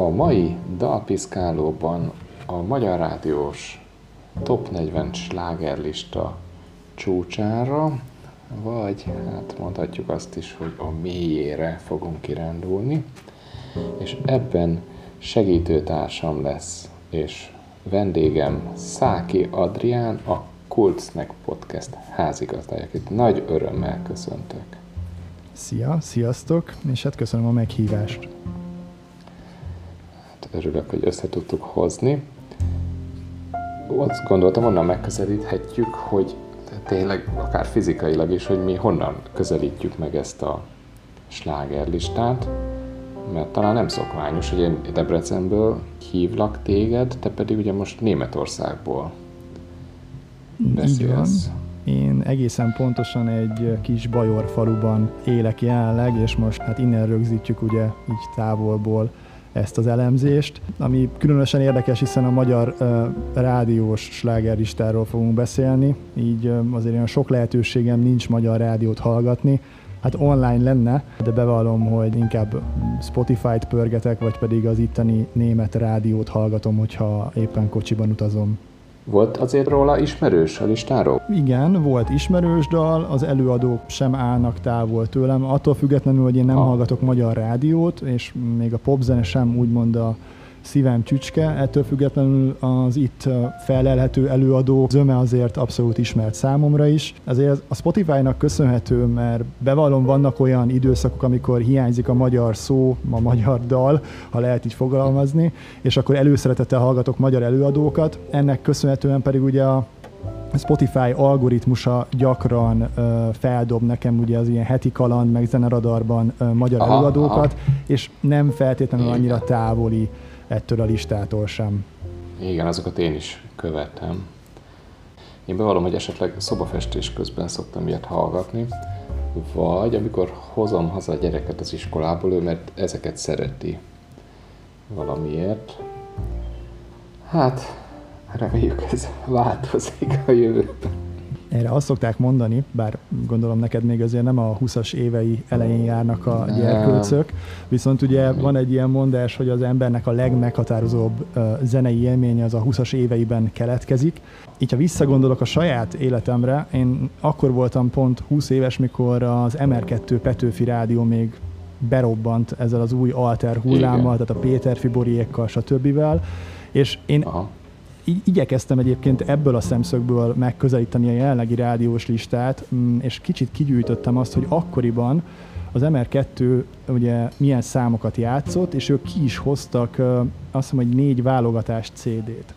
a mai dalpiszkálóban a Magyar Rádiós Top 40 slágerlista csúcsára, vagy hát mondhatjuk azt is, hogy a mélyére fogunk kirándulni, és ebben segítőtársam lesz, és vendégem Száki Adrián, a Kultsnek Podcast házigazdája, akit nagy örömmel köszöntök. Szia, sziasztok, és hát köszönöm a meghívást. Hát örülök, hogy össze tudtuk hozni. Azt gondoltam, onnan megközelíthetjük, hogy tényleg akár fizikailag is, hogy mi honnan közelítjük meg ezt a slágerlistát, mert talán nem szokványos, hogy én Debrecenből hívlak téged, te pedig ugye most Németországból beszélsz. Én egészen pontosan egy kis bajor faluban élek jelenleg, és most hát innen rögzítjük ugye így távolból ezt az elemzést, ami különösen érdekes, hiszen a magyar uh, rádiós slágerlistáról fogunk beszélni, így azért olyan sok lehetőségem nincs magyar rádiót hallgatni, hát online lenne, de bevallom, hogy inkább Spotify-t pörgetek, vagy pedig az itteni német rádiót hallgatom, hogyha éppen kocsiban utazom. Volt azért róla ismerős a listáról? Igen, volt ismerős dal, az előadók sem állnak távol tőlem, attól függetlenül, hogy én nem ha. hallgatok magyar rádiót, és még a popzene sem úgymond a szívem csücske, ettől függetlenül az itt felelhető előadó zöme azért abszolút ismert számomra is. Ezért a Spotify-nak köszönhető, mert bevallom, vannak olyan időszakok, amikor hiányzik a magyar szó, a magyar dal, ha lehet így fogalmazni, és akkor előszeretettel hallgatok magyar előadókat. Ennek köszönhetően pedig ugye a Spotify algoritmusa gyakran ö, feldob nekem ugye az ilyen heti kaland, meg zeneradarban ö, magyar aha, előadókat, aha. és nem feltétlenül annyira távoli ettől a listától sem. Igen, azokat én is követem. Én bevallom, hogy esetleg szobafestés közben szoktam ilyet hallgatni, vagy amikor hozom haza a gyereket az iskolából, ő mert ezeket szereti valamiért. Hát, reméljük ez változik a jövőben. Erre azt szokták mondani, bár gondolom neked még azért nem a 20-as évei elején járnak a gyerkőcök, viszont ugye van egy ilyen mondás, hogy az embernek a legmeghatározóbb zenei élménye az a 20-as éveiben keletkezik. Így ha visszagondolok a saját életemre, én akkor voltam pont 20 éves, mikor az MR2 Petőfi Rádió még berobbant ezzel az új alter hullámmal, Igen. tehát a Péter Fiboriékkal, stb. És én Aha igyekeztem egyébként ebből a szemszögből megközelíteni a jelenlegi rádiós listát, mm, és kicsit kigyűjtöttem azt, hogy akkoriban az MR2 ugye milyen számokat játszott, és ők ki is hoztak azt hiszem, hogy négy válogatás CD-t.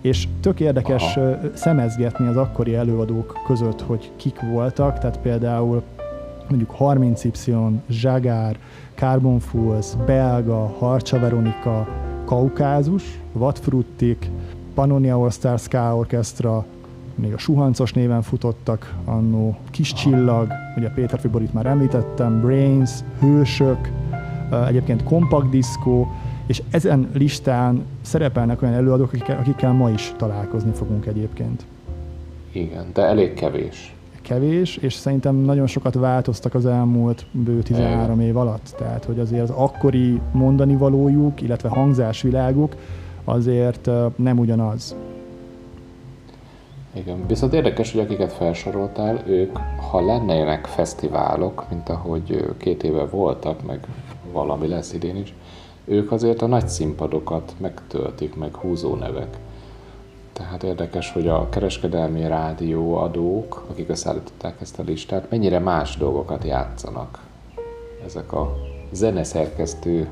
És tök érdekes Aha. szemezgetni az akkori előadók között, hogy kik voltak, tehát például mondjuk 30Y, Zsagár, Carbon Fools, Belga, Harcsa Veronika, Kaukázus, Vatfruttik, Pannonia All Star Ska Orchestra, még a Suhancos néven futottak annó, Kis Csillag, ugye Péter Fiborit már említettem, Brains, Hősök, egyébként Compact Disco, és ezen listán szerepelnek olyan előadók, akikkel, akikkel ma is találkozni fogunk egyébként. Igen, de elég kevés. Kevés, és szerintem nagyon sokat változtak az elmúlt bő 13 év alatt. Tehát, hogy azért az akkori mondani valójuk, illetve hangzásviláguk azért nem ugyanaz. Igen, viszont érdekes, hogy akiket felsoroltál, ők, ha lennének fesztiválok, mint ahogy két éve voltak, meg valami lesz idén is, ők azért a nagy színpadokat megtöltik, meg húzó nevek. Tehát érdekes, hogy a kereskedelmi rádióadók, akik összeállították ezt a listát, mennyire más dolgokat játszanak. Ezek a zeneszerkesztő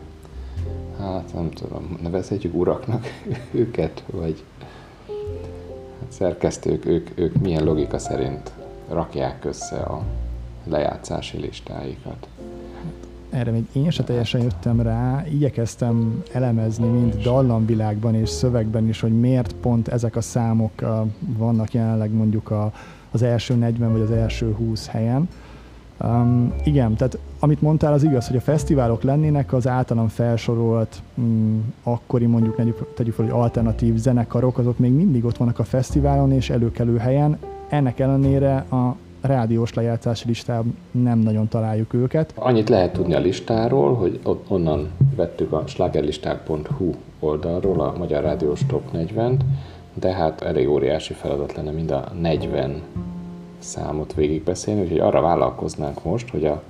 hát nem tudom, nevezhetjük uraknak őket, vagy hát szerkesztők, ők, ők milyen logika szerint rakják össze a lejátszási listáikat. Erre még én se teljesen jöttem rá, igyekeztem elemezni mind dallamvilágban és szövegben is, hogy miért pont ezek a számok vannak jelenleg mondjuk a, az első 40 vagy az első 20 helyen. Um, igen, tehát amit mondtál, az igaz, hogy a fesztiválok lennének, az általam felsorolt um, akkori mondjuk tegyük, fel, hogy alternatív zenekarok, azok még mindig ott vannak a fesztiválon és előkelő helyen. Ennek ellenére a rádiós lejátszási listában nem nagyon találjuk őket. Annyit lehet tudni a listáról, hogy onnan vettük a slágerlisták.hu oldalról a Magyar Rádiós Top 40-t, de hát elég óriási feladat lenne mind a 40 számot végigbeszélni, úgyhogy arra vállalkoznánk most, hogy a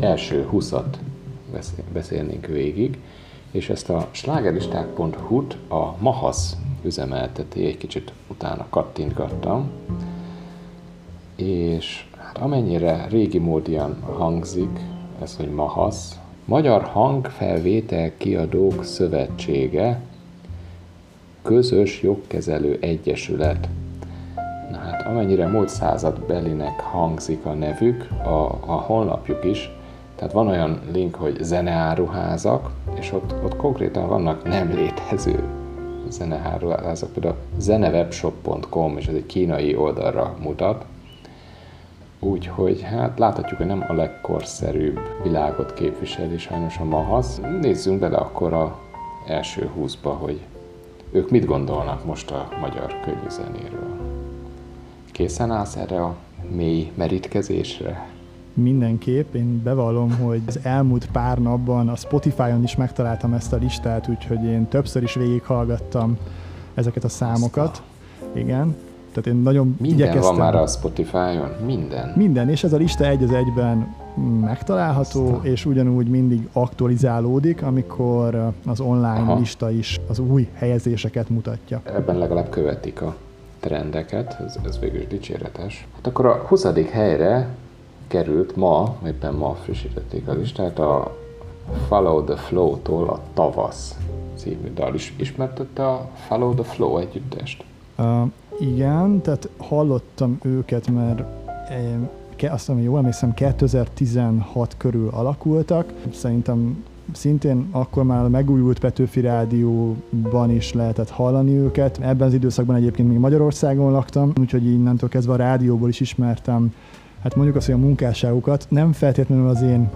első 20-at beszélnénk végig, és ezt a slágeristák.hu-t a Mahasz üzemelteti, egy kicsit utána kattintgattam, és hát amennyire régi módian hangzik, ez, hogy Mahasz, Magyar Hangfelvétel Kiadók Szövetsége, Közös Jogkezelő Egyesület. Na hát, amennyire múlt század belinek hangzik a nevük, a, a honlapjuk is, tehát van olyan link, hogy zeneáruházak, és ott, ott konkrétan vannak nem létező zeneáruházak, például zenewebshop.com, és ez egy kínai oldalra mutat, Úgyhogy hát láthatjuk, hogy nem a legkorszerűbb világot képviseli sajnos a Mahasz. Nézzünk bele akkor a első húszba, hogy ők mit gondolnak most a magyar zenéről. Készen állsz erre a mély merítkezésre? Mindenképp, én bevallom, hogy az elmúlt pár napban a Spotify-on is megtaláltam ezt a listát, úgyhogy én többször is végighallgattam ezeket a számokat. Igen, tehát én nagyon Minden igyekeztem. van már a Spotify-on? Minden? Minden, és ez a lista egy az egyben megtalálható, Aztán. és ugyanúgy mindig aktualizálódik, amikor az online Aha. lista is az új helyezéseket mutatja. Ebben legalább követik a trendeket, ez, ez végül is dicséretes. Hát akkor a 20. helyre került ma, éppen ma frissítették a listát, a Follow the Flow-tól a Tavasz című dal is. Ismertette a Follow the Flow együttest? Uh, igen, tehát hallottam őket, mert eh, azt mondom, jól emlékszem, 2016 körül alakultak. Szerintem szintén akkor már a megújult Petőfi Rádióban is lehetett hallani őket. Ebben az időszakban egyébként még Magyarországon laktam, úgyhogy innentől kezdve a rádióból is ismertem hát mondjuk azt, hogy a munkásságukat. Nem feltétlenül az én,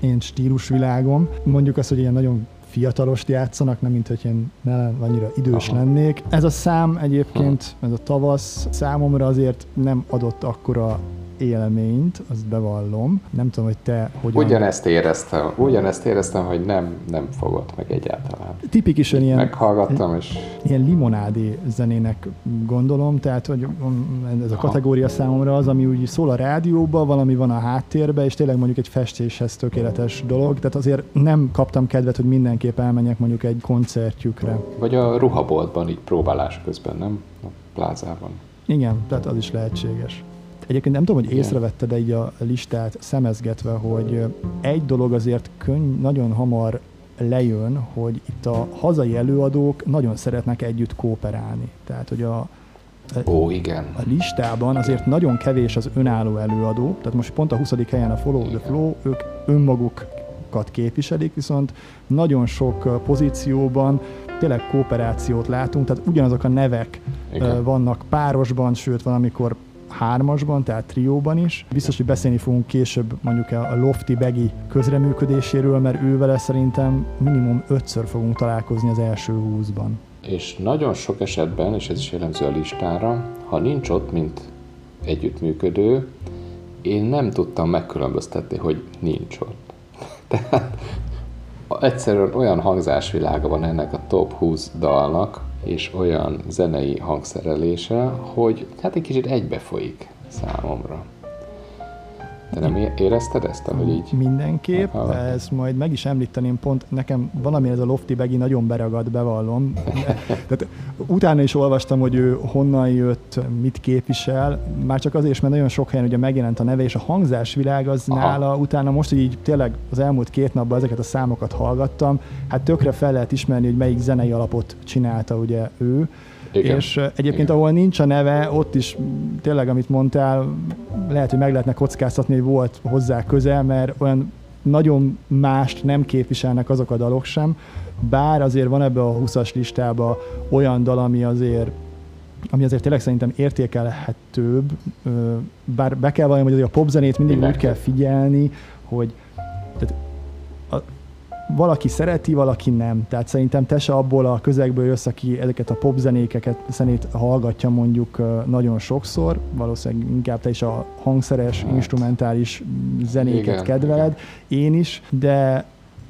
én stílusvilágom. Mondjuk azt, hogy ilyen nagyon fiatalost játszanak, nem mint hogy én ne annyira idős Aha. lennék. Ez a szám egyébként, ez a tavasz számomra azért nem adott akkora élményt, azt bevallom. Nem tudom, hogy te hogyan... Ugyanezt éreztem, ugyanezt éreztem, hogy nem, nem fogott meg egyáltalán. Tipikusan ilyen... Meghallgattam, és... Ilyen limonádi zenének gondolom, tehát hogy ez a kategória számomra az, ami úgy szól a rádióba, valami van a háttérbe, és tényleg mondjuk egy festéshez tökéletes dolog, tehát azért nem kaptam kedvet, hogy mindenképp elmenjek mondjuk egy koncertjükre. Vagy a ruhaboltban így próbálás közben, nem? A plázában. Igen, tehát az is lehetséges. Egyébként nem tudom, hogy észrevette, de így a listát szemezgetve, hogy egy dolog azért könny, nagyon hamar lejön, hogy itt a hazai előadók nagyon szeretnek együtt kooperálni. Tehát, hogy a, Ó, igen. A listában azért nagyon kevés az önálló előadó, tehát most pont a 20. helyen a Follow igen. the Flow, ők önmagukat képviselik, viszont nagyon sok pozícióban tényleg kooperációt látunk, tehát ugyanazok a nevek igen. vannak párosban, sőt van, amikor hármasban, tehát trióban is. Biztos, hogy beszélni fogunk később mondjuk a Lofty Begi közreműködéséről, mert ővel szerintem minimum ötször fogunk találkozni az első húszban. És nagyon sok esetben, és ez is jellemző a listára, ha nincs ott, mint együttműködő, én nem tudtam megkülönböztetni, hogy nincs ott. Tehát egyszerűen olyan hangzásvilága van ennek a top 20 dalnak, és olyan zenei hangszerelése, hogy hát egy kicsit egybefolyik számomra. Te nem érezted ezt, hogy így? Mindenképp, ez majd meg is említeném, pont nekem valami ez a Lofty Begi nagyon beragad, bevallom. Tehát utána is olvastam, hogy ő honnan jött, mit képvisel, már csak azért is, mert nagyon sok helyen ugye megjelent a neve, és a hangzásvilág az Aha. nála, utána most, hogy így tényleg az elmúlt két napban ezeket a számokat hallgattam, hát tökre fel lehet ismerni, hogy melyik zenei alapot csinálta ugye ő, igen. És egyébként, Igen. ahol nincs a neve, ott is tényleg, amit mondtál, lehet, hogy meg lehetne kockáztatni, hogy volt hozzá közel, mert olyan nagyon mást nem képviselnek azok a dalok sem, bár azért van ebbe a 20-as listába olyan dal, ami azért ami azért tényleg szerintem értékelhetőbb, bár be kell valami, hogy a popzenét mindig úgy kell figyelni, hogy tehát valaki szereti, valaki nem. Tehát szerintem te se abból a közegből jössz, aki ezeket a popzenékeket, zenét hallgatja mondjuk nagyon sokszor, valószínűleg inkább te is a hangszeres, hát. instrumentális zenéket igen, kedveled, igen. én is, de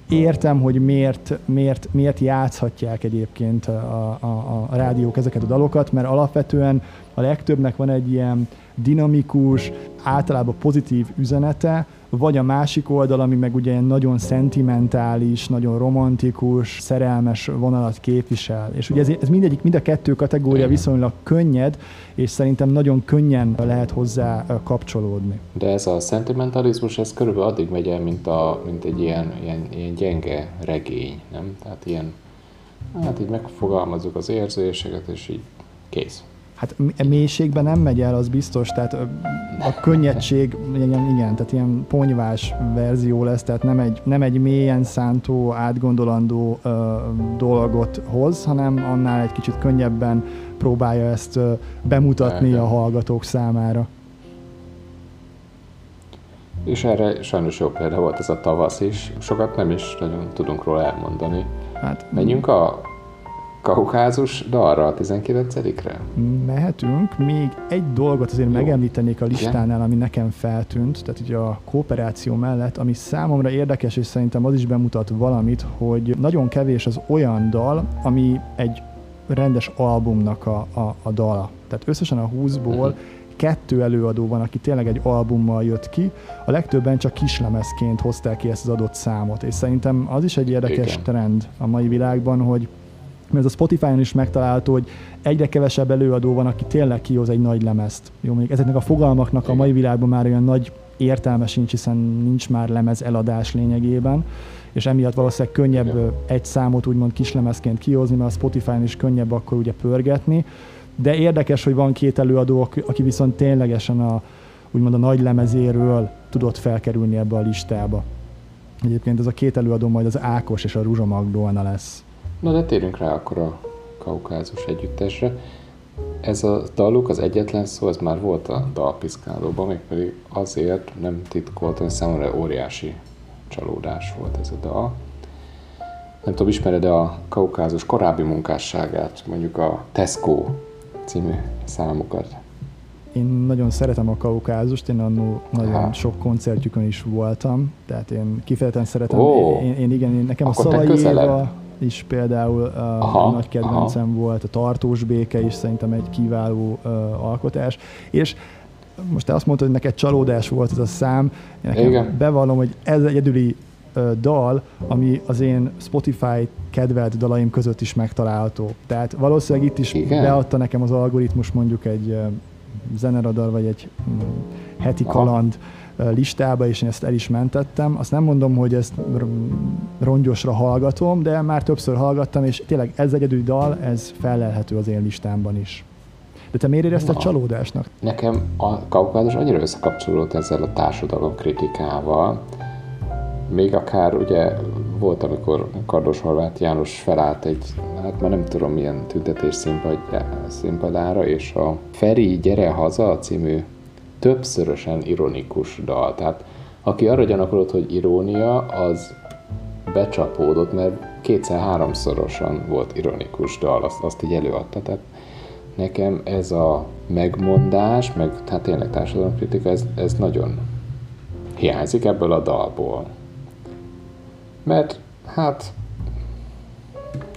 értem, hogy miért, miért, miért játszhatják egyébként a, a, a rádiók ezeket a dalokat, mert alapvetően a legtöbbnek van egy ilyen dinamikus, általában pozitív üzenete, vagy a másik oldal, ami meg ugye nagyon szentimentális, nagyon romantikus, szerelmes vonalat képvisel. És ugye ez, ez mindegyik, mind a kettő kategória viszonylag könnyed, és szerintem nagyon könnyen lehet hozzá kapcsolódni. De ez a szentimentalizmus, ez körülbelül addig megy el, mint, a, mint egy ilyen, ilyen, ilyen gyenge regény, nem? Tehát ilyen, hát így megfogalmazzuk az érzéseket, és így kész. Hát mélységben nem megy el, az biztos, tehát a könnyedség, igen, igen, tehát ilyen ponyvás verzió lesz, tehát nem egy, nem egy mélyen szántó, átgondolandó ö, dolgot hoz, hanem annál egy kicsit könnyebben próbálja ezt ö, bemutatni a hallgatók számára. És erre sajnos jó példa volt ez a tavasz is. Sokat nem is nagyon tudunk róla elmondani. Hát, Menjünk a Kaukázus dalra a 19-re? Mehetünk. Még egy dolgot azért Jó. megemlítenék a listánál, ami nekem feltűnt, tehát ugye a kooperáció mellett, ami számomra érdekes, és szerintem az is bemutat valamit, hogy nagyon kevés az olyan dal, ami egy rendes albumnak a, a, a dala. Tehát összesen a 20-ból uh-huh. kettő előadó van, aki tényleg egy albummal jött ki, a legtöbben csak kislemezként hozták ki ezt az adott számot, és szerintem az is egy érdekes Igen. trend a mai világban, hogy mert ez a Spotify-on is megtalálható, hogy egyre kevesebb előadó van, aki tényleg kihoz egy nagy lemezt. Jó, mondjuk ezeknek a fogalmaknak a mai világban már olyan nagy értelme sincs, hiszen nincs már lemez eladás lényegében, és emiatt valószínűleg könnyebb egy számot úgymond kislemezként kihozni, mert a Spotify-on is könnyebb akkor ugye pörgetni. De érdekes, hogy van két előadó, aki viszont ténylegesen a, úgymond a nagy lemezéről tudott felkerülni ebbe a listába. Egyébként ez a két előadó majd az Ákos és a Ruzsa Magdolna lesz. Na de térjünk rá akkor a kaukázus együttesre. Ez a daluk, az egyetlen szó, ez már volt a dalpiszkálóban, mégpedig azért nem titkoltam, hogy számomra óriási csalódás volt ez a dal. Nem tudom, ismered a kaukázus korábbi munkásságát, mondjuk a Tesco című számokat? Én nagyon szeretem a kaukázust, én annó nagyon ha. sok koncertjükön is voltam, tehát én kifejezetten szeretem, oh. én, én igen, én, nekem Akkor a szavai is például uh, aha, nagy kedvencem aha. volt, a tartós béke is szerintem egy kiváló uh, alkotás, és most te azt mondtad, hogy neked csalódás volt ez a szám, én nekem Igen. bevallom, hogy ez egyedüli uh, dal, ami az én Spotify kedvelt dalaim között is megtalálható. Tehát valószínűleg itt is Igen. beadta nekem az algoritmus mondjuk egy uh, zeneradar, vagy egy um, heti kaland, Aha listába, és én ezt el is mentettem. Azt nem mondom, hogy ezt rongyosra hallgatom, de már többször hallgattam, és tényleg ez egyedül dal, ez felelhető az én listámban is. De te miért érezted Na, csalódásnak? Nekem a kaukázus annyira összekapcsolódott ezzel a társadalom kritikával, még akár ugye volt, amikor Kardos Horváth János felállt egy, hát már nem tudom milyen tüntetés színpadára, és a Feri Gyere Haza című többszörösen ironikus dal. Tehát aki arra gyanakodott, hogy irónia, az becsapódott, mert kétszer-háromszorosan volt ironikus dal, azt, azt így előadta. Tehát nekem ez a megmondás, meg hát tényleg társadalomkritika, ez, ez nagyon hiányzik ebből a dalból. Mert hát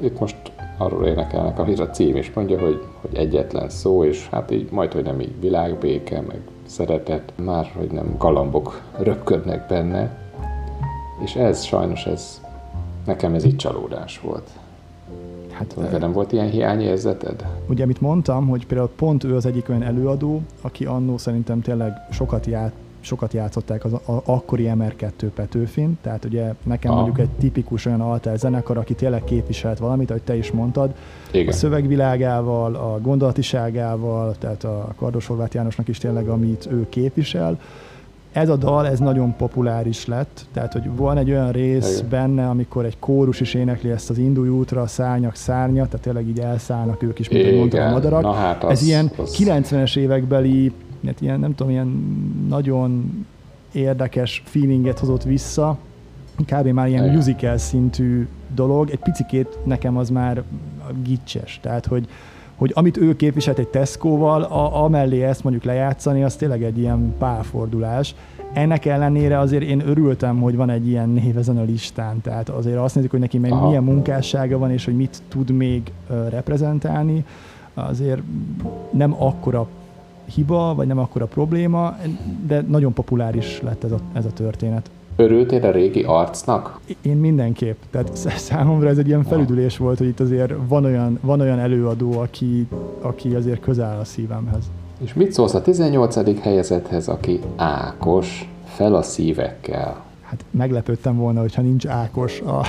itt most arról énekelnek, amit a cím is mondja, hogy, hogy egyetlen szó, és hát így majd, hogy nem így világbéke, meg szeretet, már hogy nem galambok röpködnek benne, és ez sajnos ez, nekem ez így csalódás volt. Hát, De nem volt ilyen hiányérzeted? Ugye, amit mondtam, hogy például pont ő az egyik olyan előadó, aki annó szerintem tényleg sokat ját, sokat játszották az a, akkori MR2 Petőfin, tehát ugye nekem ah. mondjuk egy tipikus olyan alter zenekar, aki tényleg képviselt valamit, ahogy te is mondtad, Igen. a szövegvilágával, a gondolatiságával, tehát a Kardos Horváth Jánosnak is tényleg, amit ő képvisel, ez a dal, ez nagyon populáris lett, tehát hogy van egy olyan rész Igen. benne, amikor egy kórus is énekli ezt az indulj útra, a szárnyak szárnya, tehát tényleg így elszállnak ők is, mint mondtam a madarak. Na hát az, ez ilyen az... 90-es évekbeli hát ilyen, nem tudom, ilyen nagyon érdekes feelinget hozott vissza, kb. már ilyen Igen. musical szintű dolog, egy picikét nekem az már gicses, tehát hogy, hogy amit ő képviselt egy Tesco-val, a, amellé ezt mondjuk lejátszani, az tényleg egy ilyen pálfordulás, ennek ellenére azért én örültem, hogy van egy ilyen név ezen a listán, tehát azért azt nézzük, hogy neki Aha. milyen munkássága van, és hogy mit tud még reprezentálni, azért nem akkora hiba, vagy nem akkora probléma, de nagyon populáris lett ez a, ez a történet. Örültél a régi arcnak? Én mindenképp. Tehát számomra ez egy ilyen felüdülés volt, hogy itt azért van olyan, van olyan előadó, aki, aki azért közel áll a szívemhez. És mit szólsz a 18. helyezethez, aki Ákos, fel a szívekkel? Hát meglepődtem volna, hogyha nincs Ákos a, a,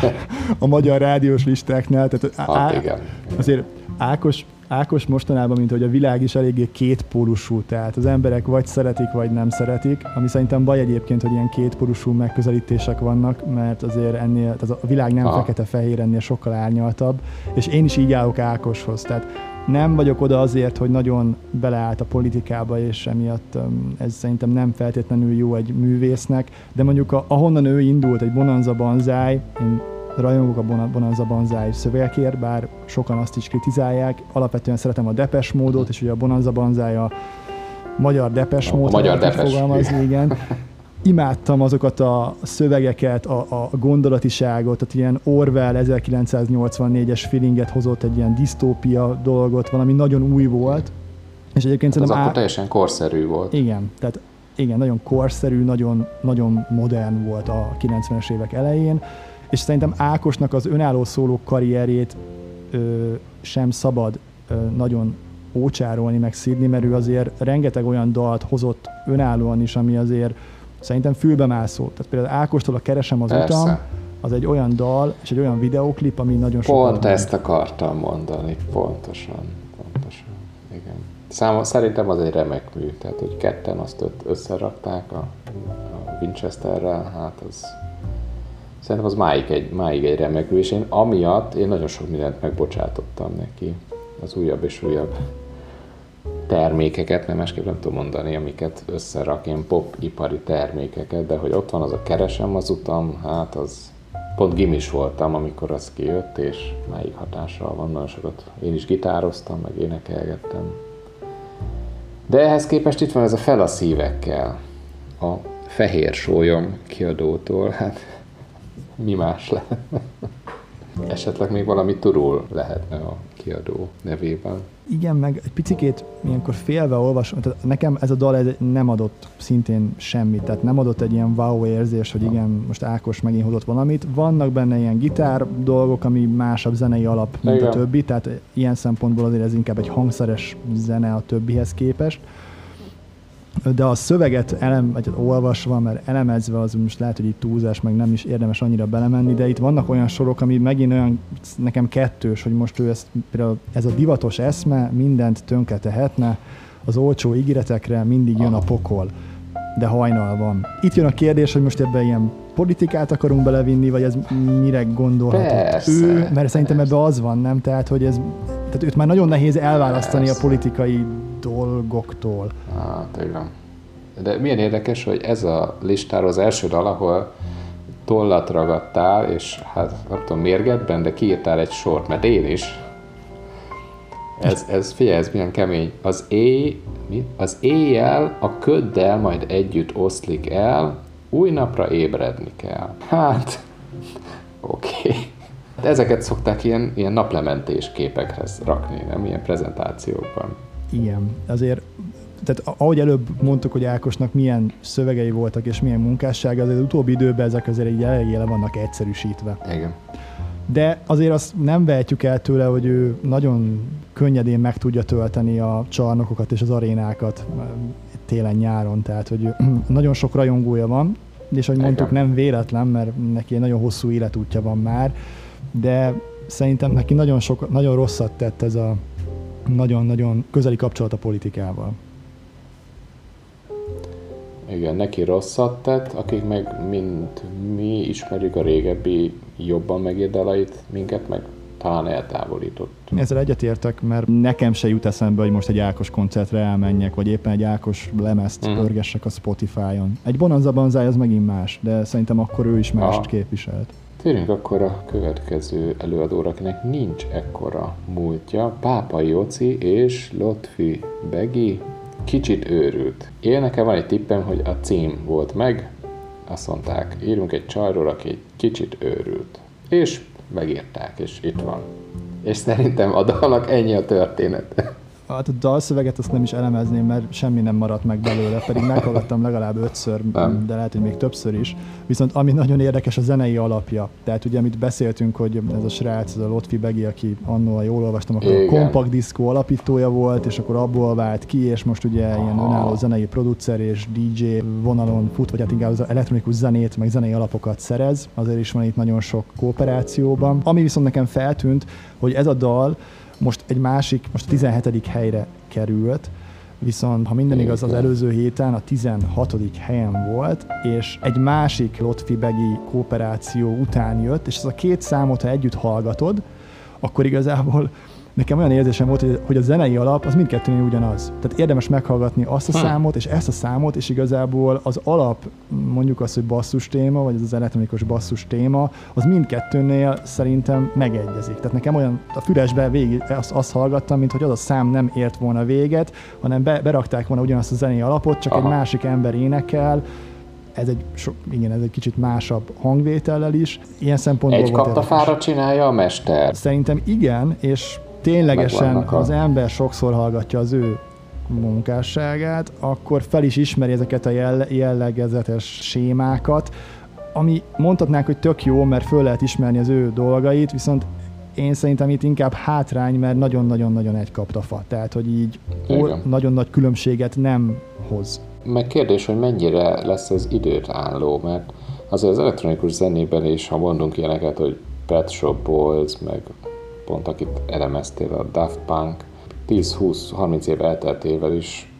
a magyar rádiós listáknál. Tehát hát á, igen. Azért Ákos Ákos mostanában, mint hogy a világ is eléggé kétpólusú, tehát az emberek vagy szeretik, vagy nem szeretik, ami szerintem baj egyébként, hogy ilyen kétpólusú megközelítések vannak, mert azért ennél, tehát a világ nem fekete-fehér, ennél sokkal árnyaltabb, és én is így állok Ákoshoz, tehát nem vagyok oda azért, hogy nagyon beleállt a politikába, és emiatt ez szerintem nem feltétlenül jó egy művésznek, de mondjuk ahonnan ő indult, egy Bonanza Banzai, én rajongok a Bonanza Banzai szövegekért, bár sokan azt is kritizálják. Alapvetően szeretem a Depes módot, és ugye a Bonanza Banzai a magyar Depes mód, a magyar Depes. fogalmazni, igen. Imádtam azokat a szövegeket, a, a gondolatiságot, tehát ilyen Orwell 1984-es feelinget hozott, egy ilyen disztópia dolgot, valami nagyon új volt. És egyébként hát az akkor á... teljesen korszerű volt. Igen, tehát igen, nagyon korszerű, nagyon, nagyon modern volt a 90-es évek elején és szerintem Ákosnak az önálló szóló karrierjét ö, sem szabad ö, nagyon ócsárolni, meg szídni, mert ő azért rengeteg olyan dalt hozott önállóan is, ami azért szerintem fülbemászó. Tehát például Ákostól a Keresem az Persze. utam, az egy olyan dal, és egy olyan videóklip, ami nagyon sokat... Pont ezt akartam mondani, pontosan, pontosan, igen. Számos, szerintem az egy remek mű, tehát hogy ketten azt összerakták a, a Winchesterrel, hát az Szerintem az máig egy, máig egy remekű, és én amiatt én nagyon sok mindent megbocsátottam neki. Az újabb és újabb termékeket, nem másképp nem tudom mondani, amiket összerak, ilyen pop-ipari termékeket, de hogy ott van az a keresem az utam, hát az pont gimis voltam, amikor az kijött, és máig hatással van, nagyon sokat én is gitároztam, meg énekelgettem. De ehhez képest itt van ez a fel a szívekkel, a fehér sólyom kiadótól, hát mi más lehet? Esetleg még valami turul lehetne a kiadó nevében. Igen, meg egy picikét ilyenkor félve olvasom, tehát nekem ez a dal ez nem adott szintén semmit, tehát nem adott egy ilyen wow érzés, hogy igen, most Ákos megint hozott valamit. Vannak benne ilyen gitár dolgok, ami másabb zenei alap, mint igen. a többi, tehát ilyen szempontból azért ez inkább egy hangszeres zene a többihez képest de a szöveget elem, vagy olvasva, mert elemezve az most lehet, hogy itt túlzás, meg nem is érdemes annyira belemenni, de itt vannak olyan sorok, ami megint olyan nekem kettős, hogy most ő ezt, például ez a divatos eszme mindent tönkre tehetne, az olcsó ígéretekre mindig jön a pokol, de hajnal van. Itt jön a kérdés, hogy most ebbe ilyen politikát akarunk belevinni, vagy ez mire gondolhatott persze, ő, mert szerintem ebbe az van, nem? Tehát, hogy ez, tehát őt már nagyon nehéz elválasztani persze. a politikai dolgoktól. Hát igen. De milyen érdekes, hogy ez a listáról az első dal, ahol tollat ragadtál, és hát nem tudom, mérgetben, de kiírtál egy sort, mert én is. Ez, ez figyelj, ez milyen kemény. Az, éj, mi? az éjjel a köddel majd együtt oszlik el, új napra ébredni kell. Hát, oké. Okay. Ezeket szokták ilyen, ilyen naplementés képekhez rakni, nem? Ilyen prezentációkban. Igen, azért tehát ahogy előbb mondtuk, hogy Ákosnak milyen szövegei voltak és milyen munkássága, azért az utóbbi időben ezek azért egy eléggé le vannak egyszerűsítve. Igen. De azért azt nem vehetjük el tőle, hogy ő nagyon könnyedén meg tudja tölteni a csarnokokat és az arénákat télen-nyáron, tehát hogy nagyon sok rajongója van, és ahogy mondtuk, nem véletlen, mert neki egy nagyon hosszú életútja van már, de szerintem neki nagyon, sok, nagyon rosszat tett ez a nagyon-nagyon közeli kapcsolat a politikával. Igen, neki rosszat tett, akik meg, mint mi ismerjük a régebbi, jobban megírt dalait, minket meg talán eltávolított. Ezzel egyetértek, mert nekem se jut eszembe, hogy most egy Ákos koncertre elmenjek, vagy éppen egy Ákos lemezt uh-huh. pörgessek a Spotify-on. Egy Bonanza Banzai az megint más, de szerintem akkor ő is mást Aha. képviselt. Térjünk akkor a következő előadóra, akinek nincs ekkora múltja. Pápa Jóci és Lotfi Begi kicsit őrült. Én nekem van egy tippem, hogy a cím volt meg, azt mondták, írunk egy csajról, aki egy kicsit őrült. És megírták, és itt van. És szerintem a dalnak ennyi a történet. Hát a dalszöveget azt nem is elemezném, mert semmi nem maradt meg belőle, pedig meghallgattam legalább ötször, nem. de lehet, hogy még többször is. Viszont ami nagyon érdekes, a zenei alapja. Tehát ugye, amit beszéltünk, hogy ez a srác, ez a Lotfi Begi, aki annól, jól olvastam, akkor Igen. a Compact Disco alapítója volt, és akkor abból vált ki, és most ugye ilyen önálló zenei producer és DJ vonalon fut, vagy hát inkább az elektronikus zenét, meg zenei alapokat szerez. Azért is van itt nagyon sok kooperációban. Ami viszont nekem feltűnt, hogy ez a dal, most egy másik, most a 17. helyre került, viszont ha minden igaz, az előző héten a 16. helyen volt, és egy másik Lotfi Begi kooperáció után jött, és ez a két számot, ha együtt hallgatod, akkor igazából nekem olyan érzésem volt, hogy a zenei alap az mindkettőnél ugyanaz. Tehát érdemes meghallgatni azt a hm. számot és ezt a számot, és igazából az alap, mondjuk azt, hogy basszus téma, vagy az az elektronikus basszus téma, az mindkettőnél szerintem megegyezik. Tehát nekem olyan a fülesbe végig azt, azt hallgattam, mint hogy az a szám nem ért volna véget, hanem be, berakták volna ugyanazt a zenei alapot, csak Aha. egy másik ember énekel, ez egy, so, igen, ez egy kicsit másabb hangvétellel is. Ilyen szempontból Egy kaptafára csinálja a mester? Szerintem igen, és ténylegesen a... az ember sokszor hallgatja az ő munkásságát, akkor fel is ismeri ezeket a jellegezetes sémákat, ami mondhatnák, hogy tök jó, mert föl lehet ismerni az ő dolgait, viszont én szerintem itt inkább hátrány, mert nagyon-nagyon-nagyon egy kaptafa. Tehát, hogy így Igen. nagyon nagy különbséget nem hoz. Meg kérdés, hogy mennyire lesz ez időt álló, mert azért az elektronikus zenében is, ha mondunk ilyeneket, hogy Pet Shop Boys, meg pont akit elemeztél, a Daft Punk, 10-20-30 év elteltével is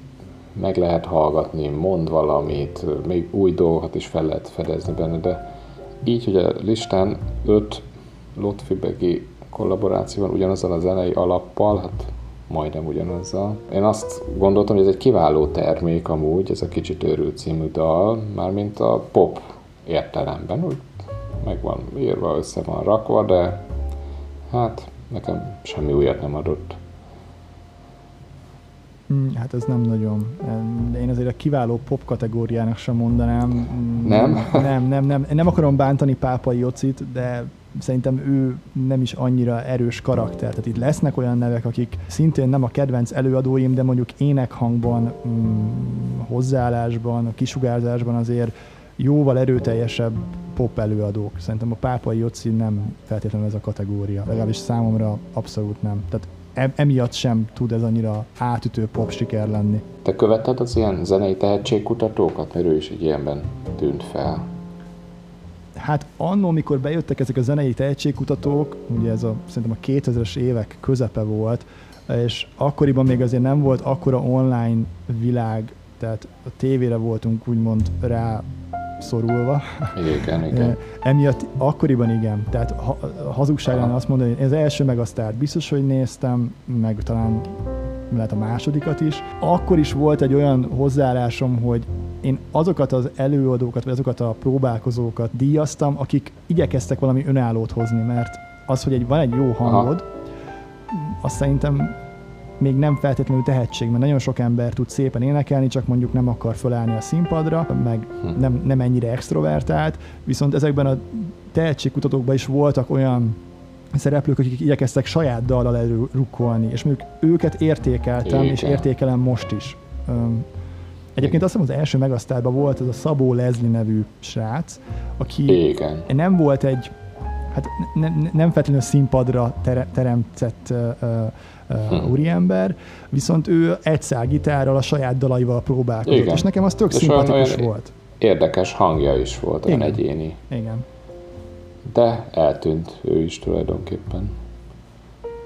meg lehet hallgatni, mond valamit, még új dolgokat is fel lehet fedezni benne, de így, hogy a listán 5 Lotfibegi kollaboráció van ugyanazzal a zenei alappal, hát majdnem ugyanazzal. Én azt gondoltam, hogy ez egy kiváló termék amúgy, ez a Kicsit őrült című dal, mármint a pop értelemben, úgy meg van írva, össze van rakva, de hát nekem semmi újat nem adott. Hmm, hát ez nem nagyon. Én azért a kiváló pop kategóriának sem mondanám. Hmm, nem? Nem, nem, nem. Én nem akarom bántani Pápai Jocit, de szerintem ő nem is annyira erős karakter. Tehát itt lesznek olyan nevek, akik szintén nem a kedvenc előadóim, de mondjuk énekhangban, mm, hozzáállásban, a kisugárzásban azért jóval erőteljesebb pop előadók. Szerintem a Pápai Joci nem feltétlenül ez a kategória. Legalábbis számomra abszolút nem. Tehát emiatt sem tud ez annyira átütő pop siker lenni. Te követted az ilyen zenei tehetségkutatókat? Mert ő is egy ilyenben tűnt fel. Hát annó, mikor bejöttek ezek a zenei tehetségkutatók, ugye ez a, szerintem a 2000-es évek közepe volt, és akkoriban még azért nem volt akkora online világ, tehát a tévére voltunk úgymond rá szorulva. Igen, igen. Emiatt akkoriban igen. Tehát ha, hazugság lenne azt mondani, hogy az első meg a sztárt biztos, hogy néztem, meg talán lehet a másodikat is. Akkor is volt egy olyan hozzáállásom, hogy én azokat az előadókat, vagy azokat a próbálkozókat díjaztam, akik igyekeztek valami önállót hozni, mert az, hogy egy, van egy jó hangod, Aha. azt szerintem még nem feltétlenül tehetség, mert nagyon sok ember tud szépen énekelni, csak mondjuk nem akar fölállni a színpadra, meg hm. nem, nem ennyire extrovertált, viszont ezekben a tehetségkutatókban is voltak olyan szereplők, akik igyekeztek saját dallal előrukkolni, és mondjuk őket értékeltem, Igen. és értékelem most is. Egyébként azt hiszem az első megasztárban volt ez a Szabó Leslie nevű srác, aki Igen. nem volt egy, hát ne, nem feltétlenül színpadra teremtett uh, úriember, viszont ő egy gitárral a saját dalaival próbálkozott, Igen. és nekem az tök és szimpatikus volt. Érdekes hangja is volt, olyan Igen. egyéni. Igen. De eltűnt ő is tulajdonképpen.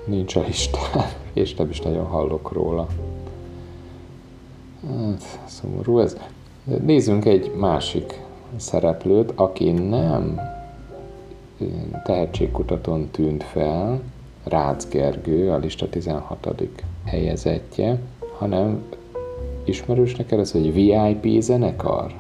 Nincs a listán, és nem is nagyon hallok róla. Hát, szomorú ez. Nézzünk egy másik szereplőt, aki nem tehetségkutatón tűnt fel, Rácz Gergő, a lista 16. helyezettje, hanem ismerős neked ez, hogy VIP zenekar?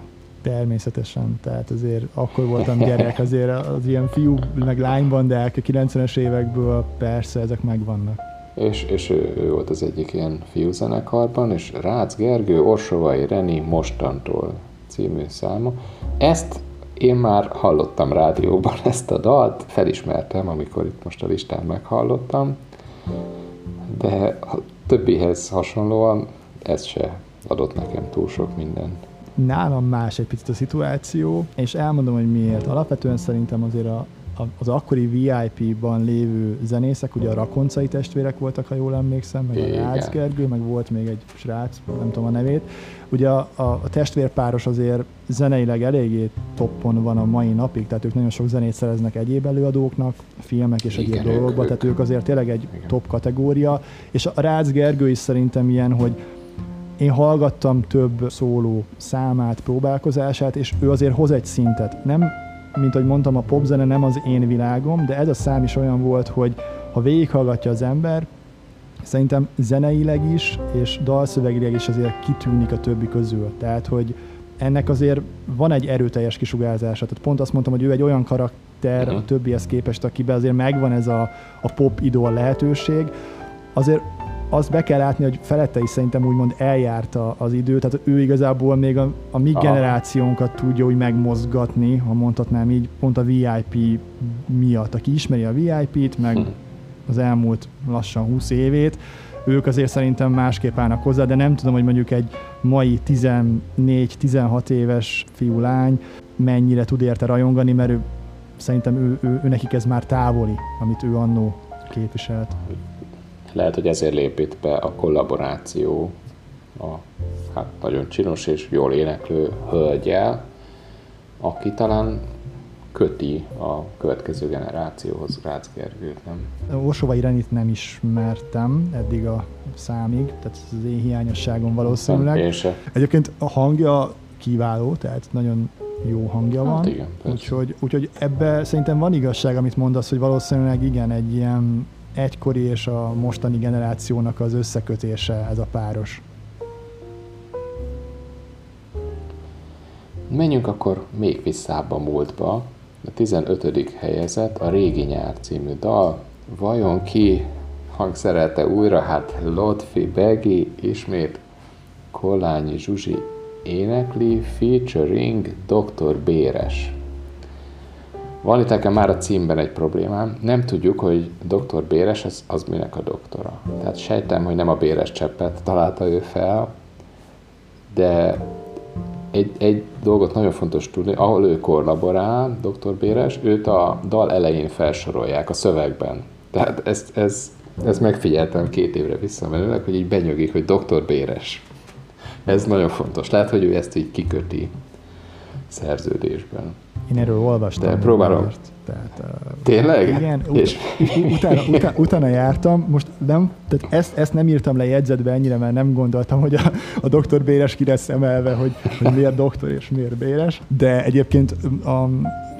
Természetesen, tehát azért akkor voltam gyerek, azért az ilyen fiú meg lánybandák a 90-es évekből persze ezek megvannak. és, és ő, ő volt az egyik ilyen fiúzenekarban, és Rácz Gergő, Orsovai Reni mostantól című száma. Ezt én már hallottam rádióban ezt a dalt, felismertem, amikor itt most a listán meghallottam, de a többihez hasonlóan ez se adott nekem túl sok minden. Nálam más egy picit a szituáció, és elmondom, hogy miért. Alapvetően szerintem azért a, az akkori VIP-ban lévő zenészek, ugye a Rakoncai testvérek voltak, ha jól emlékszem, meg a Rácz Gergő, meg volt még egy srác, nem tudom a nevét. Ugye a, a, a testvérpáros azért zeneileg eléggé toppon van a mai napig, tehát ők nagyon sok zenét szereznek egyéb előadóknak, filmek és egyéb dolgokba, tehát ők azért tényleg egy igen. top kategória, és a Rácz Gergő is szerintem ilyen, hogy én hallgattam több szóló számát, próbálkozását, és ő azért hoz egy szintet. Nem mint ahogy mondtam, a popzene nem az én világom, de ez a szám is olyan volt, hogy ha végighallgatja az ember, szerintem zeneileg is, és dalszövegileg is azért kitűnik a többi közül. Tehát, hogy ennek azért van egy erőteljes kisugárzása. Tehát pont azt mondtam, hogy ő egy olyan karakter uh-huh. a többihez képest, akiben azért megvan ez a, a pop idol lehetőség. Azért azt be kell látni, hogy felette is szerintem úgymond eljárta az idő, tehát ő igazából még a, a mi Aha. generációnkat tudja úgy megmozgatni, ha mondhatnám így, pont a VIP miatt. Aki ismeri a VIP-t, meg hm. az elmúlt lassan 20 évét, ők azért szerintem másképp állnak hozzá, de nem tudom, hogy mondjuk egy mai 14-16 éves fiú-lány mennyire tud érte rajongani, mert ő, szerintem ő, ő, ő nekik ez már távoli, amit ő annó képviselt. Lehet, hogy ezért lépít be a kollaboráció a hát nagyon csinos és jól éneklő hölgyel, aki talán köti a következő generációhoz Rácz Gergőt, nem? Orsovai Renit nem ismertem eddig a számig, tehát ez az én hiányosságom valószínűleg. Én se. Egyébként a hangja kiváló, tehát nagyon jó hangja hát van. Igen, úgyhogy, úgyhogy ebbe szerintem van igazság, amit mondasz, hogy valószínűleg igen, egy ilyen egykori és a mostani generációnak az összekötése ez a páros. Menjünk akkor még visszább a múltba. A 15. helyezett a Régi nyár című dal. Vajon ki hangszerelte újra? Hát Lotfi Begi ismét Kolányi Zsuzsi énekli featuring Dr. Béres. Van itt nekem már a címben egy problémám. Nem tudjuk, hogy doktor Béres az, az minek a doktora. Tehát sejtem, hogy nem a Béres cseppet találta ő fel, de egy, egy dolgot nagyon fontos tudni, ahol ő kollaborál, doktor Béres, őt a dal elején felsorolják a szövegben. Tehát ezt, ez, ezt megfigyeltem két évre visszamenőleg, hogy így benyögik, hogy doktor Béres. Ez nagyon fontos. Lehet, hogy ő ezt így kiköti szerződésben. Én erről olvastam. De próbálom. Tehát, uh, Tényleg? Igen, ut- és... utána, utána, utána jártam, most nem, tehát ezt, ezt nem írtam le jegyzetbe ennyire, mert nem gondoltam, hogy a, a doktor Béres ki lesz emelve, hogy, hogy miért doktor és miért Béres, de egyébként a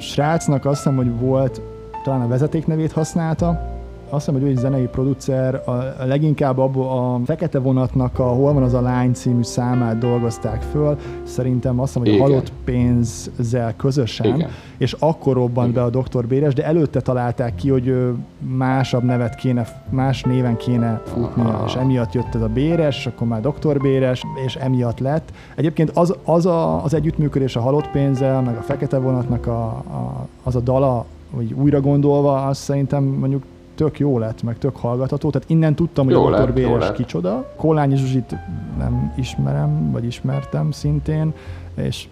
srácnak azt hiszem, hogy volt, talán a vezetéknevét használta, azt hiszem, hogy ő egy zenei producer, a, leginkább abból a Fekete Vonatnak a Hol van az a lány című számát dolgozták föl, szerintem azt hiszem, hogy Igen. a halott pénzzel közösen, Igen. és akkor robbant Igen. be a Dr. Béres, de előtte találták ki, hogy másabb nevet kéne, más néven kéne futnia, és emiatt jött ez a Béres, akkor már Dr. Béres, és emiatt lett. Egyébként az, az a, az együttműködés a halott pénzzel, meg a Fekete Vonatnak a, a, az a dala, hogy újra gondolva, azt szerintem mondjuk tök jó lett, meg tök hallgatható, tehát innen tudtam, hogy a Dr. Béres kicsoda. Kollányi Zsuzsit nem ismerem, vagy ismertem szintén, és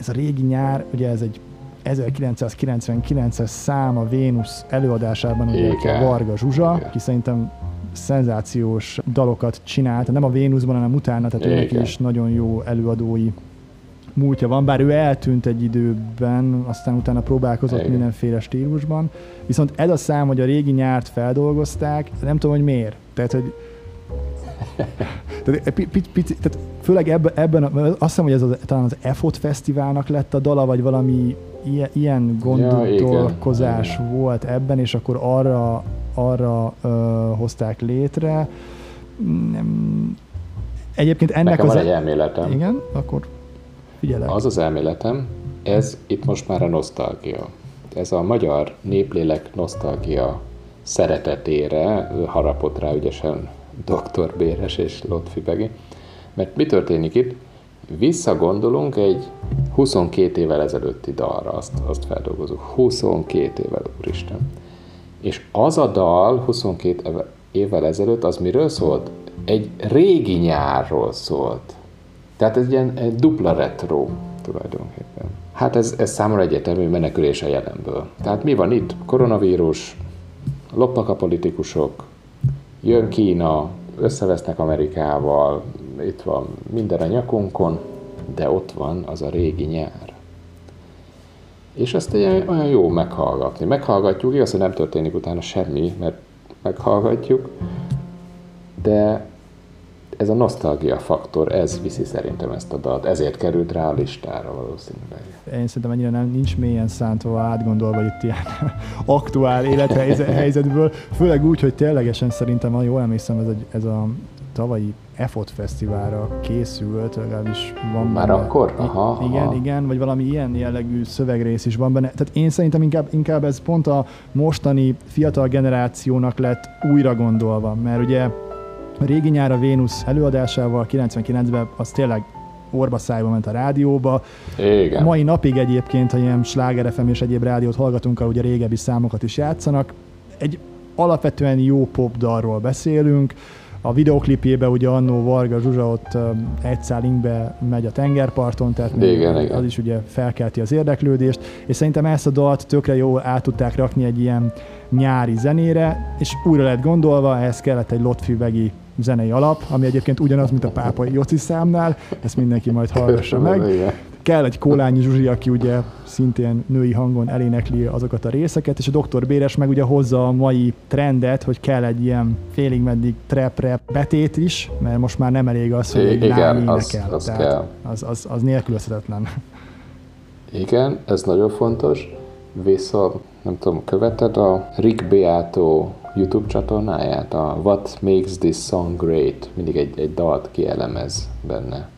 ez a régi nyár, ugye ez egy 1999-es szám a Vénusz előadásában, ugye a Varga Zsuzsa, Igen. aki szerintem szenzációs dalokat csinált, nem a Vénuszban, hanem utána, tehát őnek is nagyon jó előadói múltja van, bár ő eltűnt egy időben, aztán utána próbálkozott Igen. mindenféle stílusban. Viszont ez a szám, hogy a régi nyárt feldolgozták, nem tudom, hogy miért. Tehát, hogy tehát, pici, pici, tehát főleg ebben, ebben azt hiszem, hogy ez az, talán az EFOT fesztiválnak lett a dala, vagy valami ilyen, ilyen gondolkozás ja, volt ebben, és akkor arra, arra ö, hozták létre. Nem, egyébként ennek Nekem az... van egy elméletem. Igen, akkor Figyelek. Az az elméletem, ez itt most már a nosztalgia. Ez a magyar néplélek nosztalgia szeretetére harapott rá ügyesen Dr. Béres és Lotfi Begi. Mert mi történik itt? Visszagondolunk egy 22 évvel ezelőtti dalra, azt, azt feldolgozunk. 22 évvel, úristen. És az a dal 22 évvel ezelőtt, az miről szólt? Egy régi nyárról szólt. Tehát ez ilyen egy dupla retro tulajdonképpen. Hát ez, ez számomra egyetemű menekülés a jelenből. Tehát mi van itt? Koronavírus, lopnak a politikusok, jön Kína, összevesznek Amerikával, itt van minden a nyakunkon, de ott van az a régi nyár. És ezt egy olyan jó meghallgatni. Meghallgatjuk, igaz, hogy nem történik utána semmi, mert meghallgatjuk, de ez a nosztalgia faktor, ez viszi szerintem ezt a dalt, ezért került rá a listára valószínűleg. Én szerintem ennyire nem, nincs mélyen szántva átgondolva itt ilyen aktuál élethelyzetből, főleg úgy, hogy ténylegesen szerintem, ha jól emlékszem, ez, egy, ez a tavalyi EFOT fesztiválra készült, legalábbis van Már benne. akkor? Aha, igen, aha. igen, vagy valami ilyen jellegű szövegrész is van benne. Tehát én szerintem inkább, inkább ez pont a mostani fiatal generációnak lett újra gondolva, mert ugye a régi nyár a Vénusz előadásával 99-ben az tényleg orba szájba ment a rádióba. Igen. Mai napig egyébként, ha ilyen Sláger FM és egyéb rádiót hallgatunk, ahol ugye régebbi számokat is játszanak, egy alapvetően jó popdalról beszélünk, a videoklipjébe ugye annó Varga Zsuzsa ott egy szál ingbe megy a tengerparton, tehát igen, az igen. is ugye felkelti az érdeklődést, és szerintem ezt a dalt tökre jól át tudták rakni egy ilyen nyári zenére, és újra lett gondolva, ehhez kellett egy lotfűvegi zenei alap, ami egyébként ugyanaz, mint a pápai Joci számnál, ezt mindenki majd hallgassa meg. Kell egy Kólányi Zsuzsi, aki ugye szintén női hangon elénekli azokat a részeket, és a Dr. Béres meg ugye hozza a mai trendet, hogy kell egy ilyen félig meddig trap-rap betét is, mert most már nem elég az, hogy egy Igen, az, az, Tehát kell. Az, az, az nélkülözhetetlen. Igen, ez nagyon fontos. Viszont, nem tudom, követed a Rick Beato YouTube csatornáját, a What Makes This Song Great, mindig egy, egy dalt kielemez benne.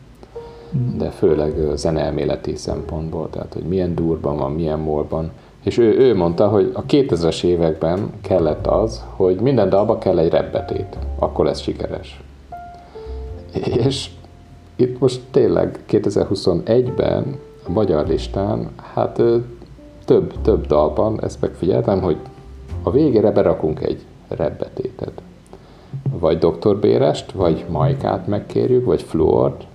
Mm. De főleg zeneelméleti szempontból, tehát hogy milyen durban van, milyen molban. És ő, ő mondta, hogy a 2000-es években kellett az, hogy minden dalba kell egy rebbetét, akkor lesz sikeres. És itt most tényleg 2021-ben a magyar listán, hát több, több dalban ezt megfigyeltem, hogy a végére berakunk egy rebbetétet. Vagy Dr. Bérest, vagy Majkát megkérjük, vagy Fluort,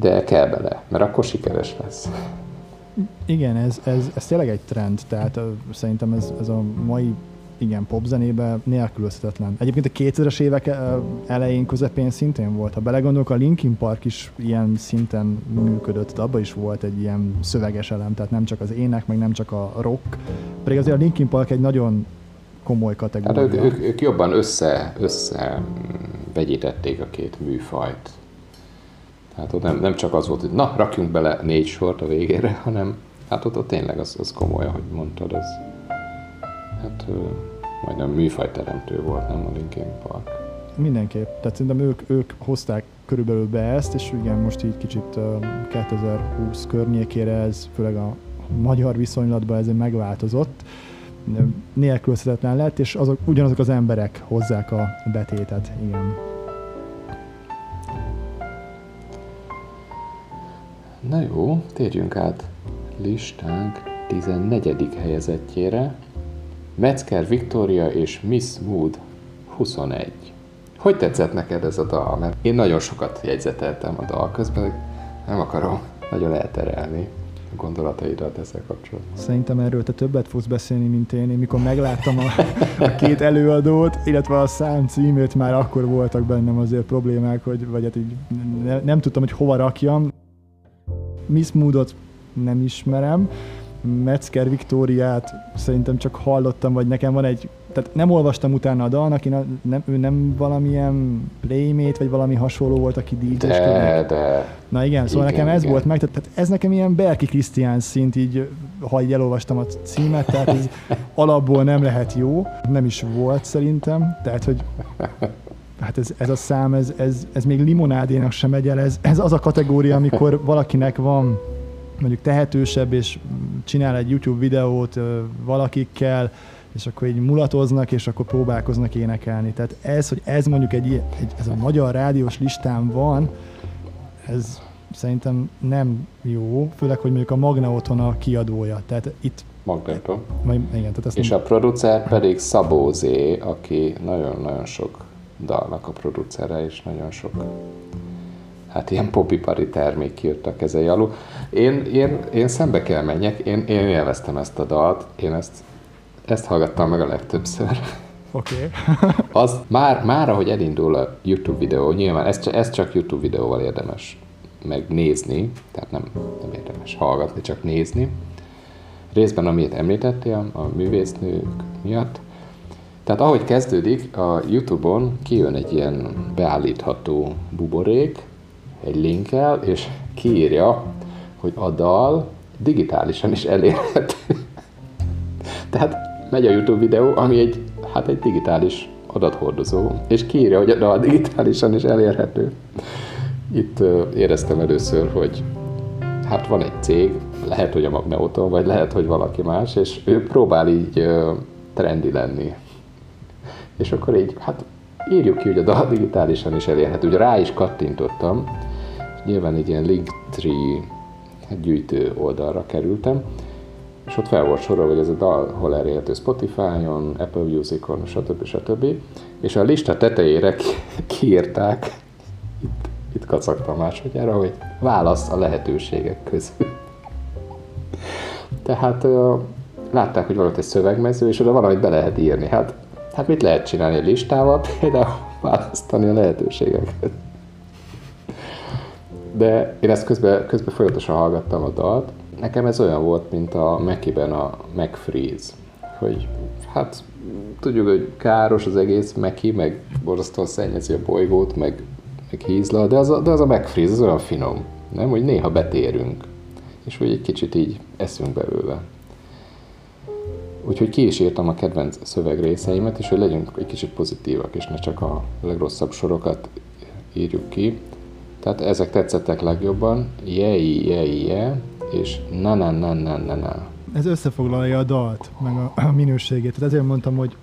de kell bele, mert akkor sikeres lesz. Igen, ez, ez, ez tényleg egy trend, tehát szerintem ez, ez a mai igen, popzenébe nélkülözhetetlen. Egyébként a 2000-es évek elején, közepén szintén volt. Ha belegondolok, a Linkin Park is ilyen szinten működött, abban is volt egy ilyen szöveges elem, tehát nem csak az ének, meg nem csak a rock. Pedig azért a Linkin Park egy nagyon komoly kategória. Hát ők, ők, ők jobban össze, össze vegyítették a két műfajt. Tehát ott nem, nem csak az volt, hogy na, rakjunk bele négy sort a végére, hanem hát ott, ott tényleg az, az komoly, ahogy mondtad, az hát majdnem műfajteremtő volt, nem a Linkin Park. Mindenképp. Tehát szerintem ők, ők hozták körülbelül be ezt, és igen, most így kicsit 2020 környékére ez, főleg a magyar viszonylatban ez megváltozott nélkülözhetetlen lett, és azok, ugyanazok az emberek hozzák a betétet, igen. Na jó, térjünk át listánk 14. helyezettjére. Metzger Victoria és Miss Mood 21. Hogy tetszett neked ez a dal? Mert én nagyon sokat jegyzeteltem a dal közben, nem akarom nagyon elterelni gondolataidat ezzel kapcsolatban? Szerintem erről te többet fogsz beszélni, mint én. Én mikor megláttam a, a két előadót, illetve a szám címét, már akkor voltak bennem azért problémák, hogy, vagy hát így ne, nem tudtam, hogy hova rakjam. Miss Moodot nem ismerem, Metzger Viktóriát szerintem csak hallottam, vagy nekem van egy, tehát nem olvastam utána a dalnak, én nem, ő nem valamilyen playmate, vagy valami hasonló volt, aki dj De, de. Na igen, szóval igen, nekem ez igen. volt meg, tehát ez nekem ilyen Berki Krisztián szint, így, ha így elolvastam a címet, tehát ez alapból nem lehet jó, nem is volt szerintem, tehát hogy hát ez, ez a szám, ez, ez, ez még limonádénak sem megy el, ez, ez az a kategória, amikor valakinek van mondjuk tehetősebb, és csinál egy YouTube videót valakikkel, és akkor így mulatoznak, és akkor próbálkoznak énekelni. Tehát ez, hogy ez mondjuk egy, egy ez a magyar rádiós listán van, ez szerintem nem jó, főleg, hogy mondjuk a Magna otthon a kiadója. Tehát itt Magneto. Majd, igen, tehát azt És nem, a producer pedig Szabó Z, aki nagyon-nagyon sok dalnak a producere, és nagyon sok hát ilyen popipari termék kijött a kezei alul. Én, én, én szembe kell menjek, én, én élveztem ezt a dalt, én ezt, ezt hallgattam meg a legtöbbször. Oké. Okay. Az már, már, ahogy elindul a YouTube videó, nyilván ez, ez csak YouTube videóval érdemes megnézni, tehát nem, nem érdemes hallgatni, csak nézni. Részben, amit említettél, a művésznők miatt. Tehát ahogy kezdődik, a YouTube-on kijön egy ilyen beállítható buborék, egy linkkel, és kiírja, hogy a dal digitálisan is elérhető. Tehát megy a YouTube videó, ami egy, hát egy digitális adathordozó, és kiírja, hogy a digitálisan is elérhető. Itt éreztem először, hogy hát van egy cég, lehet, hogy a Magneoton, vagy lehet, hogy valaki más, és ő próbál így trendi lenni. És akkor így, hát írjuk ki, hogy a dal digitálisan is elérhető. Ugye rá is kattintottam, nyilván egy ilyen Linktree gyűjtő oldalra kerültem, és ott fel volt sorolva, hogy ez a dal hol elérhető Spotify-on, Apple Music-on, stb. stb. És a lista tetejére kiírták, itt, itt kacagtam másodjára, hogy válasz a lehetőségek közül. Tehát látták, hogy volt egy szövegmező, és oda valamit be lehet írni. Hát, hát mit lehet csinálni egy listával? Például választani a lehetőségeket. De én ezt közben, közben folyamatosan hallgattam a dalt. Nekem ez olyan volt, mint a Mekiben a McFreeze, hogy hát tudjuk, hogy káros az egész Meki, meg borzasztóan szennyezi a bolygót, meg, meg hízla, de az a, de az a McFreeze, az olyan finom, nem? Hogy néha betérünk, és hogy egy kicsit így eszünk belőle. Úgyhogy ki is írtam a kedvenc szövegrészeimet, és hogy legyünk egy kicsit pozitívak, és ne csak a legrosszabb sorokat írjuk ki. Tehát ezek tetszettek legjobban, jei, jei, je, és na na na na na na. Ez összefoglalja a dalt, meg a, a minőségét. Tehát ezért mondtam, hogy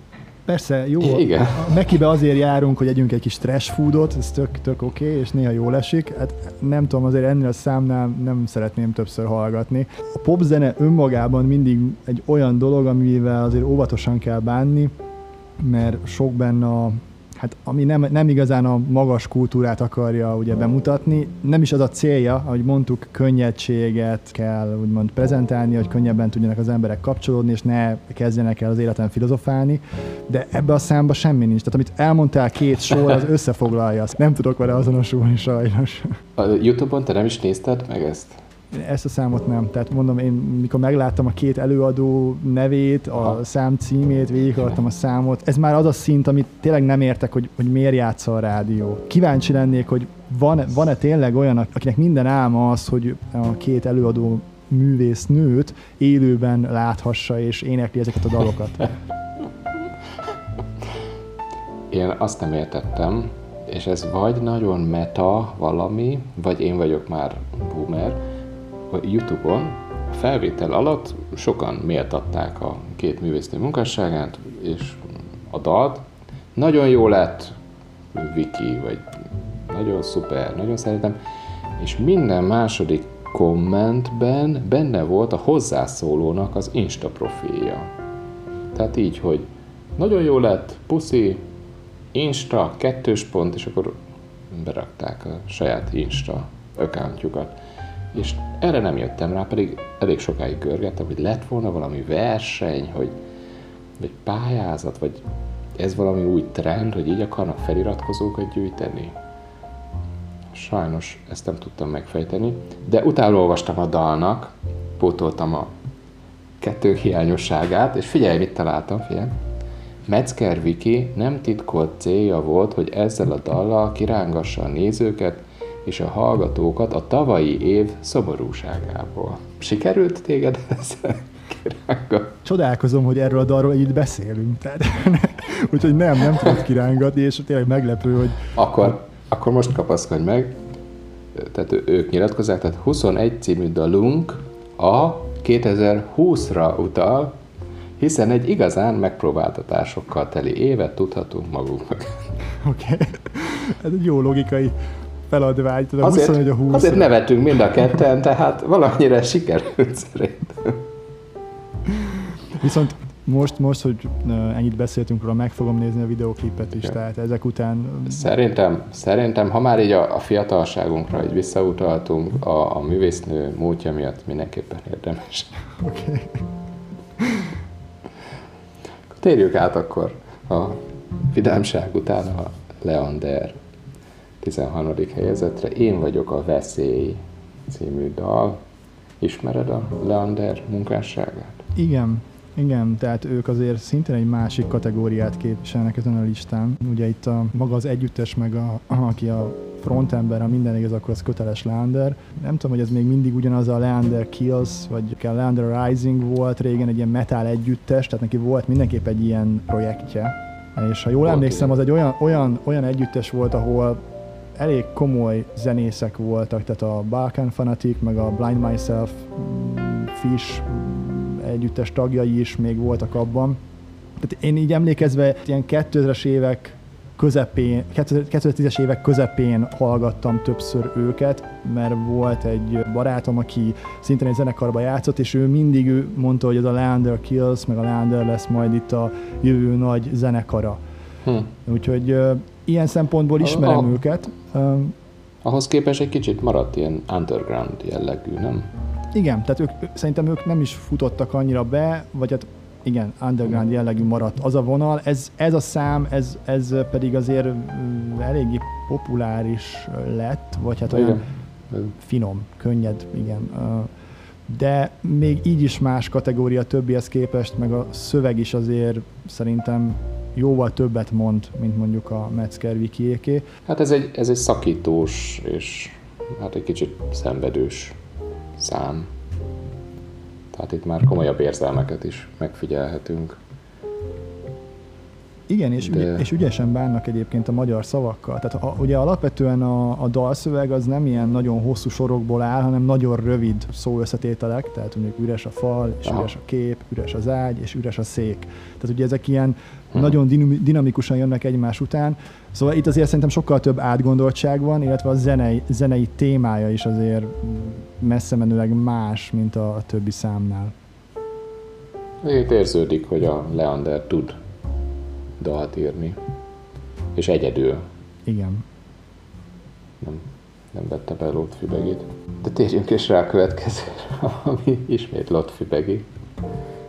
persze jó, Igen. a Mekibe azért járunk, hogy együnk egy kis trash foodot, ez tök, tök oké, okay, és néha jól esik. Hát nem tudom, azért ennél a számnál nem szeretném többször hallgatni. A popzene önmagában mindig egy olyan dolog, amivel azért óvatosan kell bánni, mert sok benne a hát ami nem, nem igazán a magas kultúrát akarja ugye bemutatni, nem is az a célja, ahogy mondtuk, könnyedséget kell úgymond prezentálni, hogy könnyebben tudjanak az emberek kapcsolódni, és ne kezdjenek el az életen filozofálni, de ebbe a számba semmi nincs. Tehát amit elmondtál két sor, az összefoglalja. Nem tudok vele azonosulni sajnos. A Youtube-on te nem is nézted meg ezt? Ezt a számot nem. Tehát mondom, én mikor megláttam a két előadó nevét, a ha. szám címét, végighallgattam a számot, ez már az a szint, amit tényleg nem értek, hogy, hogy miért játsza a rádió. Kíváncsi lennék, hogy van, van-e tényleg olyan, akinek minden álma az, hogy a két előadó művész nőt élőben láthassa és énekli ezeket a dalokat. Én azt nem értettem, és ez vagy nagyon meta valami, vagy én vagyok már boomer, YouTube-on a felvétel alatt sokan méltatták a két művésznő munkásságát, és a dalt. Nagyon jó lett, Viki, vagy nagyon szuper, nagyon szeretem, és minden második kommentben benne volt a hozzászólónak az Insta profilja. Tehát így, hogy nagyon jó lett, puszi, Insta, kettős pont, és akkor berakták a saját Insta accountjukat. És erre nem jöttem rá, pedig elég sokáig görgettem, hogy lett volna valami verseny, hogy, vagy pályázat, vagy ez valami új trend, hogy így akarnak feliratkozókat gyűjteni. Sajnos ezt nem tudtam megfejteni, de utána olvastam a dalnak, pótoltam a kettő hiányosságát, és figyelj, mit találtam, figyelj. Metzger Viki nem titkolt célja volt, hogy ezzel a dallal kirángassa a nézőket, és a hallgatókat a tavalyi év szomorúságából. Sikerült téged ez? Kirángat? Csodálkozom, hogy erről a dalról így beszélünk. Tehát, úgyhogy nem, nem tudod kirángatni, és tényleg meglepő, hogy... Akkor, akkor most kapaszkodj meg. Tehát ők nyilatkozzák, tehát 21 című dalunk a 2020-ra utal, hiszen egy igazán megpróbáltatásokkal teli évet tudhatunk magunknak. Oké, okay. ez egy jó logikai feladvány. Tudom, azért, 21 a 20 azért nevetünk mind a ketten, tehát valamennyire sikerült szerintem. Viszont most, most, hogy ennyit beszéltünk róla, meg fogom nézni a videóklipet is, ja. tehát ezek után... Szerintem, szerintem ha már így a, a fiatalságunkra így visszautaltunk, a, a művésznő múltja miatt mindenképpen érdemes. Oké. Okay. Térjük át akkor a vidámság után a Leander 13. helyezetre. Én vagyok a veszély című dal. Ismered a Leander munkásságát? Igen, igen, tehát ők azért szintén egy másik kategóriát képviselnek ezen a listán. Ugye itt a, maga az együttes, meg a, aki a frontember, ha minden igaz, akkor az köteles Leander. Nem tudom, hogy ez még mindig ugyanaz a Leander Kills, vagy a Leander Rising volt régen egy ilyen metal együttes, tehát neki volt mindenképp egy ilyen projektje. És ha jól volt emlékszem, az egy olyan, olyan, olyan együttes volt, ahol elég komoly zenészek voltak, tehát a Balkan Fanatic, meg a Blind Myself, mm, Fish mm, együttes tagjai is még voltak abban. Tehát én így emlékezve ilyen 2000-es évek közepén, 2010-es évek közepén hallgattam többször őket, mert volt egy barátom, aki szintén egy zenekarba játszott, és ő mindig ő mondta, hogy ez a Leander Kills, meg a Leander lesz majd itt a jövő nagy zenekara. Hm. Úgyhogy ilyen szempontból ismerem a, őket. Ahhoz képest egy kicsit maradt ilyen underground jellegű, nem? Igen, tehát ők, szerintem ők nem is futottak annyira be, vagy hát igen, underground jellegű maradt az a vonal. Ez, ez a szám, ez, ez pedig azért eléggé populáris lett, vagy hát olyan igen. finom, könnyed, igen. De még így is más kategória többihez képest, meg a szöveg is azért szerintem jóval többet mond, mint mondjuk a Metzger Wikiéké. Hát ez egy, ez egy szakítós és hát egy kicsit szenvedős szám. Tehát itt már komolyabb érzelmeket is megfigyelhetünk. Igen, és, De... ügy, és ügyesen bánnak egyébként a magyar szavakkal. Tehát a, ugye alapvetően a, a dalszöveg az nem ilyen nagyon hosszú sorokból áll, hanem nagyon rövid szóösszetételek, tehát mondjuk üres a fal, és Aha. üres a kép, üres az ágy, és üres a szék. Tehát ugye ezek ilyen hmm. nagyon dinamikusan jönnek egymás után. Szóval itt azért szerintem sokkal több átgondoltság van, illetve a zenei, zenei témája is azért messze menőleg más, mint a, a többi számnál. Itt érződik, hogy a Leander tud dalt írni. És egyedül. Igen. Nem, nem vette be Lotfibegit. De térjünk is rá a következő, ami ismét Lotfibegi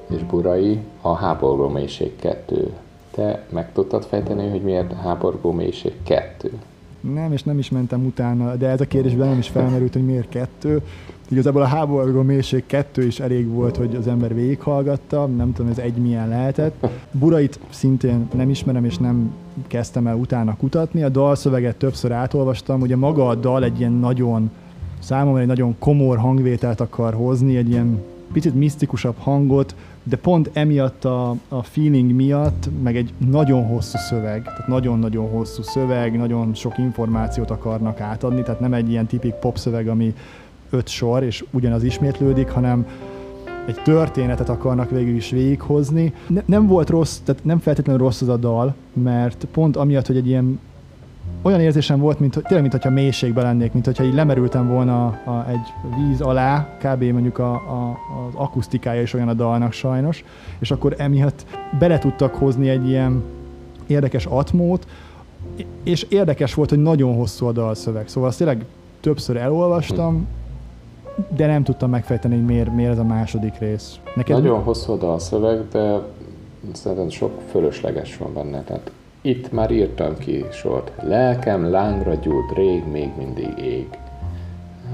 és Burai, a háborgó mélység 2. Te meg tudtad fejteni, hogy miért háborgó mélység 2? Nem, és nem is mentem utána, de ez a kérdésben nem is felmerült, hogy miért kettő. Igazából a háború mélység kettő is elég volt, hogy az ember végighallgatta, nem tudom, ez egy milyen lehetett. Burait szintén nem ismerem, és nem kezdtem el utána kutatni. A dalszöveget többször átolvastam, ugye maga a dal egy ilyen nagyon, számomra egy nagyon komor hangvételt akar hozni, egy ilyen picit misztikusabb hangot, de pont emiatt a, a feeling miatt, meg egy nagyon hosszú szöveg, tehát nagyon-nagyon hosszú szöveg, nagyon sok információt akarnak átadni, tehát nem egy ilyen tipik pop szöveg, ami öt sor, és ugyanaz ismétlődik, hanem egy történetet akarnak végül is végighozni. Ne, nem volt rossz, tehát nem feltétlenül rossz az a dal, mert pont amiatt, hogy egy ilyen olyan érzésem volt, mint, tényleg, mint hogyha mélységben lennék, mint hogyha így lemerültem volna a, a, egy víz alá, kb. mondjuk a, a, az akusztikája is olyan a dalnak sajnos, és akkor emiatt bele tudtak hozni egy ilyen érdekes atmót, és érdekes volt, hogy nagyon hosszú a dalszöveg, szóval azt tényleg többször elolvastam, de nem tudtam megfejteni, hogy miért, miért ez a második rész. Neked Nagyon hosszú a dalszöveg, de szerintem sok fölösleges van benne. Tehát itt már írtam ki sort. Lelkem lángra gyújt, rég még mindig ég.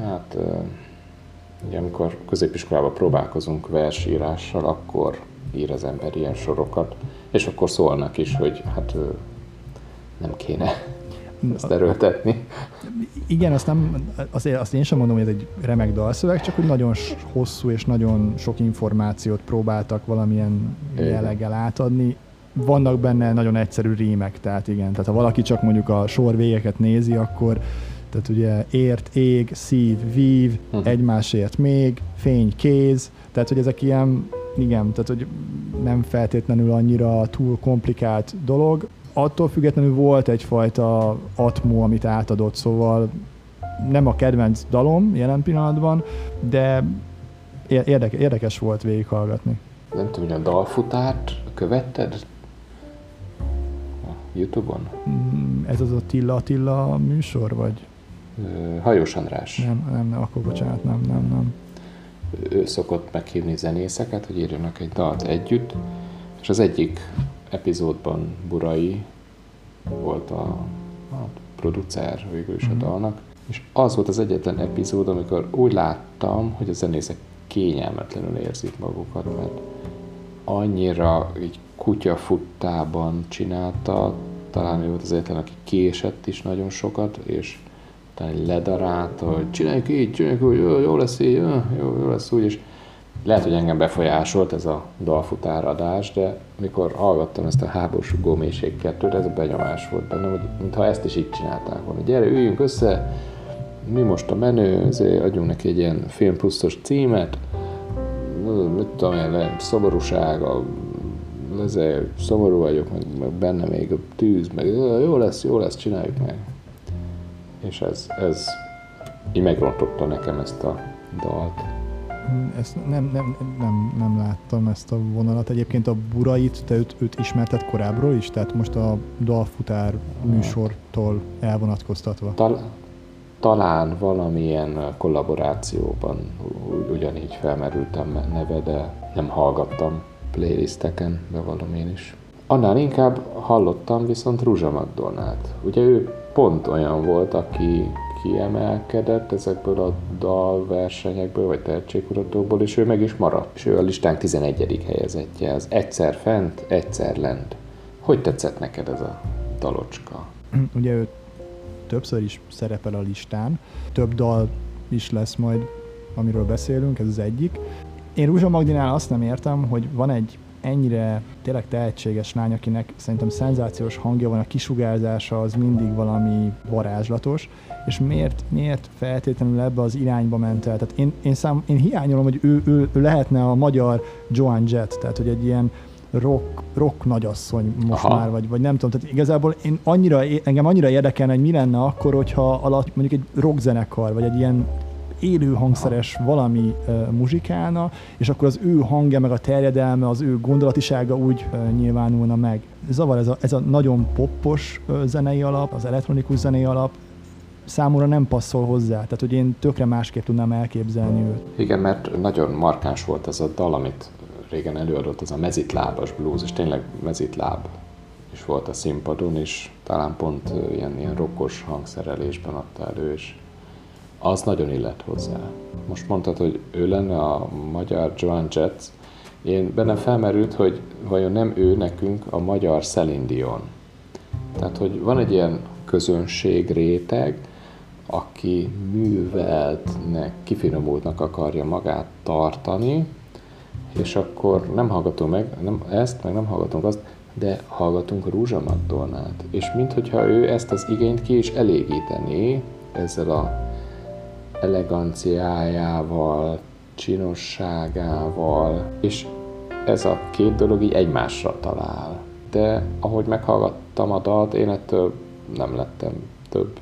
Hát, ugye amikor középiskolában próbálkozunk versírással, akkor ír az ember ilyen sorokat, és akkor szólnak is, hogy hát nem kéne ezt erőltetni. Igen, azt, nem, azért, azt én sem mondom, hogy ez egy remek dalszöveg, csak hogy nagyon hosszú és nagyon sok információt próbáltak valamilyen jelleggel átadni. Vannak benne nagyon egyszerű rímek, tehát igen, tehát ha valaki csak mondjuk a sor végeket nézi, akkor tehát ugye ért, ég, szív, vív, uh-huh. egymásért még, fény, kéz, tehát hogy ezek ilyen igen, tehát hogy nem feltétlenül annyira túl komplikált dolog. Attól függetlenül volt egyfajta atmó, amit átadott, szóval nem a kedvenc dalom jelen pillanatban, de érdekes, érdekes volt végighallgatni. Nem tudom, hogy a dalfutárt követted? A Youtube-on? Mm, ez az a Tilla Attila műsor, vagy? Hajós András. Nem, nem, nem, akkor bocsánat, nem, nem, nem. Ő szokott meghívni zenészeket, hogy írjanak egy dalt együtt, és az egyik epizódban Burai volt a, a producer végül is a mhm. dalnak, és az volt az egyetlen epizód, amikor úgy láttam, hogy a zenészek kényelmetlenül érzik magukat, mert annyira így kutyafuttában csinálta, talán ő volt az egyetlen, aki késett is nagyon sokat, és utána ledarálta, hogy csináljuk így, csináljuk úgy, jó, jó lesz így, jó, jó lesz úgy, és lehet, hogy engem befolyásolt ez a dalfutáradás, de mikor hallgattam ezt a háborús góméség kettőt, ez a benyomás volt bennem, hogy mintha ezt is így csinálták volna. Gyere, üljünk össze, mi most a menő, azért adjunk neki egy ilyen film pluszos címet, mit tudom én, szomorúság, a, ezért szomorú vagyok, meg, meg benne még a tűz, meg jó lesz, jó lesz, csináljuk meg. És ez, ez így megrontotta nekem ezt a dalt. Ezt nem, nem, nem, nem láttam ezt a vonalat. Egyébként a Burait, te őt, őt ismerted korábbról is? Tehát most a dalfutár műsortól elvonatkoztatva? Tal- talán valamilyen kollaborációban ugyanígy felmerültem neve, de nem hallgattam playlisteken, bevallom én is. Annál inkább hallottam viszont Ruzsa Magdolnát. Ugye ő pont olyan volt, aki kiemelkedett ezekből a dalversenyekből, vagy tehetségkutatókból, és ő meg is maradt. És ő a listánk 11. helyezettje, az egyszer fent, egyszer lent. Hogy tetszett neked ez a dalocska? Ugye ő többször is szerepel a listán. Több dal is lesz majd, amiről beszélünk, ez az egyik. Én Rúzsa Magdinál azt nem értem, hogy van egy ennyire tényleg tehetséges lány, akinek szerintem szenzációs hangja van, a kisugárzása az mindig valami varázslatos, és miért, miért feltétlenül ebbe az irányba ment el? Tehát én, én, szám, én hiányolom, hogy ő, ő, ő lehetne a magyar Joan Jett, tehát hogy egy ilyen rock, rock nagyasszony most Aha. már, vagy, vagy nem tudom. Tehát igazából én annyira, engem annyira érdekelne, hogy mi lenne akkor, hogyha alatt mondjuk egy rockzenekar, vagy egy ilyen élő hangszeres valami uh, muzsikálna, és akkor az ő hangja, meg a terjedelme, az ő gondolatisága úgy uh, nyilvánulna meg. Zavar ez a, ez a nagyon poppos uh, zenei alap, az elektronikus zenei alap, számomra nem passzol hozzá. Tehát, hogy én tökre másképp tudnám elképzelni őt. Igen, mert nagyon markáns volt ez a dal, amit régen előadott, az a mezitlábas blues, és tényleg mezitláb is volt a színpadon, és talán pont ilyen, ilyen rokkos hangszerelésben adta elő, és az nagyon illet hozzá. Most mondtad, hogy ő lenne a magyar Joan Jets. Én bennem felmerült, hogy vajon nem ő nekünk a magyar Celine Dion. Tehát, hogy van egy ilyen közönség réteg, aki műveltnek, kifinomultnak akarja magát tartani, és akkor nem hallgatunk meg nem ezt, meg nem hallgatunk azt, de hallgatunk Rúzsa Magdolnát. És minthogyha ő ezt az igényt ki is elégítené ezzel a eleganciájával, csinosságával, és ez a két dolog így egymásra talál. De ahogy meghallgattam a dalt, én ettől nem lettem több.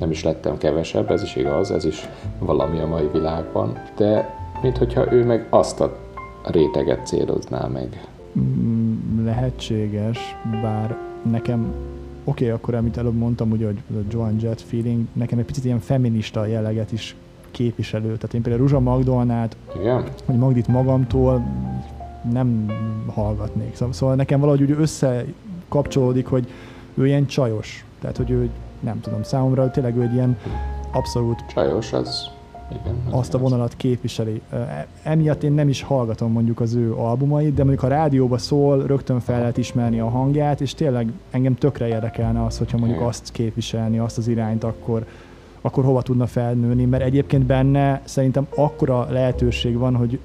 Nem is lettem kevesebb, ez is igaz, ez is valami a mai világban. De minthogyha ő meg azt a réteget célozná meg. Mm, lehetséges, bár nekem oké, okay, akkor amit előbb mondtam, ugye, hogy a Joan Jett feeling, nekem egy picit ilyen feminista jelleget is képviselő. Tehát én például Ruzsa Magdolnát, Igen. vagy Magdit magamtól nem hallgatnék. Szóval, szóval nekem valahogy úgy összekapcsolódik, hogy ő ilyen csajos. Tehát, hogy ő, nem tudom, számomra tényleg ő egy ilyen abszolút... Csajos, az igen, azt a vonalat képviseli. Emiatt én nem is hallgatom mondjuk az ő albumait, de mondjuk ha rádióba szól, rögtön fel lehet ismerni a hangját, és tényleg engem tökre érdekelne az, hogyha mondjuk Igen. azt képviselni, azt az irányt, akkor, akkor hova tudna felnőni, mert egyébként benne szerintem akkora lehetőség van, hogy,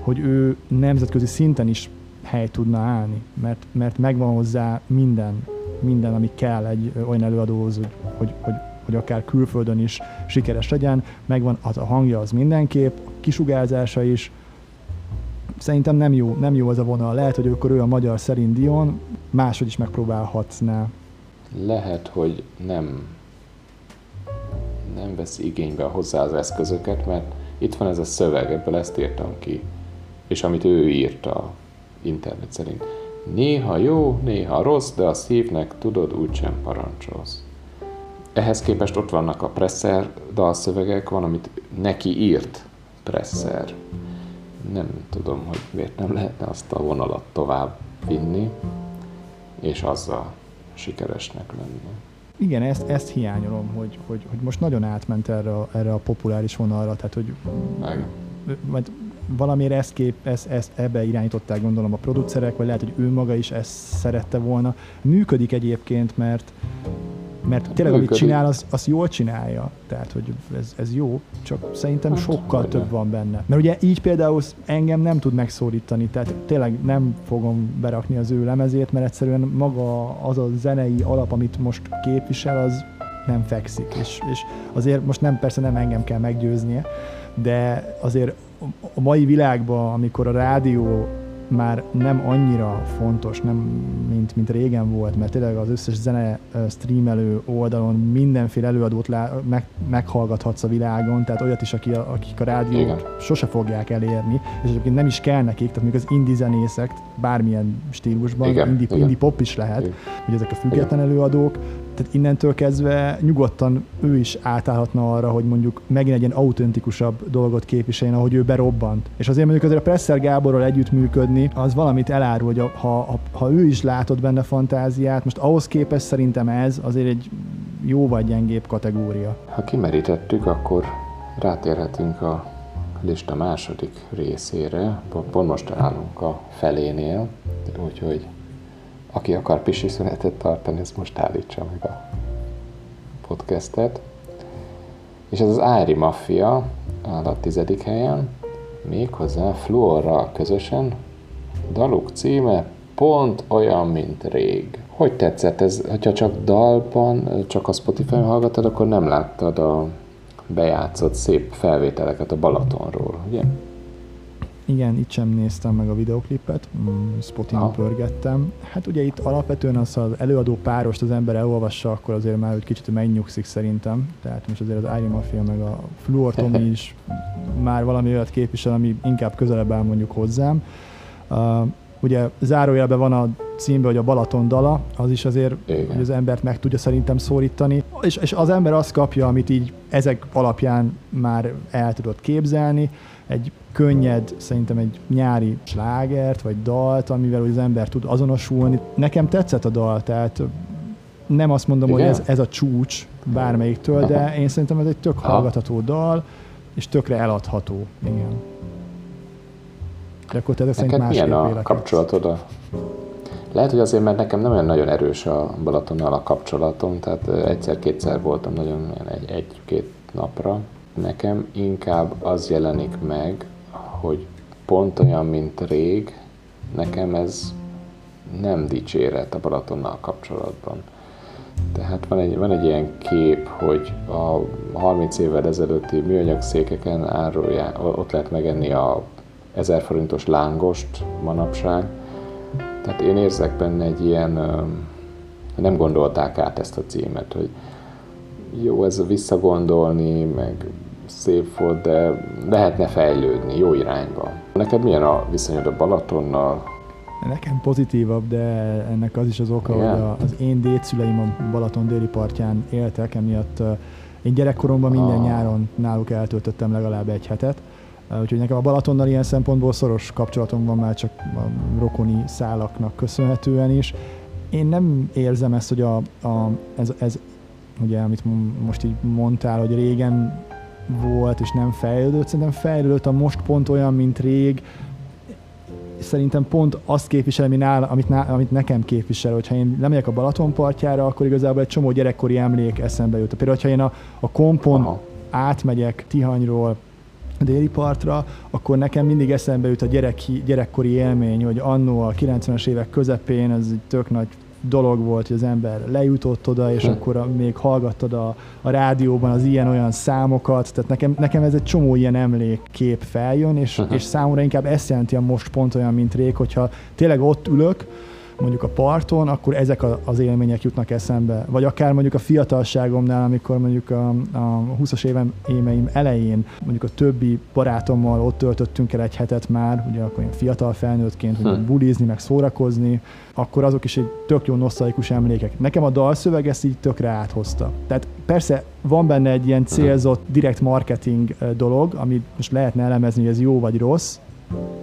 hogy ő nemzetközi szinten is hely tudna állni, mert, mert megvan hozzá minden, minden, ami kell egy olyan előadóhoz, hogy, hogy, hogy akár külföldön is sikeres legyen, megvan az a hangja az mindenképp, a kisugárzása is, szerintem nem jó, nem jó az a vonal. Lehet, hogy akkor ő a magyar szerint Dion, máshogy is megpróbálhatná. Lehet, hogy nem nem vesz igénybe hozzá az eszközöket, mert itt van ez a szöveg, ebből ezt írtam ki, és amit ő írta internet szerint. Néha jó, néha rossz, de a szívnek tudod úgysem parancsolsz. Ehhez képest ott vannak a Presser dalszövegek, van, amit neki írt Presser. Nem tudom, hogy miért nem lehetne azt a vonalat tovább vinni, és azzal sikeresnek lenni. Igen, ezt, ezt hiányolom, hogy, hogy, hogy most nagyon átment erre a, erre a populáris vonalra, tehát hogy Meg. majd valamiért ezt, kép, ezt, ezt ebbe irányították gondolom a producerek, vagy lehet, hogy ő maga is ezt szerette volna. Működik egyébként, mert mert tényleg, amit Működik. csinál, az, az jól csinálja. Tehát, hogy ez, ez jó, csak szerintem Hát, sokkal több van benne. Mert ugye így például engem nem tud megszólítani, tehát tényleg nem fogom berakni az ő lemezét, mert egyszerűen maga az a zenei alap, amit most képvisel, az nem fekszik. És, és azért most nem, persze nem engem kell meggyőznie, de azért a mai világban, amikor a rádió már nem annyira fontos, nem mint, mint régen volt, mert tényleg az összes zene streamelő oldalon mindenféle előadót lá, meg, meghallgathatsz a világon, tehát olyat is, aki akik a rádiót Igen. sose fogják elérni, és egyébként nem is kell nekik, tehát mondjuk az indie zenészek bármilyen stílusban, Igen, indie, igen. indie pop is lehet, Igen. hogy ezek a független előadók, tehát innentől kezdve nyugodtan ő is átállhatna arra, hogy mondjuk megint egy ilyen autentikusabb dolgot képviseljen, ahogy ő berobbant. És azért mondjuk azért a Presser Gáborral együttműködni, az valamit elárul, hogy ha, ha, ha ő is látott benne fantáziát, most ahhoz képest szerintem ez azért egy jó vagy gyengébb kategória. Ha kimerítettük, akkor rátérhetünk a lista második részére. Pont most állunk a felénél, úgyhogy aki akar pisi szünetet tartani, ez most állítsa meg a podcastet. És ez az Ári Mafia áll a tizedik helyen, méghozzá Fluorral közösen. Daluk címe pont olyan, mint rég. Hogy tetszett ez? Ha csak dalban, csak a Spotify-on hallgatod, akkor nem láttad a bejátszott szép felvételeket a Balatonról, ugye? Igen, itt sem néztem meg a videoklipet, mm, Spotify-on Aha. pörgettem. Hát ugye itt alapvetően az, ha az előadó párost az ember elolvassa, akkor azért már egy kicsit megnyugszik szerintem. Tehát most azért az Iron Mafia meg a Fluor Tommy is már valami olyat képvisel, ami inkább közelebb áll mondjuk hozzám. Uh, ugye zárójelben van a címben, hogy a Balaton dala, az is azért, Igen. hogy az embert meg tudja szerintem szólítani, és, és az ember azt kapja, amit így ezek alapján már el tudott képzelni, egy könnyed, szerintem egy nyári slágert, vagy dalt, amivel az ember tud azonosulni. Nekem tetszett a dal, tehát nem azt mondom, Igen? hogy ez, ez a csúcs bármelyiktől, de én szerintem ez egy tök hallgatható dal, és tökre eladható. Igen. De akkor te szerint másképp milyen a vélekedsz. kapcsolatod a... Lehet, hogy azért, mert nekem nem olyan nagyon erős a Balatonnal a kapcsolatom, tehát egyszer-kétszer voltam nagyon egy-két napra. Nekem inkább az jelenik meg, hogy pont olyan, mint rég, nekem ez nem dicséret a Balatonnal kapcsolatban. Tehát van egy, van egy ilyen kép, hogy a 30 évvel ezelőtti műanyag székeken árulják, ott lehet megenni a 1000 forintos lángost manapság. Tehát én érzek benne egy ilyen, nem gondolták át ezt a címet, hogy jó ez visszagondolni, meg szép volt, de lehetne fejlődni jó irányba. Neked milyen a viszonyod a Balatonnal? Nekem pozitívabb, de ennek az is az oka, Igen? hogy a, az én dédszüleim a Balaton déli partján éltek, emiatt én gyerekkoromban minden Ah. nyáron náluk eltöltöttem legalább egy hetet. Úgyhogy nekem a Balatonnal ilyen szempontból szoros kapcsolatom van már csak a rokoni szálaknak köszönhetően is. Én nem érzem ezt, hogy a, a, ez, ez, ugye, amit mo- most így mondtál, hogy régen volt és nem fejlődött, szerintem fejlődött a most pont olyan, mint rég, szerintem pont azt képvisel, ami nála, amit, ná, amit nekem képvisel, hogyha én lemegyek a Balaton partjára, akkor igazából egy csomó gyerekkori emlék eszembe jut. Például, hogyha én a, a kompon Aha. átmegyek Tihanyról a déli partra, akkor nekem mindig eszembe jut a gyerek, gyerekkori élmény, hogy annó a 90-es évek közepén ez egy tök nagy dolog volt, hogy az ember lejutott oda, és hm. akkor a, még hallgattad a, a rádióban az ilyen-olyan számokat, tehát nekem, nekem ez egy csomó ilyen emlékkép feljön, és, uh-huh. és számomra inkább ezt jelenti a most pont olyan, mint rég, hogyha tényleg ott ülök, mondjuk a parton, akkor ezek az élmények jutnak eszembe. Vagy akár mondjuk a fiatalságomnál, amikor mondjuk a, a 20-as évem, éveim elején mondjuk a többi barátommal ott töltöttünk el egy hetet már, ugye akkor én fiatal felnőttként, hogy hm. bulizni, meg szórakozni, akkor azok is egy tök jó nosztalikus emlékek. Nekem a dalszöveg ezt így tökre áthozta. Tehát persze van benne egy ilyen célzott direkt marketing dolog, amit most lehetne elemezni, hogy ez jó vagy rossz,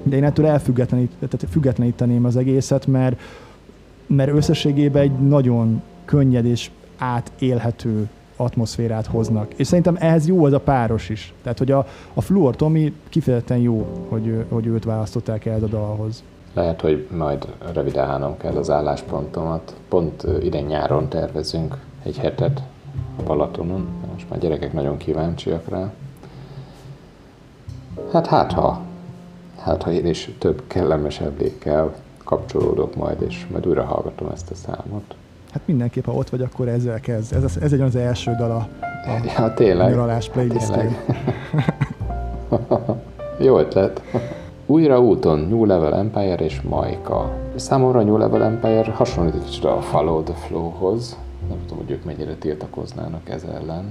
de én ettől elfüggetlenít, az egészet, mert mert összességében egy nagyon könnyed és átélhető atmoszférát hoznak. És szerintem ehhez jó az a páros is. Tehát, hogy a, a Fluor Tomi kifejezetten jó, hogy, hogy őt választották el a dalhoz. Lehet, hogy majd revidálnom kell az álláspontomat. Pont idén nyáron tervezünk egy hetet a Balatonon. Most már gyerekek nagyon kíváncsiak rá. Hát hát ha, hát ha én is több kellemes emlékkel kapcsolódok majd, és majd újra hallgatom ezt a számot. Hát mindenképp, ha ott vagy, akkor ezzel kezd. Ez, ez egy az első dal a, a ja, tényleg. nyaralás playlistén. Jó ötlet. Újra úton New Level Empire és Majka. Számomra a New Level Empire hasonlít kicsit a Follow the Flow-hoz. Nem tudom, hogy ők mennyire tiltakoznának ez ellen.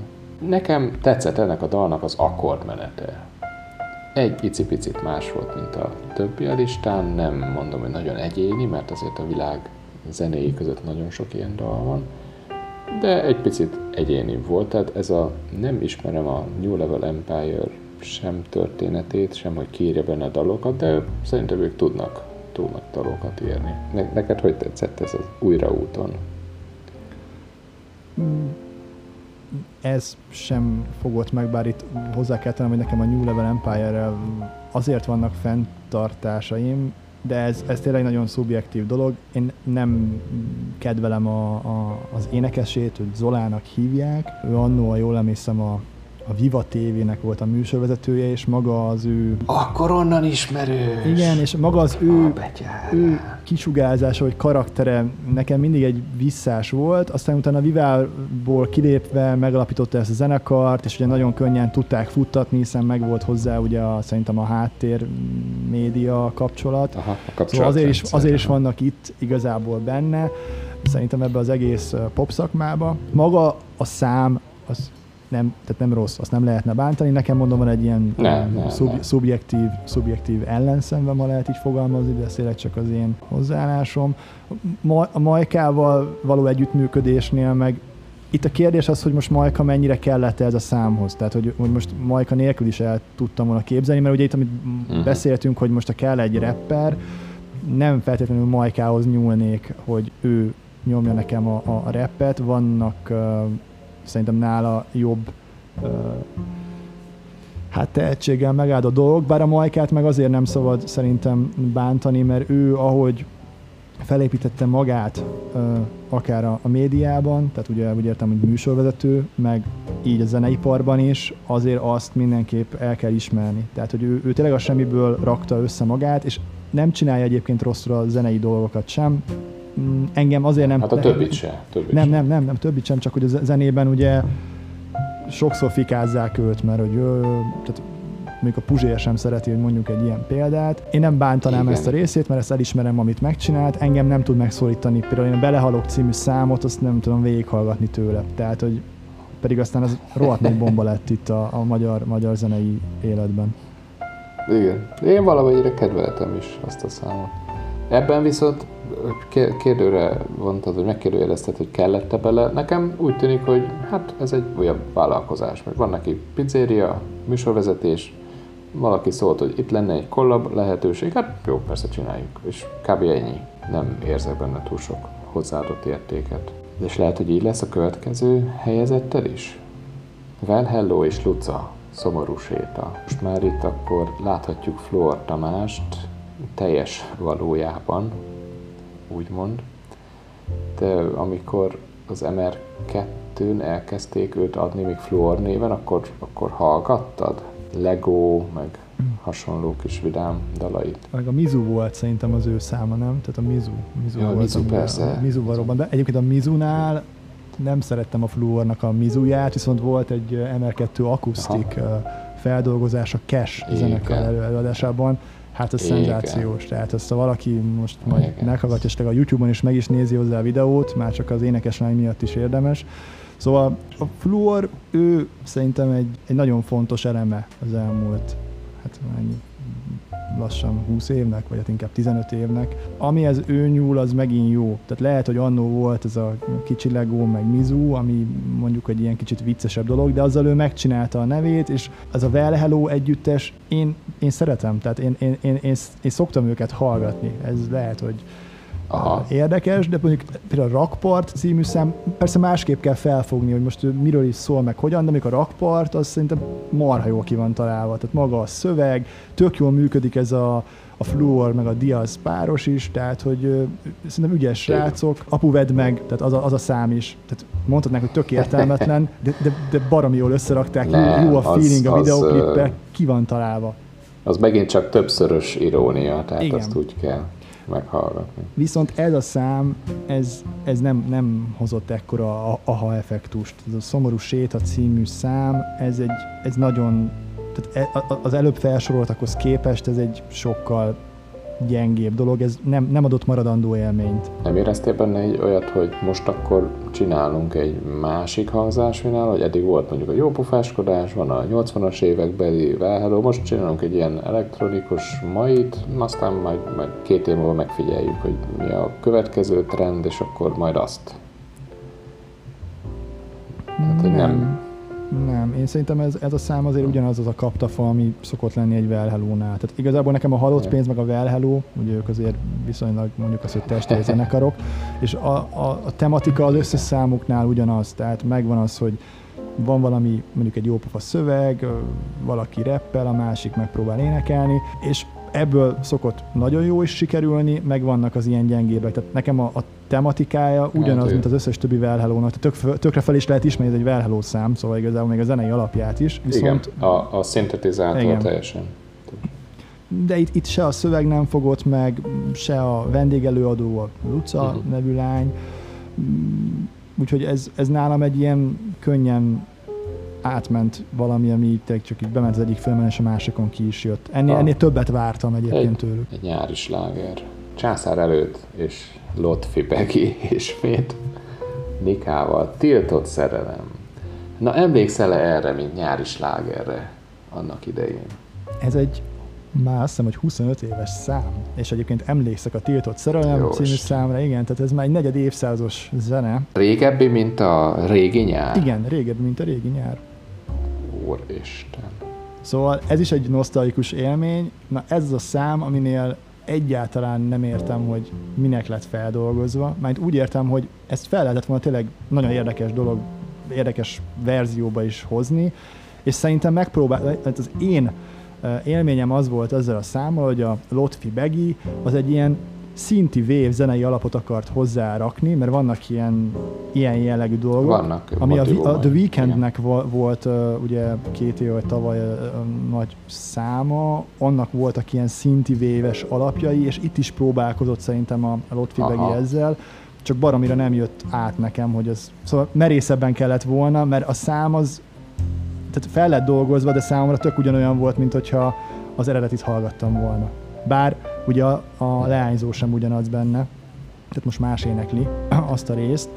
Nekem tetszett ennek a dalnak az akkordmenete egy icipicit más volt, mint a többi a listán, nem mondom, hogy nagyon egyéni, mert azért a világ zenéi között nagyon sok ilyen dal van, de egy picit egyéni volt, tehát ez a, nem ismerem a New Level Empire sem történetét, sem hogy kiírja benne a dalokat, de szerintem ők tudnak, tudnak dalokat írni. Ne, neked hogy tetszett ez az újraúton? Ez sem fogott meg, bár itt hozzá kell tennem, hogy nekem a New Level Empire-rel azért vannak fenntartásaim, de ez, ez tényleg nagyon szubjektív dolog. Én nem kedvelem a, a, az énekesét, hogy Zolának hívják. Ő annó, a jól emlékszem, a a Viva TV-nek volt a műsorvezetője, és maga az ő... Akkor onnan ismerős! Igen, és maga az ő, ő kisugárzása, vagy karaktere nekem mindig egy visszás volt, aztán utána a Vivából kilépve megalapította ezt a zenekart, és ugye nagyon könnyen tudták futtatni, hiszen meg volt hozzá ugye a, szerintem a háttér média kapcsolat. Aha, a kapcsolat szóval azért is, azért is vannak itt igazából benne, szerintem ebbe az egész pop szakmába. Maga a szám, az nem, tehát nem rossz, azt nem lehetne bántani. Nekem mondom, van egy ilyen ne, ne, szub, ne. Szubjektív, szubjektív ellenszemben, ma lehet így fogalmazni, de ez tényleg csak az én hozzáállásom. Ma, a Majkával való együttműködésnél meg itt a kérdés az, hogy most Majka mennyire kellett ez a számhoz. Tehát, hogy, hogy most Majka nélkül is el tudtam volna képzelni, mert ugye itt, amit uh-huh. beszéltünk, hogy most a kell egy rapper, nem feltétlenül Majkához nyúlnék, hogy ő nyomja nekem a, a rappet. Vannak uh, szerintem nála jobb uh, hát tehetséggel megáldott dolgok, bár a Majkát meg azért nem szabad szerintem bántani, mert ő ahogy felépítette magát uh, akár a, a médiában, tehát ugye úgy értem, hogy műsorvezető, meg így a zeneiparban is, azért azt mindenképp el kell ismerni. Tehát, hogy ő, ő tényleg a semmiből rakta össze magát, és nem csinálja egyébként rosszul a zenei dolgokat sem, engem azért nem... Hát a többit se. Többit nem, nem, nem, nem, többit sem, csak hogy a zenében ugye sokszor fikázzák őt, mert hogy ő, tehát még a Puzsér sem szereti, hogy mondjuk egy ilyen példát. Én nem bántanám Igen. ezt a részét, mert ezt elismerem, amit megcsinált. Engem nem tud megszólítani. Például én a Belehalok című számot, azt nem tudom végighallgatni tőle. Tehát, hogy pedig aztán az rohadt nagy bomba lett itt a, a magyar, magyar zenei életben. Igen. Én valamennyire kedveltem is azt a számot. Ebben viszont kérdőre vontad, hogy megkérdőjelezted, hogy kellett-e bele. Nekem úgy tűnik, hogy hát ez egy olyan vállalkozás, mert van neki pizzeria, műsorvezetés, valaki szólt, hogy itt lenne egy kollab lehetőség, hát jó, persze csináljuk, és kb. ennyi. Nem érzek benne túl sok hozzáadott értéket. És lehet, hogy így lesz a következő helyezettel is? Well Hello és Luca, szomorú séta. Most már itt akkor láthatjuk Flor Tamást teljes valójában, úgymond. De amikor az MR2-n elkezdték őt adni még Fluor néven, akkor, akkor hallgattad? Lego, meg hasonló kis vidám dalait. Meg a Mizu volt szerintem az ő száma, nem? Tehát a Mizu. Mizu ja, volt, Mizu, persze. A Mizu valóban. De egyébként a Mizunál nem szerettem a Fluornak a Mizuját, viszont volt egy MR2 akusztik feldolgozás a Cash zenekar előadásában. Hát ez szenzációs, tehát ezt ha valaki most majd Igen. meghallgatja, és a YouTube-on is meg is nézi hozzá a videót, már csak az énekeslány miatt is érdemes. Szóval a Fluor, ő szerintem egy, egy nagyon fontos eleme az elmúlt, hát mennyi, lassan 20 évnek, vagy hát inkább 15 évnek. Ami ez ő nyúl, az megint jó. Tehát lehet, hogy annó volt ez a kicsi Lego, meg Mizu, ami mondjuk egy ilyen kicsit viccesebb dolog, de azzal ő megcsinálta a nevét, és az a Well Hello együttes, én, én szeretem, tehát én, én, én, én, én szoktam őket hallgatni. Ez lehet, hogy Aha. érdekes, de mondjuk például a Rakpart című szám, persze másképp kell felfogni, hogy most miről is szól, meg hogyan, de amikor a Rakpart, az szerintem marha jól ki van találva. Tehát maga a szöveg, tök jól működik ez a, a Fluor, meg a Diaz páros is, tehát hogy ö, szerintem ügyes srácok, apu vedd meg, tehát az a, az a szám is. Tehát mondhatnánk, hogy tök értelmetlen, de, de, de baromi jól összerakták, Nem, jó a feeling az, a videóklipbe, ki van találva. Az megint csak többszörös irónia, tehát Igen. azt úgy kell meghallgatni. Viszont ez a szám, ez, ez nem, nem hozott ekkora aha effektust. Ez a Szomorú Séta című szám, ez, egy, ez nagyon, tehát e, az előbb felsoroltakhoz képest ez egy sokkal gyengébb dolog, ez nem, nem adott maradandó élményt. Nem éreztél benne egy olyat, hogy most akkor csinálunk egy másik hangzásvinál, hogy eddig volt mondjuk a jópofáskodás, van a 80-as évekbeli Valhello, most csinálunk egy ilyen elektronikus mait, aztán majd, majd két év múlva megfigyeljük, hogy mi a következő trend, és akkor majd azt. Tehát, hogy nem, nem én szerintem ez, ez a szám azért ugyanaz az a kaptafa, ami szokott lenni egy Well Hello-nál. Tehát igazából nekem a halott pénz meg a Well Hello, ugye ők azért viszonylag mondjuk az, hogy testőri zenekarok, és a, a, a, tematika az összes számuknál ugyanaz, tehát megvan az, hogy van valami, mondjuk egy jópofa szöveg, valaki reppel, a másik megpróbál énekelni, és ebből szokott nagyon jó is sikerülni, meg vannak az ilyen gyengébbek. Tehát nekem a, a tematikája ugyanaz, hát, mint az összes többi Well Hello-nak. Tök, tökre fel is lehet ismerni egy Well Hello szám, szóval igazából még a zenei alapját is. Viszont, igen, a, a szintetizátor teljesen. De itt, itt se a szöveg nem fogott meg, se a vendégelőadó, a Luca uh-huh. nevű lány. Mm, úgyhogy ez, ez nálam egy ilyen könnyen átment valami, ami csak így bement az egyik filmen, és a másikon ki is jött. Ennél, ennél többet vártam egyébként egy, tőlük. Egy nyári sláger. Császár előtt, és Lotfi Begi ismét Nikával. Tiltott szerelem. Na emlékszel-e erre, mint nyári slágerre annak idején? Ez egy már azt hiszem, hogy 25 éves szám, és egyébként emlékszek a Tiltott Szerelem Jó, című számra, igen, tehát ez már egy negyed évszázados zene. Régebbi, mint a régi nyár? Igen, régebbi, mint a régi nyár. Úristen. Szóval ez is egy nosztalikus élmény. Na ez az a szám, aminél egyáltalán nem értem, hogy minek lett feldolgozva. Mert úgy értem, hogy ezt fel lehetett volna tényleg nagyon érdekes dolog, érdekes verzióba is hozni, és szerintem megpróbál, az én élményem az volt ezzel a számmal, hogy a Lotfi Begi az egy ilyen szinti vév zenei alapot akart hozzárakni, mert vannak ilyen, ilyen jellegű dolgok. Vannak, ami a, a The Weekendnek volt uh, ugye két év vagy tavaly uh, nagy száma, annak voltak ilyen szinti véves alapjai, és itt is próbálkozott szerintem a, Lotfi Begi ezzel, csak baromira nem jött át nekem, hogy az, szóval merészebben kellett volna, mert a szám az tehát fel lett dolgozva, de számomra tök ugyanolyan volt, mint hogyha az eredetit hallgattam volna. Bár ugye a, a leányzó sem ugyanaz benne, tehát most más énekli azt a részt,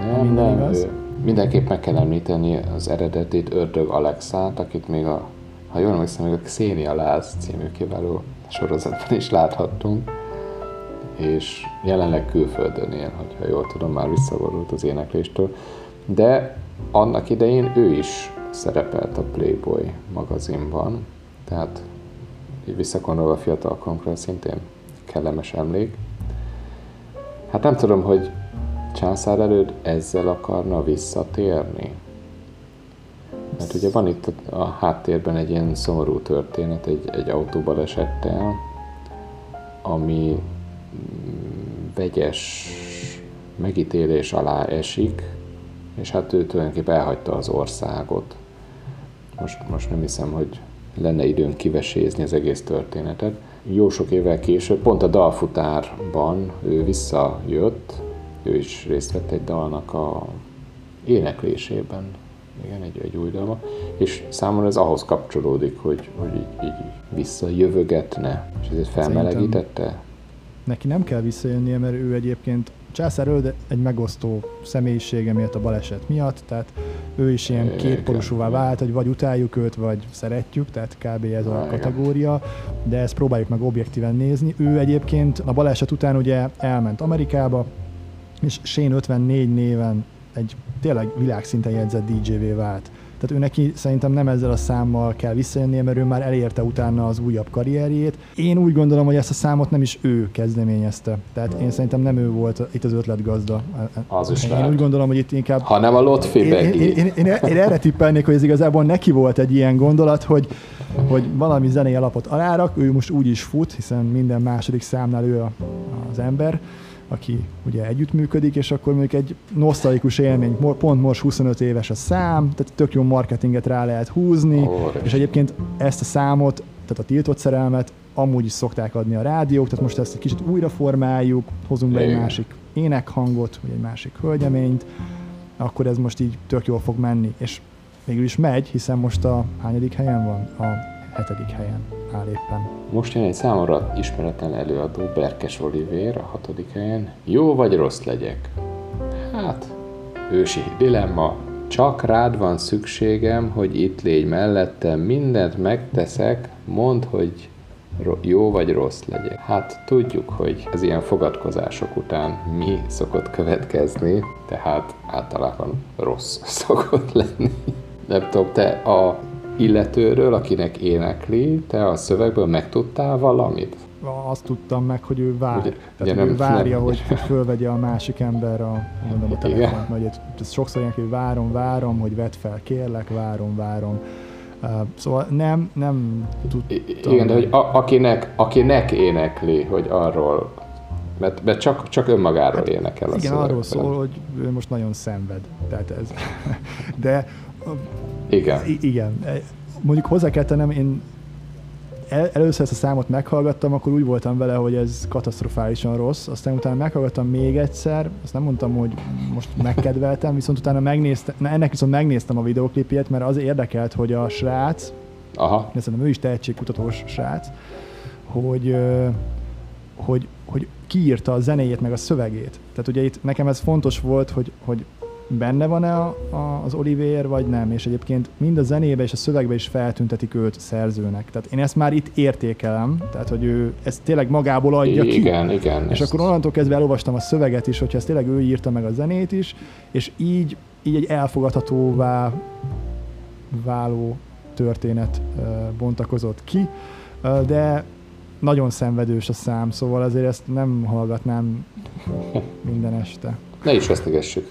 nem, minden nem, igaz. Mindenképp meg kell említeni az eredetét Ördög Alexát, akit még a, ha jól emlékszem, még a Xenia Láz című kiváló sorozatban is láthattunk, és jelenleg külföldön él, hogyha jól tudom, már visszavonult az énekléstől, de annak idején ő is szerepelt a Playboy magazinban, tehát így visszakondolva a fiatalkonkra szintén kellemes emlék. Hát nem tudom, hogy császár előtt ezzel akarna visszatérni. Mert ugye van itt a háttérben egy ilyen szomorú történet, egy, egy autóbalesettel, ami vegyes megítélés alá esik, és hát ő tulajdonképpen elhagyta az országot. Most, most nem hiszem, hogy lenne időm kivesézni az egész történetet. Jó sok évvel később, pont a dalfutárban ő visszajött, ő is részt vett egy dalnak a éneklésében, igen, egy, egy új dalma, és számomra ez ahhoz kapcsolódik, hogy, hogy így, így visszajövögetne, és ezért felmelegítette. Szerintem neki nem kell visszajönnie, mert ő egyébként Császár Ölde egy megosztó személyisége miatt a baleset miatt, tehát ő is ilyen kétporosúvá vált, hogy vagy utáljuk őt, vagy szeretjük, tehát kb. ez a kategória, de ezt próbáljuk meg objektíven nézni. Ő egyébként a baleset után ugye elment Amerikába, és Shane 54 néven egy tényleg világszinten jegyzett DJ-vé vált. Tehát ő neki szerintem nem ezzel a számmal kell visszajönnie, mert ő már elérte utána az újabb karrierjét. Én úgy gondolom, hogy ezt a számot nem is ő kezdeményezte. Tehát én szerintem nem ő volt itt az ötletgazda. Az is én lehet. úgy gondolom, hogy itt inkább... Hanem a Lotfi én, én, én, én, én, én, erre tippelnék, hogy ez igazából neki volt egy ilyen gondolat, hogy, hogy valami zenei alapot alárak, ő most úgy is fut, hiszen minden második számnál ő a, az ember, aki ugye együttműködik, és akkor mondjuk egy nosztalikus élmény, pont most 25 éves a szám, tehát tök jó marketinget rá lehet húzni, oh, és egyébként ezt a számot, tehát a tiltott szerelmet amúgy is szokták adni a rádiók, tehát most ezt egy kicsit újra formáljuk, hozunk be egy másik énekhangot, vagy egy másik hölgyeményt, akkor ez most így tök jól fog menni, és végül is megy, hiszen most a hányadik helyen van? A hetedik helyen áll éppen. Most jön egy számomra ismeretlen előadó, Berkes Olivér a hatodik helyen. Jó vagy rossz legyek? Hát, ősi dilemma, csak rád van szükségem, hogy itt légy mellettem, mindent megteszek, mondd, hogy jó vagy rossz legyek. Hát tudjuk, hogy az ilyen fogadkozások után mi szokott következni, tehát általában rossz szokott lenni. Nem tudom, te a illetőről, akinek énekli, te a szövegből megtudtál valamit? Azt tudtam meg, hogy ő vár. Ugye, Tehát, ugye nem, ő várja, nem. hogy fölvegye a másik ember a, mondom, a telefont. Vagy ez sokszor ilyen, hogy várom, várom, hogy vedd fel, kérlek, várom, várom. Uh, szóval nem, nem tudtam. Igen, de hogy a, akinek, akinek énekli, hogy arról mert, mert csak, csak önmagáról hát, énekel a Igen, szöveg. arról szól, hogy ő most nagyon szenved. Tehát ez. De igen. igen. E, mondjuk hozzá kell tennem, én el, először ezt a számot meghallgattam, akkor úgy voltam vele, hogy ez katasztrofálisan rossz, aztán utána meghallgattam még egyszer, azt nem mondtam, hogy most megkedveltem, viszont utána megnéztem, na ennek viszont megnéztem a videoklipjét, mert az érdekelt, hogy a srác, Aha. szerintem ő is tehetségkutatós srác, hogy, hogy, hogy kiírta a zenéjét meg a szövegét. Tehát ugye itt nekem ez fontos volt, hogy, hogy benne van-e a, a, az Oliver, vagy nem, és egyébként mind a zenébe és a szövegbe is feltüntetik őt szerzőnek. Tehát én ezt már itt értékelem, tehát hogy ő ezt tényleg magából adja ki. Igen, igen. És ezt... akkor onnantól kezdve elolvastam a szöveget is, hogyha ezt tényleg ő írta meg a zenét is, és így, így egy elfogadhatóvá váló történet bontakozott ki, de nagyon szenvedős a szám, szóval azért ezt nem hallgatnám minden este. Ne is vesztegessük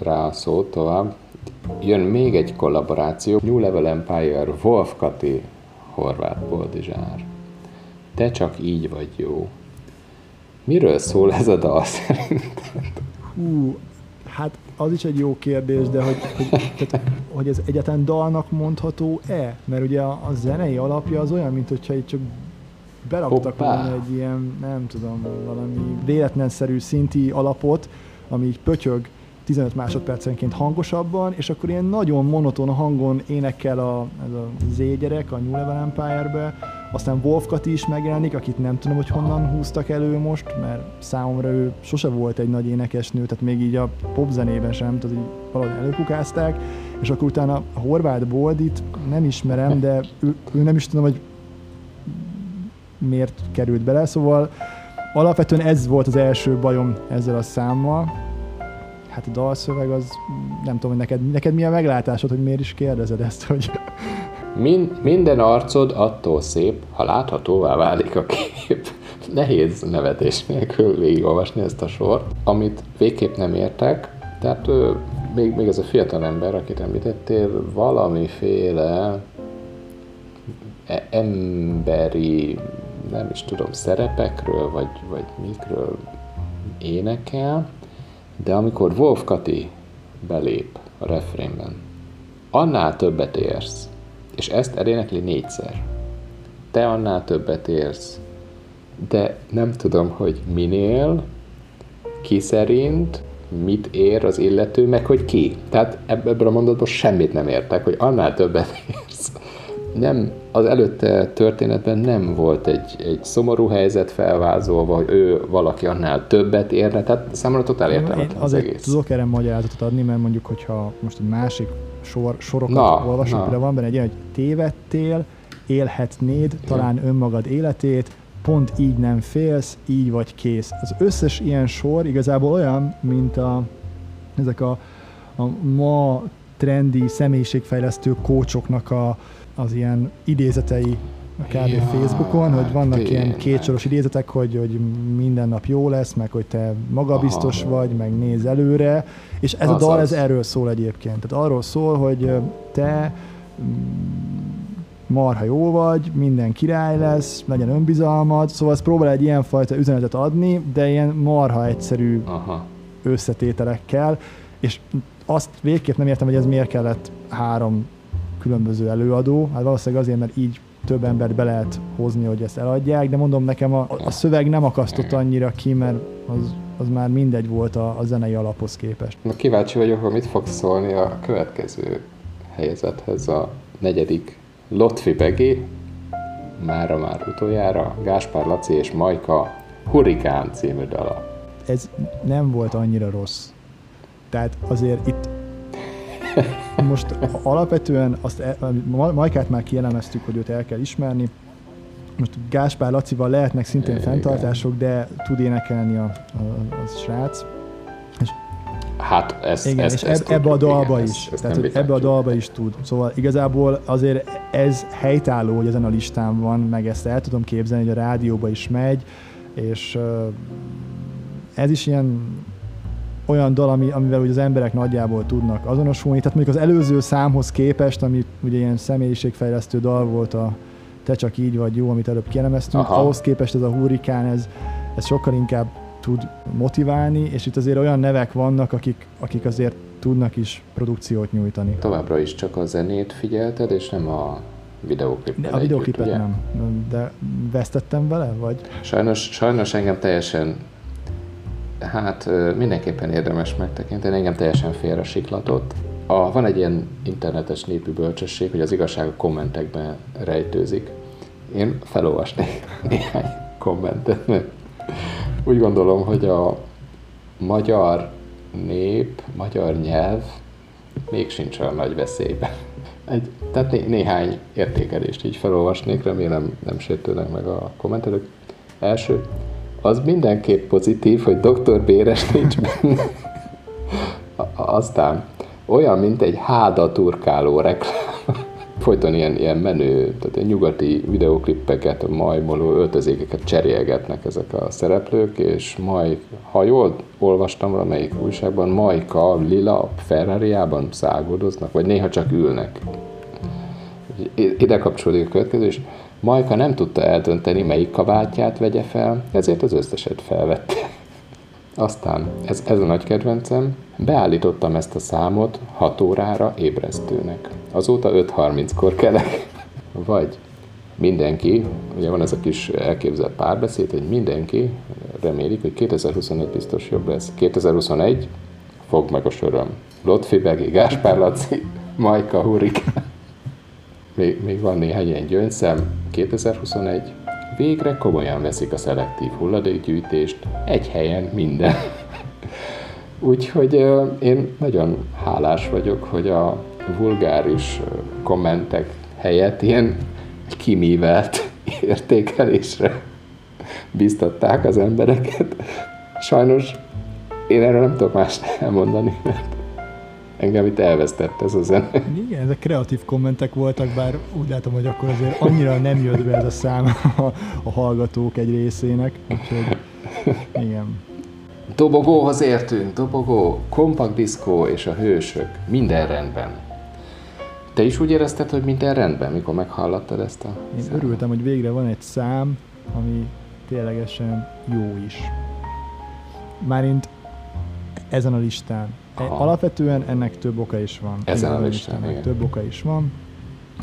rá a szót tovább. Jön még egy kollaboráció, New Level Empire, Wolf Kati, Horváth Boldizsár. Te csak így vagy jó. Miről szól ez a dal szerinted? Hú, hát az is egy jó kérdés, de hogy, hogy, tehát, hogy ez egyáltalán dalnak mondható-e? Mert ugye a, a zenei alapja az olyan, mint hogyha itt csak beraktak volna egy ilyen, nem tudom, valami véletlenszerű szinti alapot, ami így pötyög 15 másodpercenként hangosabban, és akkor ilyen nagyon monoton hangon énekel a, ez a Z gyerek a New Level Empire-be, aztán Wolf Kati is megjelenik, akit nem tudom, hogy honnan húztak elő most, mert számomra ő sose volt egy nagy énekesnő, tehát még így a popzenében sem, tehát így valahogy előkukázták, és akkor utána a Horváth Boldit nem ismerem, de ő, ő nem is tudom, hogy miért került bele, szóval alapvetően ez volt az első bajom ezzel a számmal. Hát a dalszöveg az, nem tudom, hogy neked, neked mi a meglátásod, hogy miért is kérdezed ezt, hogy... Min, minden arcod attól szép, ha láthatóvá válik a kép. Nehéz nevetés nélkül végigolvasni ezt a sort, amit végképp nem értek. Tehát ő, még, még ez a fiatal ember, akit említettél, valamiféle e- emberi nem is tudom, szerepekről, vagy, vagy mikről énekel, de amikor Wolf Kati belép a refrénben, annál többet érsz. és ezt elénekli négyszer. Te annál többet érsz, de nem tudom, hogy minél, ki szerint, mit ér az illető, meg hogy ki. Tehát ebből a mondatból semmit nem értek, hogy annál többet érsz. Nem, az előtte történetben nem volt egy, egy szomorú helyzet felvázolva, hogy ő valaki annál többet érne, tehát számomra totál értelmetlen az egész. tudok erre magyarázatot adni, mert mondjuk, hogyha most egy másik sor, sorokat na, olvasok, de van benne egy ilyen, hogy tévedtél, élhetnéd talán önmagad életét, pont így nem félsz, így vagy kész. Az összes ilyen sor igazából olyan, mint a, ezek a, a ma trendi személyiségfejlesztő kócsoknak a, az ilyen idézetei a kb. Ja, Facebookon, hogy vannak tényleg. ilyen kétsoros idézetek, hogy, hogy minden nap jó lesz, meg hogy te magabiztos Aha. vagy, meg néz előre, és ez az a dal az. ez erről szól egyébként. Tehát arról szól, hogy te marha jó vagy, minden király lesz, legyen önbizalmad, szóval ez próbál egy ilyenfajta üzenetet adni, de ilyen marha egyszerű Aha. összetételekkel, és azt végképp nem értem, hogy ez miért kellett három különböző előadó, hát valószínűleg azért, mert így több embert be lehet hozni, hogy ezt eladják, de mondom nekem a, a szöveg nem akasztott annyira ki, mert az, az már mindegy volt a, a zenei alaphoz képest. Na kíváncsi vagyok, hogy mit fog szólni a következő helyzethez, a negyedik Lotfi Begi, mára már utoljára, Gáspár Laci és Majka Hurikán című dala. Ez nem volt annyira rossz. Tehát azért itt most alapvetően azt, e, Majkát már kielemeztük, hogy őt el kell ismerni. Most Gáspár Lacival lehetnek szintén fenntartások, de tud énekelni a, a, a srác. Hát ez, igen, ez, és ez ebbe a dalba igen, is. Ez, ez tehát, ebbe a dalba is tud. Szóval igazából azért ez helytálló, hogy ezen a listán van, meg ezt el tudom képzelni, hogy a rádióba is megy, és ez is ilyen olyan dal, ami, amivel ugye az emberek nagyjából tudnak azonosulni. Tehát mondjuk az előző számhoz képest, ami ugye ilyen személyiségfejlesztő dal volt a Te csak így vagy jó, amit előbb kielemeztünk, Aha. ahhoz képest ez a hurrikán, ez, ez sokkal inkább tud motiválni, és itt azért olyan nevek vannak, akik, akik azért tudnak is produkciót nyújtani. Továbbra is csak a zenét figyelted, és nem a videóklipet. A videóklipet nem, de vesztettem vele, vagy? Sajnos, sajnos engem teljesen hát mindenképpen érdemes megtekinteni, engem teljesen félre siklatott. A, van egy ilyen internetes népű bölcsesség, hogy az igazság a kommentekben rejtőzik. Én felolvasnék néhány kommentet, úgy gondolom, hogy a magyar nép, magyar nyelv még sincs olyan nagy veszélyben. Egy, tehát né, néhány értékelést így felolvasnék, remélem nem sértődnek meg a kommentelők. Első, az mindenképp pozitív, hogy Dr. Béres nincs benne. Aztán olyan, mint egy háda turkáló reklám folyton ilyen, ilyen menő, tehát ilyen nyugati videoklippeket, majmoló öltözékeket cserélgetnek ezek a szereplők, és majd, ha jól olvastam valamelyik újságban, Majka lila ferrari szágodoznak, vagy néha csak ülnek. Ide kapcsolódik a következő, és Majka nem tudta eldönteni, melyik kabátját vegye fel, ezért az összeset felvette. Aztán, ez, ez a nagy kedvencem, beállítottam ezt a számot 6 órára ébresztőnek. Azóta 5.30-kor kelek. Vagy mindenki, ugye van ez a kis elképzelt párbeszéd, hogy mindenki remélik, hogy 2021 biztos jobb lesz. 2021 fog meg a sorom. Lotfi Begi, Gáspár Laci, Majka Hurik. Még, még van néhány ilyen gyöngyszem. 2021 végre komolyan veszik a szelektív hulladékgyűjtést, egy helyen minden. Úgyhogy én nagyon hálás vagyok, hogy a vulgáris kommentek helyett ilyen kimívelt értékelésre biztatták az embereket. Sajnos én erről nem tudok más elmondani, mert engem itt elvesztett ez a zene. Igen, ezek kreatív kommentek voltak, bár úgy látom, hogy akkor azért annyira nem jött be ez a szám a, a hallgatók egy részének, úgyhogy igen. Dobogóhoz értünk, dobogó, kompakt diszkó és a hősök, minden rendben. Te is úgy érezted, hogy minden rendben, mikor meghallottad ezt a Én számot? örültem, hogy végre van egy szám, ami ténylegesen jó is. Márint ezen a listán. Aha. Alapvetően ennek több oka is van. Ezen a listán, több oka is van.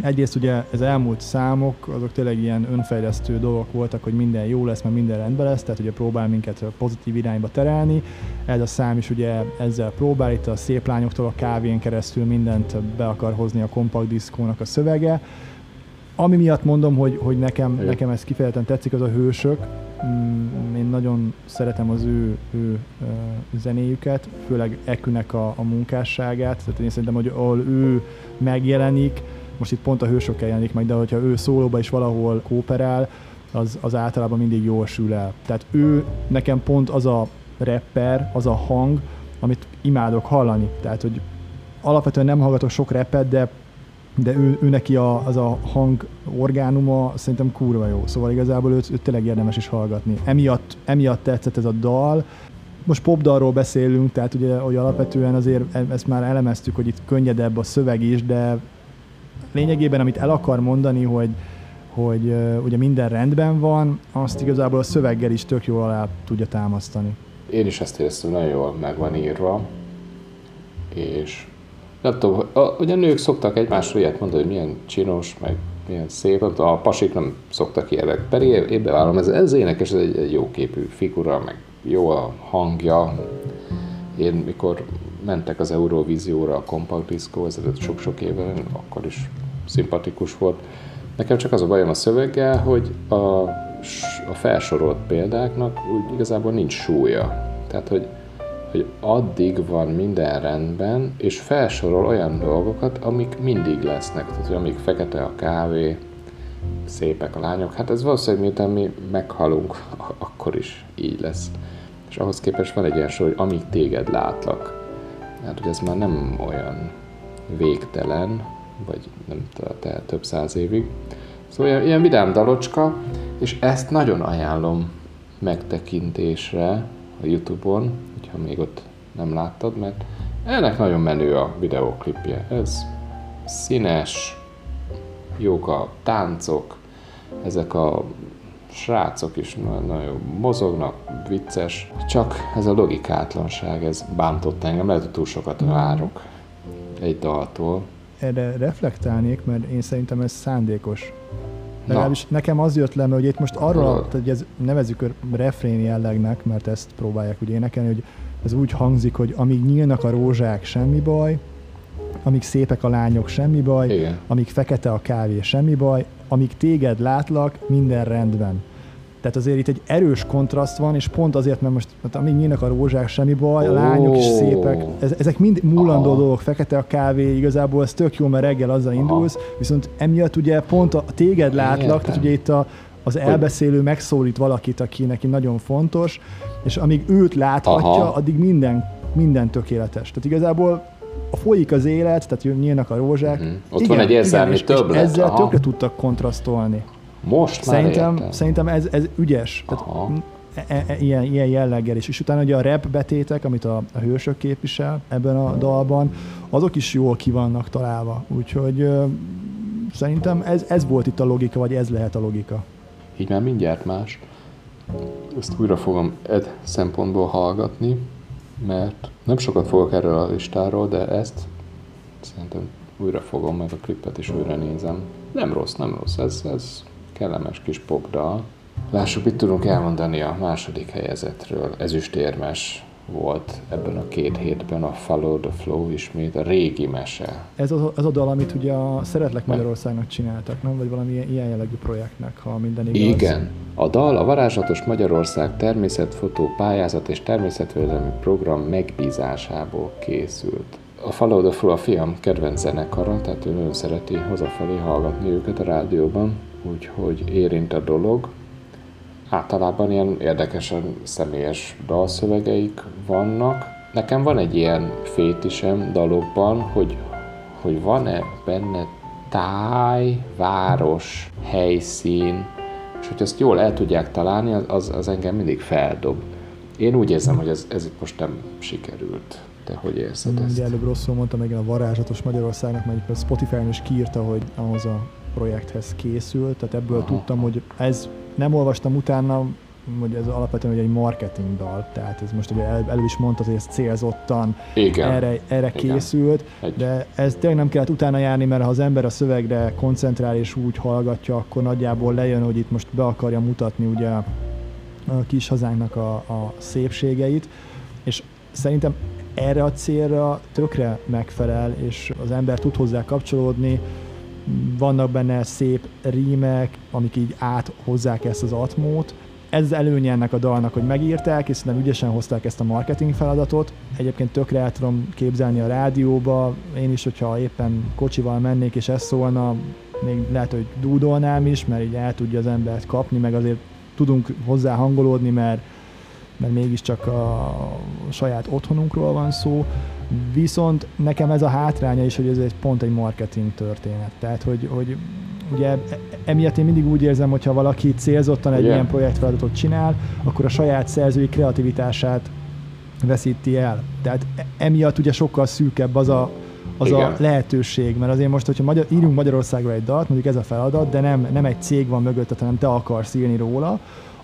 egyrészt ugye az elmúlt számok, azok tényleg ilyen önfejlesztő dolgok voltak, hogy minden jó lesz, mert minden rendben lesz, tehát ugye próbál minket pozitív irányba terelni. Ez a szám is ugye ezzel próbál, itt a szép lányoktól a kávén keresztül mindent be akar hozni a kompakt diszkónak a szövege. Ami miatt mondom, hogy, hogy nekem, nekem ez kifejezetten tetszik, az a hősök. Mm, én nagyon szeretem az ő, ő zenéjüket, főleg Ekünek a, a munkásságát. Tehát én szerintem, hogy ahol ő megjelenik, most itt pont a hősök jelenik meg, de hogyha ő szólóba is valahol kooperál, az, az általában mindig jól sül el. Tehát ő nekem pont az a rapper, az a hang, amit imádok hallani. Tehát, hogy alapvetően nem hallgatok sok repet, de de ő, ő neki a, az a hang orgánuma szerintem kurva jó. Szóval igazából őt, őt tényleg érdemes is hallgatni. Emiatt, emiatt tetszett ez a dal. Most popdalról beszélünk, tehát ugye, hogy alapvetően azért e, ezt már elemeztük, hogy itt könnyedebb a szöveg is, de lényegében amit el akar mondani, hogy, hogy ugye minden rendben van, azt igazából a szöveggel is tök jól alá tudja támasztani. Én is ezt éreztem, nagyon jól meg van írva, és nem tudom, hogy a nők szoktak egymásról ilyet mondani, hogy milyen csinos, meg milyen szép, a pasik nem szoktak ilyenek, pedig én bevállalom, ez, ez énekes, ez egy, egy jó képű figura, meg jó a hangja. Én mikor mentek az Eurovízióra a Compact Disco, ez sok-sok éve, akkor is szimpatikus volt. Nekem csak az a bajom a szöveggel, hogy a, a felsorolt példáknak úgy igazából nincs súlya. Tehát, hogy hogy addig van minden rendben, és felsorol olyan dolgokat, amik mindig lesznek. Tehát, hogy amíg fekete a kávé, szépek a lányok, hát ez valószínűleg miután mi meghalunk, akkor is így lesz. És ahhoz képest van egy ilyen hogy amíg téged látlak. Hát, hogy ez már nem olyan végtelen, vagy nem te több száz évig. Szóval ilyen, ilyen vidám dalocska, és ezt nagyon ajánlom megtekintésre a Youtube-on, ha még ott nem láttad, mert ennek nagyon menő a videóklipje. Ez színes, jók a táncok, ezek a srácok is nagyon mozognak, vicces, csak ez a logikátlanság, ez bántott engem, lehet, hogy túl sokat várok egy daltól. Erre reflektálnék, mert én szerintem ez szándékos. Legalábbis nekem az jött le, hogy itt most arról, hogy ez nevezük refrén jellegnek, mert ezt próbálják ugye énekelni, hogy ez úgy hangzik, hogy amíg nyílnak a rózsák, semmi baj, amíg szépek a lányok, semmi baj, Igen. amíg fekete a kávé, semmi baj, amíg téged látlak, minden rendben. Tehát azért itt egy erős kontraszt van, és pont azért, mert most mert amíg nyílnak a rózsák, semmi baj, a lányok is szépek, ez, ezek mind múlandó Aha. dolgok, fekete a kávé, igazából ez tök jó, mert reggel azzal indulsz, Aha. viszont emiatt ugye pont a téged látlak, Értem. tehát ugye itt a, az elbeszélő megszólít valakit, aki neki nagyon fontos, és amíg őt láthatja, Aha. addig minden, minden tökéletes. Tehát igazából a folyik az élet, tehát nyílnak a rózsák. Mm-hmm. Ott igen, van egy érzelmi igen, többlet. És ezzel Aha. tökre tudtak kontrasztolni. Most szerintem, már Szerintem ez, ez ügyes. Tehát e, e, ilyen, ilyen jelleggel is. És utána ugye a rap betétek, amit a, a hősök képvisel ebben a dalban, azok is jól ki vannak találva. Úgyhogy ö, szerintem ez, ez volt itt a logika, vagy ez lehet a logika. Így már mindjárt más. Ezt újra fogom ed szempontból hallgatni, mert nem sokat fogok erről a listáról, de ezt szerintem újra fogom, meg a klipet is újra nézem. Nem rossz, nem rossz, ez, ez kellemes kis popdal. Lássuk, mit tudunk elmondani a második helyezetről. Ezüstérmes volt ebben a két hétben a Follow the Flow ismét, a régi mese. Ez az, az a dal, amit ugye a Szeretlek Magyarországnak csináltak, nem? Vagy valami ilyen jellegű projektnek, ha minden igaz. Igen. A dal a Varázslatos Magyarország természetfotó pályázat és természetvédelmi program megbízásából készült. A Follow the Flow a fiam kedvenc zenekara, tehát ő nagyon szereti hazafelé hallgatni őket a rádióban, úgyhogy érint a dolog általában ilyen érdekesen személyes dalszövegeik vannak. Nekem van egy ilyen fétisem dalokban, hogy, hogy van-e benne táj, város, helyszín, és hogy ezt jól el tudják találni, az, az engem mindig feldob. Én úgy érzem, hogy ez, ez itt most nem sikerült. Te hogy érzed ezt? Ugye előbb rosszul mondtam, meg a varázslatos Magyarországnak, mert Spotify-on is kiírta, hogy ahhoz a projekthez készült, tehát ebből Aha. tudtam, hogy ez nem olvastam utána, hogy ez alapvetően egy marketing dal, tehát ez most ugye el, elő is mondtad, hogy ez célzottan Igen. erre, erre Igen. készült, Egy- de ez tényleg nem kellett utána járni, mert ha az ember a szövegre koncentrál és úgy hallgatja, akkor nagyjából lejön, hogy itt most be akarja mutatni ugye a kis hazánknak a, a szépségeit, és szerintem erre a célra tökre megfelel, és az ember tud hozzá kapcsolódni, vannak benne szép rímek, amik így áthozzák ezt az atmót. Ez az előnye ennek a dalnak, hogy megírták, és szerintem ügyesen hozták ezt a marketing feladatot. Egyébként tökre el tudom képzelni a rádióba, én is, hogyha éppen kocsival mennék és ez szólna, még lehet, hogy dúdolnám is, mert így el tudja az embert kapni, meg azért tudunk hozzá hangolódni, mert, mert mégiscsak a saját otthonunkról van szó. Viszont nekem ez a hátránya is, hogy ez egy pont egy marketing történet. Tehát, hogy, hogy ugye e- emiatt én mindig úgy érzem, hogyha valaki célzottan egy Ugye? ilyen projektfeladatot csinál, akkor a saját szerzői kreativitását veszíti el. Tehát e- emiatt ugye sokkal szűkebb az a, az a lehetőség, mert azért most, hogyha magyar, írunk Magyarországra egy dalt, mondjuk ez a feladat, de nem, nem egy cég van mögötte, hanem te akarsz írni róla,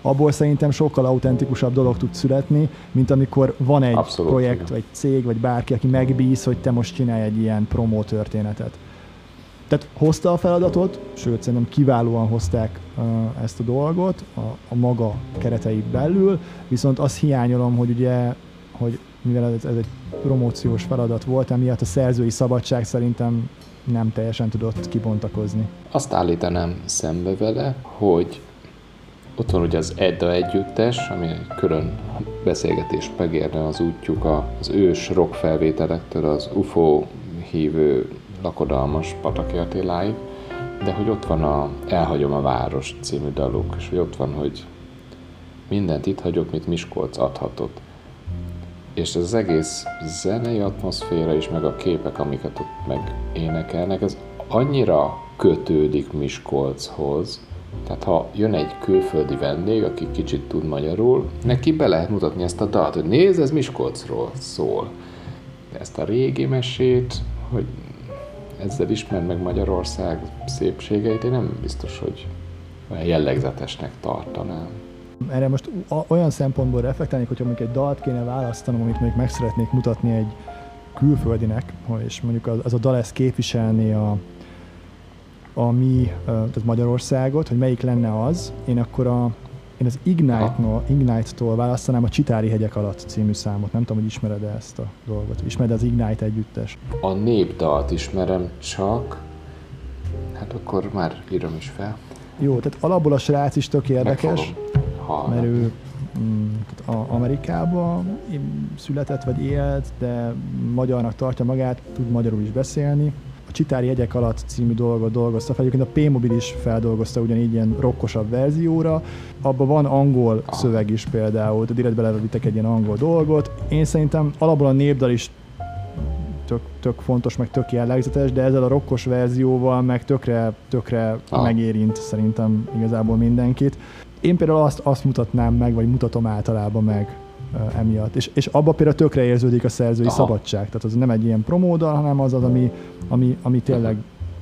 abból szerintem sokkal autentikusabb dolog tud születni, mint amikor van egy Abszolút, projekt, igen. vagy cég, vagy bárki, aki megbíz, hogy te most csinálj egy ilyen promó történetet. Tehát hozta a feladatot, sőt szerintem kiválóan hozták uh, ezt a dolgot a, a maga keretei belül, viszont azt hiányolom, hogy ugye, hogy mivel ez, ez egy promóciós feladat volt, emiatt a szerzői szabadság szerintem nem teljesen tudott kibontakozni. Azt állítanám szembe vele, hogy ott van ugye az Edda együttes, ami egy külön beszélgetést megérne az útjuk az ős rock felvételektől az UFO hívő lakodalmas Pataki Attiláig, de hogy ott van a Elhagyom a város című daluk, és hogy ott van, hogy mindent itt hagyok, mit Miskolc adhatott. És ez az egész zenei atmoszféra is, meg a képek, amiket ott meg énekelnek, ez annyira kötődik Miskolchoz, tehát ha jön egy külföldi vendég, aki kicsit tud magyarul, neki be lehet mutatni ezt a dalt, hogy nézd, ez Miskolcról szól. De ezt a régi mesét, hogy ezzel ismer meg Magyarország szépségeit, én nem biztos, hogy jellegzetesnek tartanám. Erre most olyan szempontból reflektálnék, hogyha mondjuk egy dalt kéne választanom, amit még meg szeretnék mutatni egy külföldinek, és mondjuk az, az a dal ezt képviselni a, a mi, tehát Magyarországot, hogy melyik lenne az, én akkor a, én az Ignite-tól, Ignite-tól választanám a Csitári hegyek alatt című számot. Nem tudom, hogy ismered-e ezt a dolgot. Ismered az Ignite együttes? A népdalt ismerem csak, hát akkor már írom is fel. Jó, tehát alapból a srác is tök érdekes. mert ő mm, a- Amerikában született vagy élt, de magyarnak tartja magát, tud magyarul is beszélni. A Csitári jegyek alatt című dolgot dolgozta fel, egyébként a P-Mobil is feldolgozta ugyanígy ilyen rokkosabb verzióra. Abban van angol Ah. szöveg is például, tehát direkt belevittek egy ilyen angol dolgot. Én szerintem alapból a népdal is tök, tök fontos, meg tök jellegzetes, de ezzel a rokkos verzióval meg tökre, tökre Ah. megérint szerintem igazából mindenkit. Én például azt, azt mutatnám meg, vagy mutatom általában meg emiatt. És, és abban például tökre érződik a szerzői Aha. szabadság. Tehát az nem egy ilyen promódal, hanem az az, ami, ami, ami tényleg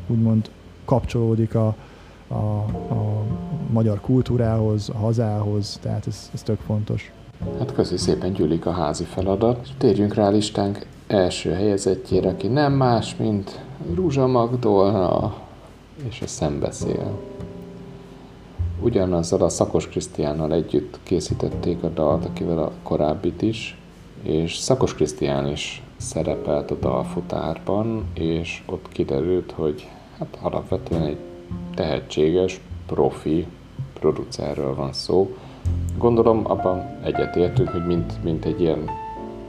úgymond kapcsolódik a, a, a magyar kultúrához, a hazához, tehát ez, ez tök fontos. Hát köszi szépen Gyulik a házi feladat. És térjünk rá listánk első helyezettjére, aki nem más, mint Rúzsa Magdolna, és a szembeszél. Ugyanazzal a Szakos Krisztiánnal együtt készítették a dalt, akivel a korábbit is, és Szakos Krisztián is szerepelt a dalfutárban, és ott kiderült, hogy hát alapvetően egy tehetséges, profi producerről van szó. Gondolom abban egyetértünk, hogy mint, mint egy ilyen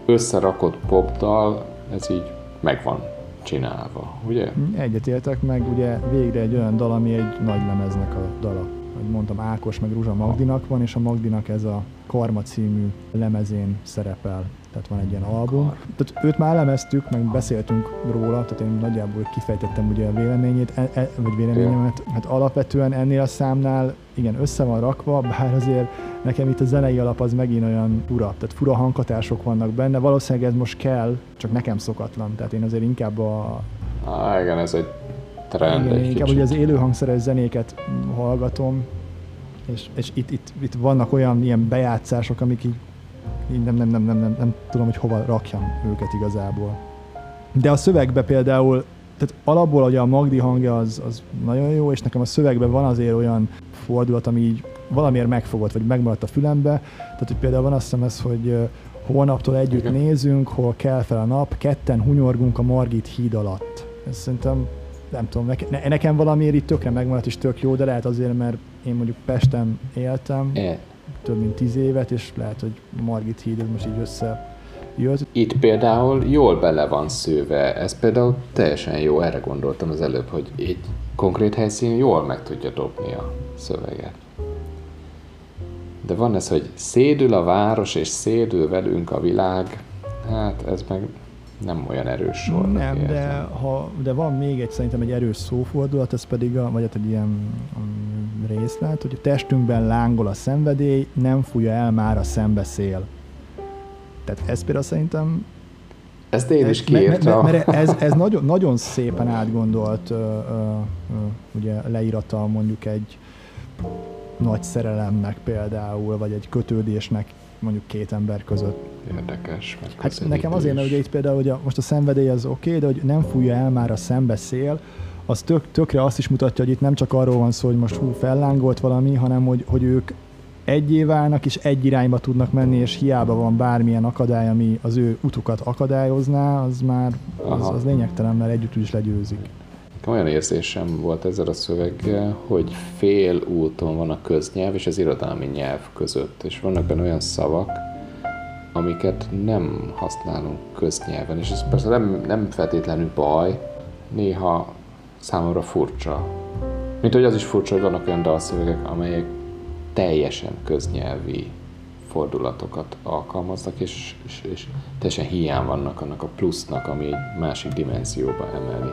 összerakott popdal, ez így megvan csinálva, ugye? Egyetértek meg, ugye végre egy olyan dal, ami egy nagy lemeznek a dala. Hogy mondtam, Ákos meg Ruzsa Magdinak van, és a Magdinak ez a Karma című lemezén szerepel. Tehát van egy ilyen album. Tehát őt már elemeztük, meg beszéltünk róla, tehát én nagyjából kifejtettem ugye a véleményét, e, e, vagy véleményemet. Hát alapvetően ennél a számnál igen, össze van rakva, bár azért nekem itt a zenei alap az megint olyan fura, tehát fura hanghatások vannak benne, valószínűleg ez most kell, csak nekem szokatlan, tehát én azért inkább a, Á, igen, ez egy trend igen, egy inkább kicsit. ugye az élő hangszeres zenéket hallgatom, és, és itt, itt, itt, vannak olyan ilyen bejátszások, amik így, így nem, nem, nem, nem, nem, nem tudom, hogy hova rakjam őket igazából. De a szövegbe például, tehát alapból hogy a Magdi hangja az, az nagyon jó, és nekem a szövegben van azért olyan fordulat, ami így valamiért megfogott, vagy megmaradt a fülembe. Tehát, hogy például van azt hiszem ez, hogy holnaptól együtt Igen. nézünk, hol kell fel a nap, ketten hunyorgunk a Margit híd alatt. Ez szerintem nem tudom, ne, nekem valamiért itt tökre megmaradt és tök jó, de lehet azért, mert én mondjuk Pesten éltem é. több mint tíz évet, és lehet, hogy Margit híd ez most így össze jött. Itt például jól bele van szőve, ez például teljesen jó, erre gondoltam az előbb, hogy egy konkrét helyszín jól meg tudja dobni a szöveget. De van ez, hogy szédül a város, és szédül velünk a világ, hát ez meg nem olyan erős sor. Nem, de, ha, de van még egy szerintem egy erős szófordulat, ez pedig a, vagy hát egy ilyen um, részlet, hogy a testünkben lángol a szenvedély, nem fújja el már a szembeszél. Tehát ez például szerintem ezt én is kiírtam. Mert, mert ez, ez nagyon, nagyon szépen átgondolt uh, uh, uh, ugye leírata mondjuk egy nagy szerelemnek például, vagy egy kötődésnek mondjuk két ember között. Érdekes. Hát nekem azért, mert ugye itt például, hogy a, most a szenvedély az oké, okay, de hogy nem fújja el már a szembeszél, az tök, tökre azt is mutatja, hogy itt nem csak arról van szó, hogy most hú, fellángolt valami, hanem hogy, hogy ők egyé válnak, és egy irányba tudnak menni, és hiába van bármilyen akadály, ami az ő utukat akadályozná, az már az, az lényegtelen, mert együtt is legyőzik. Olyan érzésem volt ezzel a szöveggel, hogy fél úton van a köznyelv és az irodalmi nyelv között, és vannak benne olyan szavak, amiket nem használunk köznyelven, és ez persze nem, nem feltétlenül baj, néha számomra furcsa. Mint hogy az is furcsa, hogy vannak olyan dalszövegek, amelyek teljesen köznyelvi fordulatokat alkalmaznak, és, és, és teljesen hiány vannak annak a plusznak, ami egy másik dimenzióba emeli.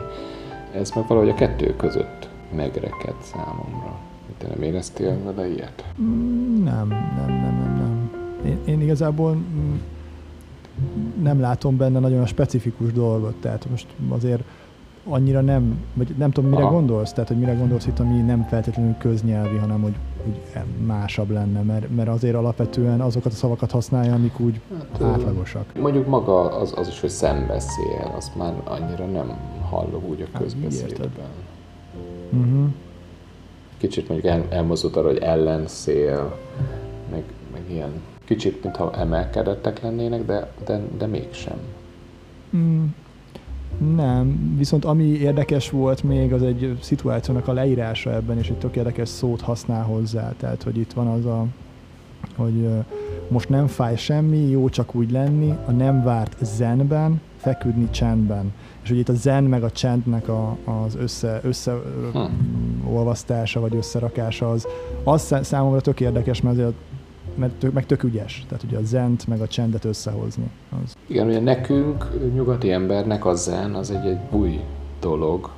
Ez meg valahogy a kettő között megreked számomra. Te nem éreztél vele ilyet? Mm, nem, nem, nem, nem, nem. Én, én igazából mm, nem látom benne nagyon a specifikus dolgot, tehát most azért annyira nem, vagy nem tudom, mire Aha. gondolsz, tehát hogy mire gondolsz itt, ami nem feltétlenül köznyelvi, hanem hogy, hogy másabb lenne, mert, mert azért alapvetően azokat a szavakat használja, amik úgy hát, átlagosak. Mondjuk maga az, az is, hogy szembeszél, azt már annyira nem hallom úgy a hát, közbeszédben. Uh-huh. Kicsit mondjuk el, elmozdult arra, hogy ellenszél, meg, meg ilyen kicsit, mintha emelkedettek lennének, de, de, de mégsem. Mm. Nem, viszont ami érdekes volt még, az egy szituációnak a leírása ebben, és egy tök érdekes szót használ hozzá. Tehát, hogy itt van az a, hogy most nem fáj semmi, jó csak úgy lenni, a nem várt zenben, feküdni csendben. És hogy itt a zen meg a csendnek a, az össze, összeolvasztása hm. vagy összerakása az, az számomra tök érdekes, mert azért mert tök, meg tök ügyes. Tehát ugye a zent meg a csendet összehozni. Az. Igen, ugye nekünk, nyugati embernek a zen az egy, egy új dolog.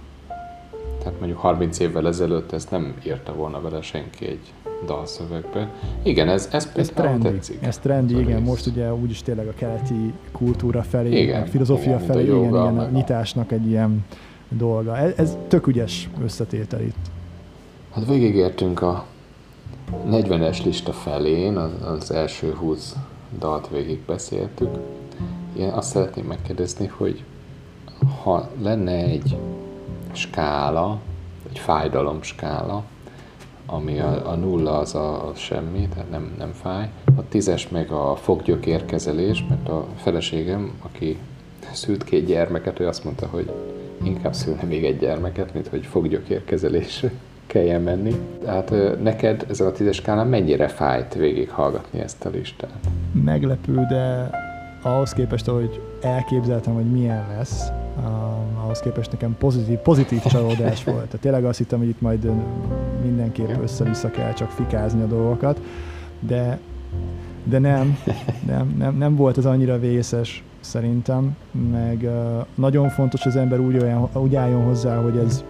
Tehát mondjuk 30 évvel ezelőtt ezt nem írta volna vele senki egy dalszövegbe. Igen, ez, ez, ez trendi. Tetszik. Ez trendi, igen. Rész. Most ugye úgyis tényleg a keleti kultúra felé, igen, a filozófia igen, felé, igen, ilyen a nyitásnak egy ilyen dolga. Ez, ez tök ügyes összetétel itt. Hát végigértünk a 40-es lista felén az, az első 20 dalt végig beszéltük. Én azt szeretném megkérdezni, hogy ha lenne egy skála, egy fájdalom skála, ami a, a nulla az a, a semmi, tehát nem, nem fáj. A tízes meg a foggyökérkezelés, mert a feleségem, aki szült két gyermeket, ő azt mondta, hogy inkább szülne még egy gyermeket, mint hogy foggyökérkezelésre kelljen menni. Tehát neked ezen a tízes skálán mennyire fájt végighallgatni ezt a listát? Meglepő, de ahhoz képest, ahogy elképzeltem, hogy milyen lesz, uh, ahhoz képest nekem pozitív, pozitív csalódás volt. Tehát tényleg azt hittem, hogy itt majd mindenképp össze-vissza kell csak fikázni a dolgokat, de, de nem, nem, nem, nem volt ez annyira vészes szerintem, meg uh, nagyon fontos, hogy az ember úgy, olyan, úgy álljon hozzá, hogy ez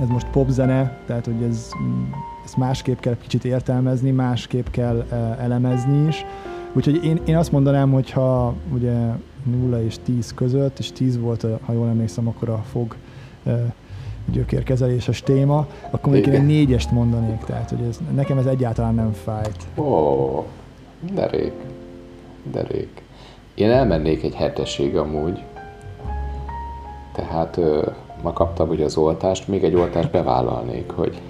ez most popzene, tehát hogy ez, ezt másképp kell kicsit értelmezni, másképp kell e, elemezni is. Úgyhogy én, én azt mondanám, hogy ha ugye 0 és 10 között, és 10 volt, ha jól emlékszem, akkor a fog e, gyökérkezeléses téma, akkor még én egy négyest mondanék, tehát hogy ez, nekem ez egyáltalán nem fájt. Ó, de rég, de rég. Én elmennék egy hetesig amúgy, tehát ö, ma kaptam ugye az oltást, még egy oltást bevállalnék, hogy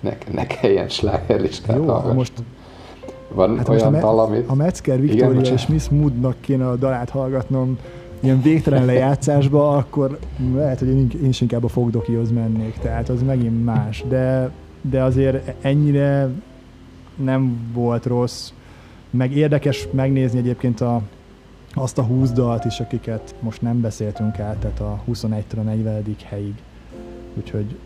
ne, ne kelljen slágerlistát Jó, most van hát olyan dal, amit... A Metzger Victoria Igen, és Miss Moodnak kéne a dalát hallgatnom ilyen végtelen lejátszásba, akkor lehet, hogy én, én is inkább a fogdokihoz mennék, tehát az megint más, de, de azért ennyire nem volt rossz, meg érdekes megnézni egyébként a, azt a 20 dalt is, akiket most nem beszéltünk át, tehát a 21-től a 40. helyig. Úgyhogy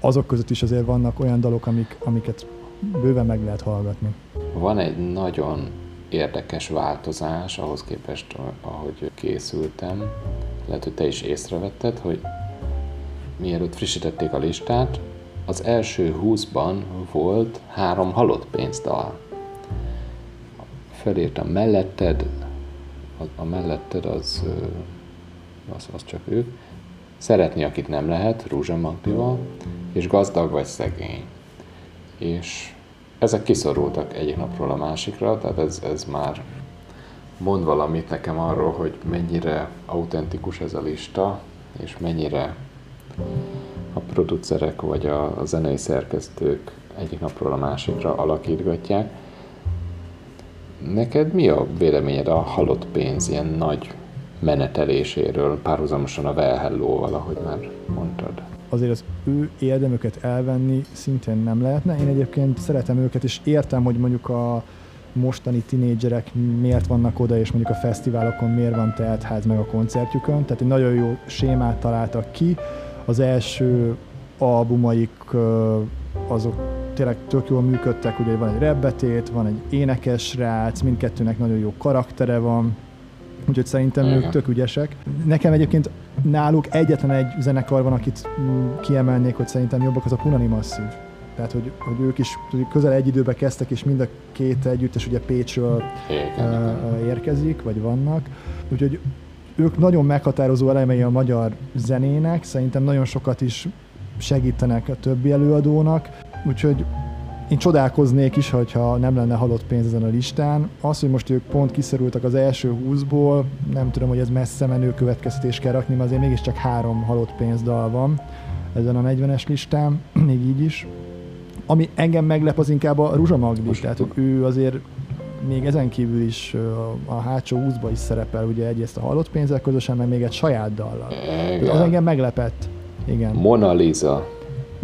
azok között is azért vannak olyan dalok, amik, amiket bőven meg lehet hallgatni. Van egy nagyon érdekes változás ahhoz képest, ahogy készültem. Lehet, hogy te is észrevetted, hogy mielőtt frissítették a listát, az első 20-ban volt három halott pénzdal. Felírtam melletted, a, a melletted az, az, az csak ő. Szeretni, akit nem lehet, Rúzsa Magdival, és gazdag vagy szegény. És ezek kiszorultak egyik napról a másikra, tehát ez, ez már mond valamit nekem arról, hogy mennyire autentikus ez a lista, és mennyire a producerek vagy a, a zenei szerkesztők egyik napról a másikra alakítgatják. Neked mi a véleményed a halott pénz ilyen nagy meneteléséről, párhuzamosan a Well ahogy már mondtad? azért az ő érdemüket elvenni szintén nem lehetne. Én egyébként szeretem őket, és értem, hogy mondjuk a mostani tinédzserek miért vannak oda, és mondjuk a fesztiválokon miért van ház meg a koncertjükön. Tehát egy nagyon jó sémát találtak ki. Az első albumaik azok tényleg tök jól működtek, ugye van egy rebbetét, van egy énekes rác, mindkettőnek nagyon jó karaktere van, úgyhogy szerintem ők tök ügyesek. Nekem egyébként náluk egyetlen egy zenekar van, akit mm, kiemelnék, hogy szerintem jobbak, az a Punani Massive. Tehát, hogy, hogy ők is közel egy időben kezdtek, és mind a két együttes ugye Pécsről uh, érkezik, vagy vannak. Úgyhogy ők nagyon meghatározó elemei a magyar zenének, szerintem nagyon sokat is segítenek a többi előadónak, úgyhogy én csodálkoznék is, hogyha nem lenne halott pénz ezen a listán. Az, hogy most ők pont kiszerültek az első 20-ból, nem tudom, hogy ez messze menő következtetés kell rakni, mert azért mégiscsak három halott pénzdal van ezen a 40-es listán, még így is. Ami engem meglep, az inkább a Ruzsa Magdi, tehát hogy ő azért még ezen kívül is a hátsó 20 is szerepel, ugye egyrészt a halott pénzzel közösen, meg még egy saját dallal. Az engem meglepett. Igen. Mona Lisa.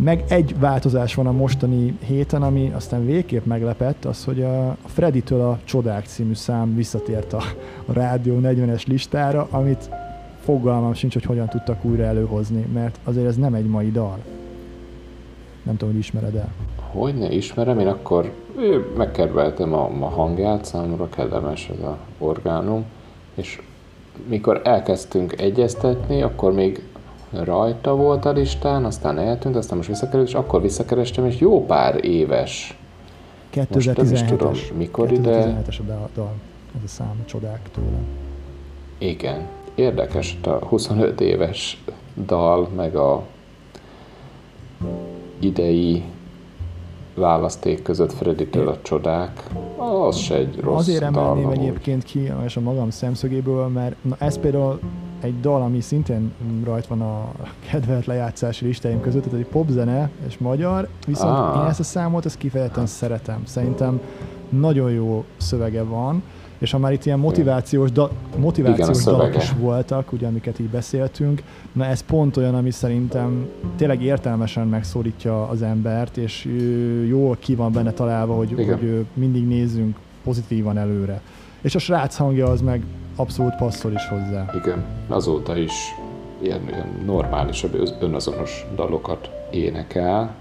Meg egy változás van a mostani héten, ami aztán végképp meglepett, az, hogy a Freddy-től a Csodák című szám visszatért a, a Rádió 40-es listára, amit fogalmam sincs, hogy hogyan tudtak újra előhozni, mert azért ez nem egy mai dal. Nem tudom, hogy ismered el. Hogy ne ismerem, én akkor megkedveltem a, a hangját, számomra kellemes ez a orgánum, és mikor elkezdtünk egyeztetni, akkor még rajta volt a listán, aztán eltűnt, aztán most visszakerült, és akkor visszakerestem, és jó pár éves. 2017-es. tudom, mikor 2017-es ide... 2017-es a dal, ez a szám, csodák tőle. Igen, érdekes, a 25 éves dal, meg a idei választék között Freddy-től a csodák, az se egy rossz Azért emelném egyébként ki, és a magam szemszögéből, mert na ez például egy dal, ami szintén rajt van a kedvelt lejátszási listáim között, tehát egy popzene és magyar, viszont ah. én ezt a számot ezt kifejezetten szeretem. Szerintem nagyon jó szövege van, és ha már itt ilyen motivációs, da, motivációs Igen, dalok is voltak, ugye, amiket így beszéltünk, na ez pont olyan, ami szerintem tényleg értelmesen megszólítja az embert, és jól ki van benne találva, hogy, hogy mindig nézzünk pozitívan előre. És a srác hangja az meg abszolút passzol is hozzá. Igen, azóta is ilyen, ilyen normálisabb, önazonos dalokat énekel.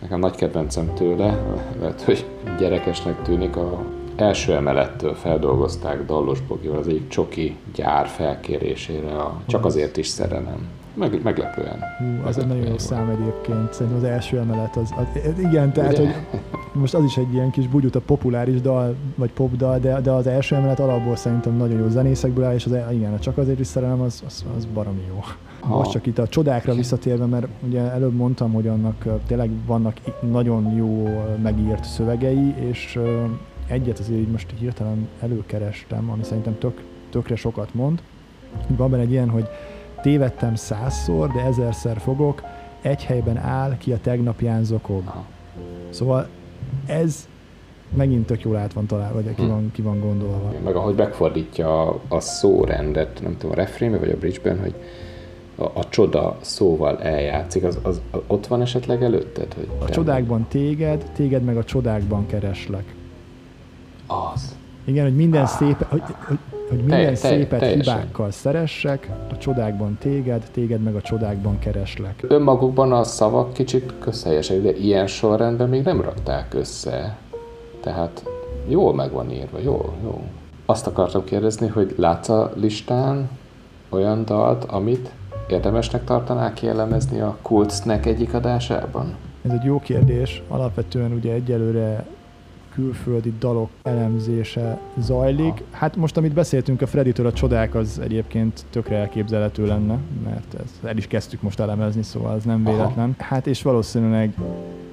Nekem nagy kedvencem tőle, lehet, hogy gyerekesnek tűnik, a első emelettől feldolgozták Dallos Bogival az egyik csoki gyár felkérésére, a Csak azért is szerelem. Meg, meglepően. Hú, az egy nagyon jó szám egyébként. Szerintem az első emelet az, az igen, tehát Ugye? hogy most az is egy ilyen kis a populáris dal, vagy popdal, de, de az első emelet alapból szerintem nagyon jó zenészekből áll, és az, igen, csak azért is szerelem, az, az, az baromi jó. Ha. Most csak itt a csodákra visszatérve, mert ugye előbb mondtam, hogy annak tényleg vannak nagyon jó megírt szövegei, és egyet azért így most hirtelen előkerestem, ami szerintem tök, tökre sokat mond. Van benne egy ilyen, hogy tévedtem százszor, de ezerszer fogok, egy helyben áll, ki a tegnapján zokog. Aha. Szóval ez megint tök jól át van találva, vagy ki hm. van, ki van gondolva. Meg ahogy megfordítja a, a szórendet, nem tudom, a refrénbe vagy a bridge-ben, hogy a, a csoda szóval eljátszik, az, az, az ott van esetleg előtted? Hogy a csodákban téged, téged meg a csodákban kereslek. Az. Igen, hogy minden ah. szép, hogy, hogy, hogy minden te, szépet teljesen. hibákkal szeressek, a csodákban téged, téged meg a csodákban kereslek. Önmagukban a szavak kicsit közhelyesek, de ilyen sorrendben még nem rakták össze. Tehát jól meg van írva, jó, jó. Azt akartam kérdezni, hogy látsz a listán olyan dalt, amit érdemesnek tartanál kielemezni a Kult Snack egyik adásában? Ez egy jó kérdés. Alapvetően ugye egyelőre külföldi dalok elemzése zajlik. Hát most, amit beszéltünk a Freddy-től, a csodák az egyébként tökre elképzelhető lenne, mert ezt el is kezdtük most elemezni, szóval ez nem véletlen. Aha. Hát és valószínűleg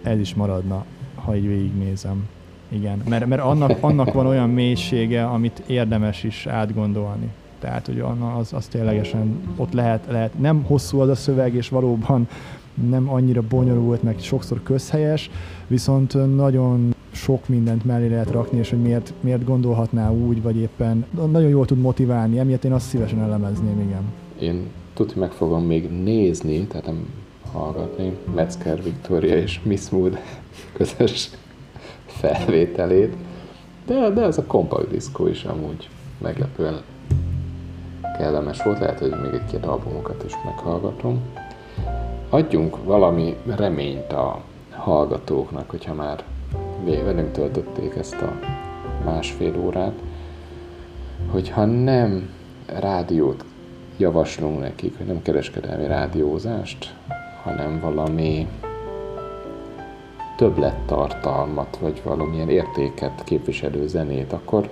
ez is maradna, ha így végignézem. Igen, mert, mert annak, annak van olyan mélysége, amit érdemes is átgondolni. Tehát, hogy az, az ténylegesen ott lehet, lehet, nem hosszú az a szöveg, és valóban nem annyira bonyolult, meg sokszor közhelyes, viszont nagyon sok mindent mellé lehet rakni, és hogy miért, miért gondolhatná úgy, vagy éppen nagyon jól tud motiválni, emiatt én azt szívesen elemezném, igen. Én tudni meg fogom még nézni, tehát nem hallgatni, Metzger Victoria és Miss Mood közös felvételét, de, de ez a Compact Disco is amúgy meglepően kellemes volt, lehet, hogy még egy-két albumokat is meghallgatom. Adjunk valami reményt a hallgatóknak, hogyha már velünk töltötték ezt a másfél órát, hogyha nem rádiót javaslunk nekik, hogy nem kereskedelmi rádiózást, hanem valami többlettartalmat, vagy valamilyen értéket képviselő zenét, akkor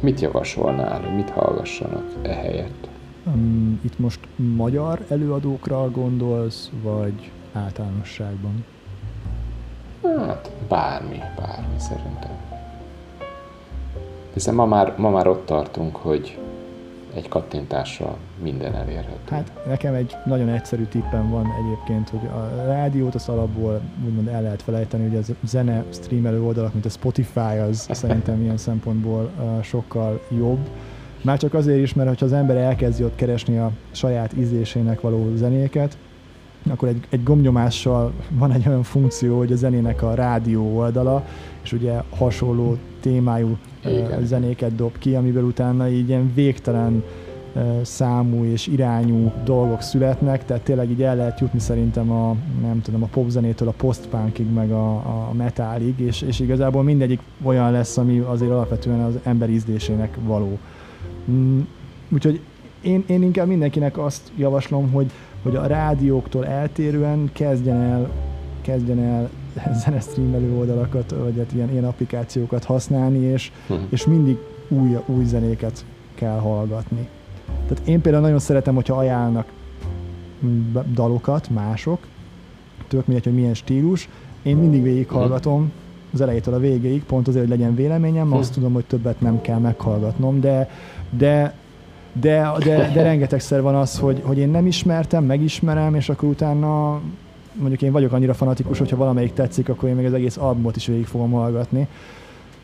mit javasolnál, mit hallgassanak ehelyett? Itt most magyar előadókra gondolsz, vagy általánosságban? Hát bármi, bármi szerintem. Hiszen ma már, ma már ott tartunk, hogy egy kattintással minden elérhető. Hát nekem egy nagyon egyszerű tippem van egyébként, hogy a rádiót az alapból úgymond el lehet felejteni, hogy a zene streamelő oldalak, mint a Spotify, az szerintem ilyen szempontból uh, sokkal jobb. Már csak azért is, mert ha az ember elkezdi ott keresni a saját ízlésének való zenéket, akkor egy, egy gombnyomással van egy olyan funkció, hogy a zenének a rádió oldala, és ugye hasonló témájú Igen. zenéket dob ki, amiből utána így ilyen végtelen számú és irányú dolgok születnek, tehát tényleg így el lehet jutni szerintem a, nem tudom, a popzenétől a postpunkig, meg a, a metalig, és, és igazából mindegyik olyan lesz, ami azért alapvetően az ember ízlésének való. Mm, úgyhogy én, én inkább mindenkinek azt javaslom, hogy hogy a rádióktól eltérően kezdjen el, kezdjen el zenestreamelő oldalakat, vagy hát ilyen, ilyen applikációkat használni, és, uh-huh. és mindig új, új zenéket kell hallgatni. Tehát én például nagyon szeretem, hogyha ajánlnak dalokat mások, tök mindegy, hogy milyen stílus, én mindig végighallgatom az elejétől a végéig, pont azért, hogy legyen véleményem, azt tudom, hogy többet nem kell meghallgatnom, de, de de, de, de rengetegszer van az, hogy, hogy én nem ismertem, megismerem, és akkor utána mondjuk én vagyok annyira fanatikus, hogyha valamelyik tetszik, akkor én még az egész albumot is végig fogom hallgatni.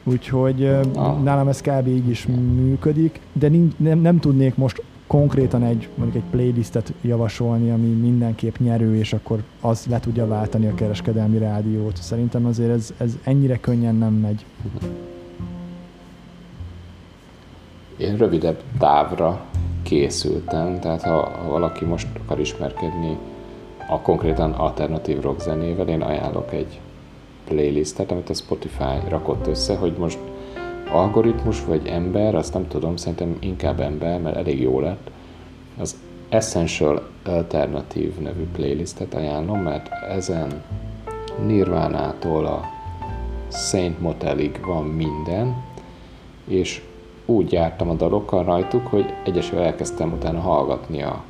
Úgyhogy nálam ez kb. így is működik, de nincs, nem, nem tudnék most konkrétan egy, mondjuk egy playlistet javasolni, ami mindenképp nyerő, és akkor az le tudja váltani a kereskedelmi rádiót. Szerintem azért ez, ez ennyire könnyen nem megy. Én rövidebb távra készültem, tehát ha, ha valaki most akar ismerkedni a konkrétan alternatív rock zenével, én ajánlok egy playlistet, amit a Spotify rakott össze, hogy most algoritmus vagy ember, azt nem tudom, szerintem inkább ember, mert elég jó lett. Az Essential Alternative nevű playlistet ajánlom, mert ezen Nirvánától a Saint Motelig van minden, és úgy jártam a dalokkal rajtuk, hogy egyesével elkezdtem utána hallgatni a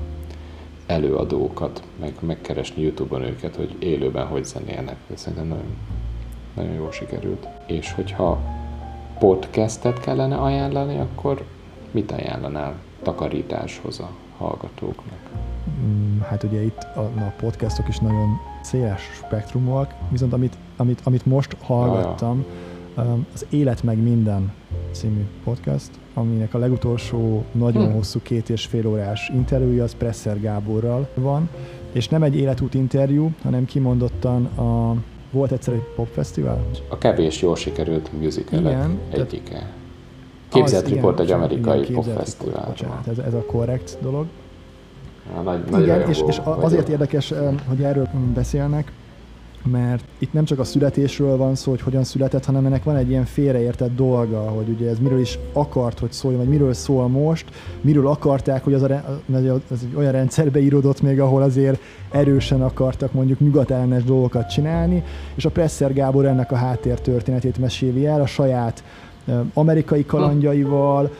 előadókat, meg megkeresni Youtube-on őket, hogy élőben hogy zenélnek. Szerintem nagyon, nagyon jól sikerült. És hogyha podcastet kellene ajánlani, akkor mit ajánlanál takarításhoz a hallgatóknak? Mm, hát ugye itt a, a podcastok is nagyon széles spektrumok, viszont amit, amit, amit most hallgattam, ja, ja. Az Élet meg minden című podcast, aminek a legutolsó nagyon hm. hosszú két és fél órás interjúja az Presser Gáborral van, és nem egy életút interjú, hanem kimondottan a volt egyszer egy popfesztivál? A kevés jól sikerült musical egyike. Képzelt Report egy amerikai popfesztivál. Ez, ez a korrekt dolog. Nagy, nagy igen, és, és azért érdekes, hogy erről beszélnek, mert itt nem csak a születésről van szó, hogy hogyan született, hanem ennek van egy ilyen félreértett dolga, hogy ugye ez miről is akart, hogy szóljon, vagy miről szól most, miről akarták, hogy az, a, az egy olyan rendszerbe íródott még, ahol azért erősen akartak mondjuk nyugatellenes dolgokat csinálni, és a Presser Gábor ennek a háttértörténetét meséli el a saját amerikai kalandjaival.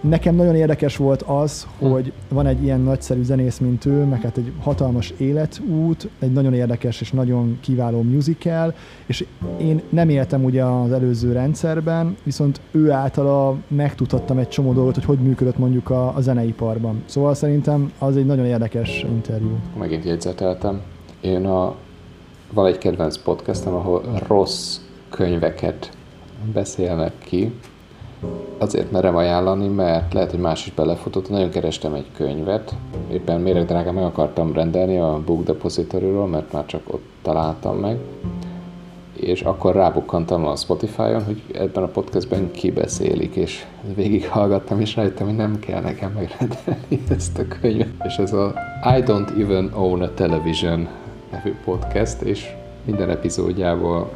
Nekem nagyon érdekes volt az, hogy van egy ilyen nagyszerű zenész, mint ő, meg hát egy hatalmas életút, egy nagyon érdekes és nagyon kiváló musical, és én nem éltem ugye az előző rendszerben, viszont ő általa megtudhattam egy csomó dolgot, hogy hogy működött mondjuk a, a zeneiparban. Szóval szerintem az egy nagyon érdekes interjú. Megint jegyzeteltem. Én a, van egy kedvenc podcastem, ahol rossz könyveket beszélnek ki. Azért merem ajánlani, mert lehet, hogy más is belefutott. Nagyon kerestem egy könyvet, éppen méreg drága meg akartam rendelni a Book depository mert már csak ott találtam meg. És akkor rábukkantam a Spotify-on, hogy ebben a podcastben kibeszélik, és végighallgattam, és rájöttem, hogy nem kell nekem megrendelni ezt a könyvet. És ez a I Don't Even Own a Television nevű podcast, és minden epizódjából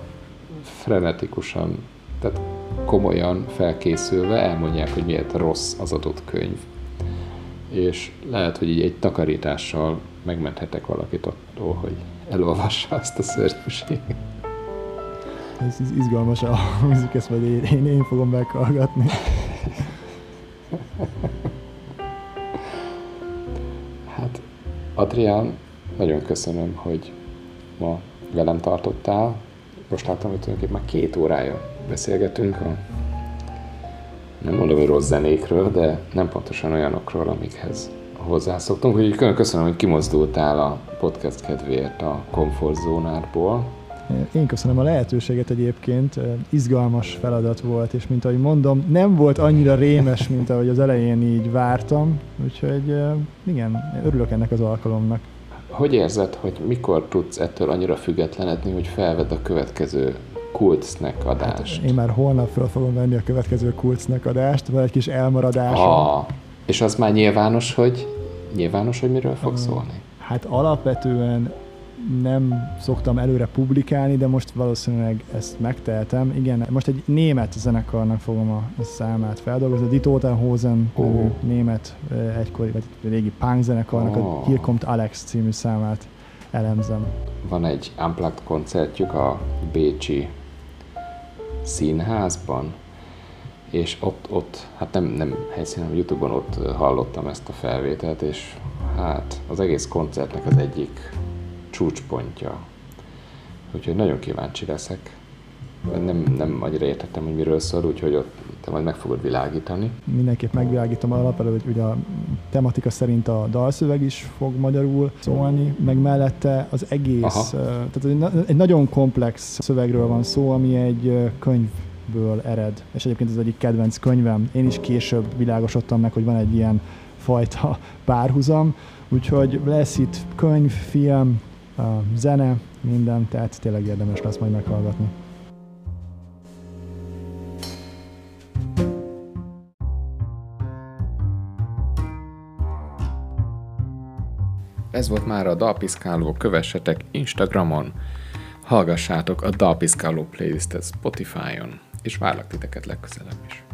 frenetikusan tehát komolyan felkészülve elmondják, hogy miért rossz az adott könyv. És lehet, hogy így egy takarítással megmenthetek valakit attól, hogy elolvassa ezt a szörnyűséget. Ez izgalmas a hangzik, ezt majd én, én, én fogom meghallgatni. Hát, Adrián, nagyon köszönöm, hogy ma velem tartottál. Most láttam, hogy tulajdonképpen már két órája beszélgetünk a nem mondom, hogy rossz zenékről, de nem pontosan olyanokról, amikhez hozzászoktunk. Úgyhogy külön köszönöm, hogy kimozdultál a podcast kedvéért a komfortzónádból. Én köszönöm a lehetőséget egyébként, izgalmas feladat volt, és mint ahogy mondom, nem volt annyira rémes, mint ahogy az elején így vártam, úgyhogy igen, örülök ennek az alkalomnak. Hogy érzed, hogy mikor tudsz ettől annyira függetlenedni, hogy felved a következő Kulcnek adást. Hát én már holnap fel fogom venni a következő Kulcnek adást, van egy kis elmaradás. Ah, és az már nyilvános, hogy nyilvános, hogy miről fog szólni? Hát alapvetően nem szoktam előre publikálni, de most valószínűleg ezt megtehetem. Igen, most egy német zenekarnak fogom a számát feldolgozni. A Die Totenhosen oh. német egykori, vagy régi punk zenekarnak oh. a Hier kommt Alex című számát elemzem. Van egy Unplugged koncertjük a Bécsi színházban, és ott, ott hát nem, nem helyszínen, Youtube-on ott hallottam ezt a felvételt, és hát az egész koncertnek az egyik csúcspontja. Úgyhogy nagyon kíváncsi leszek. Nem, nem annyira értettem, hogy miről szól, úgyhogy ott te majd meg fogod világítani. Mindenképp megvilágítom alapelő, hogy ugye a tematika szerint a dalszöveg is fog magyarul szólni, meg mellette az egész, Aha. tehát egy, egy nagyon komplex szövegről van szó, ami egy könyvből ered, és egyébként ez egyik kedvenc könyvem. Én is később világosodtam meg, hogy van egy ilyen fajta párhuzam, úgyhogy lesz itt könyv, film, zene, minden, tehát tényleg érdemes lesz majd meghallgatni. Ez volt már a Dalpiszkáló, kövessetek Instagramon, hallgassátok a Dalpiszkáló playlistet Spotify-on, és várlak titeket legközelebb is.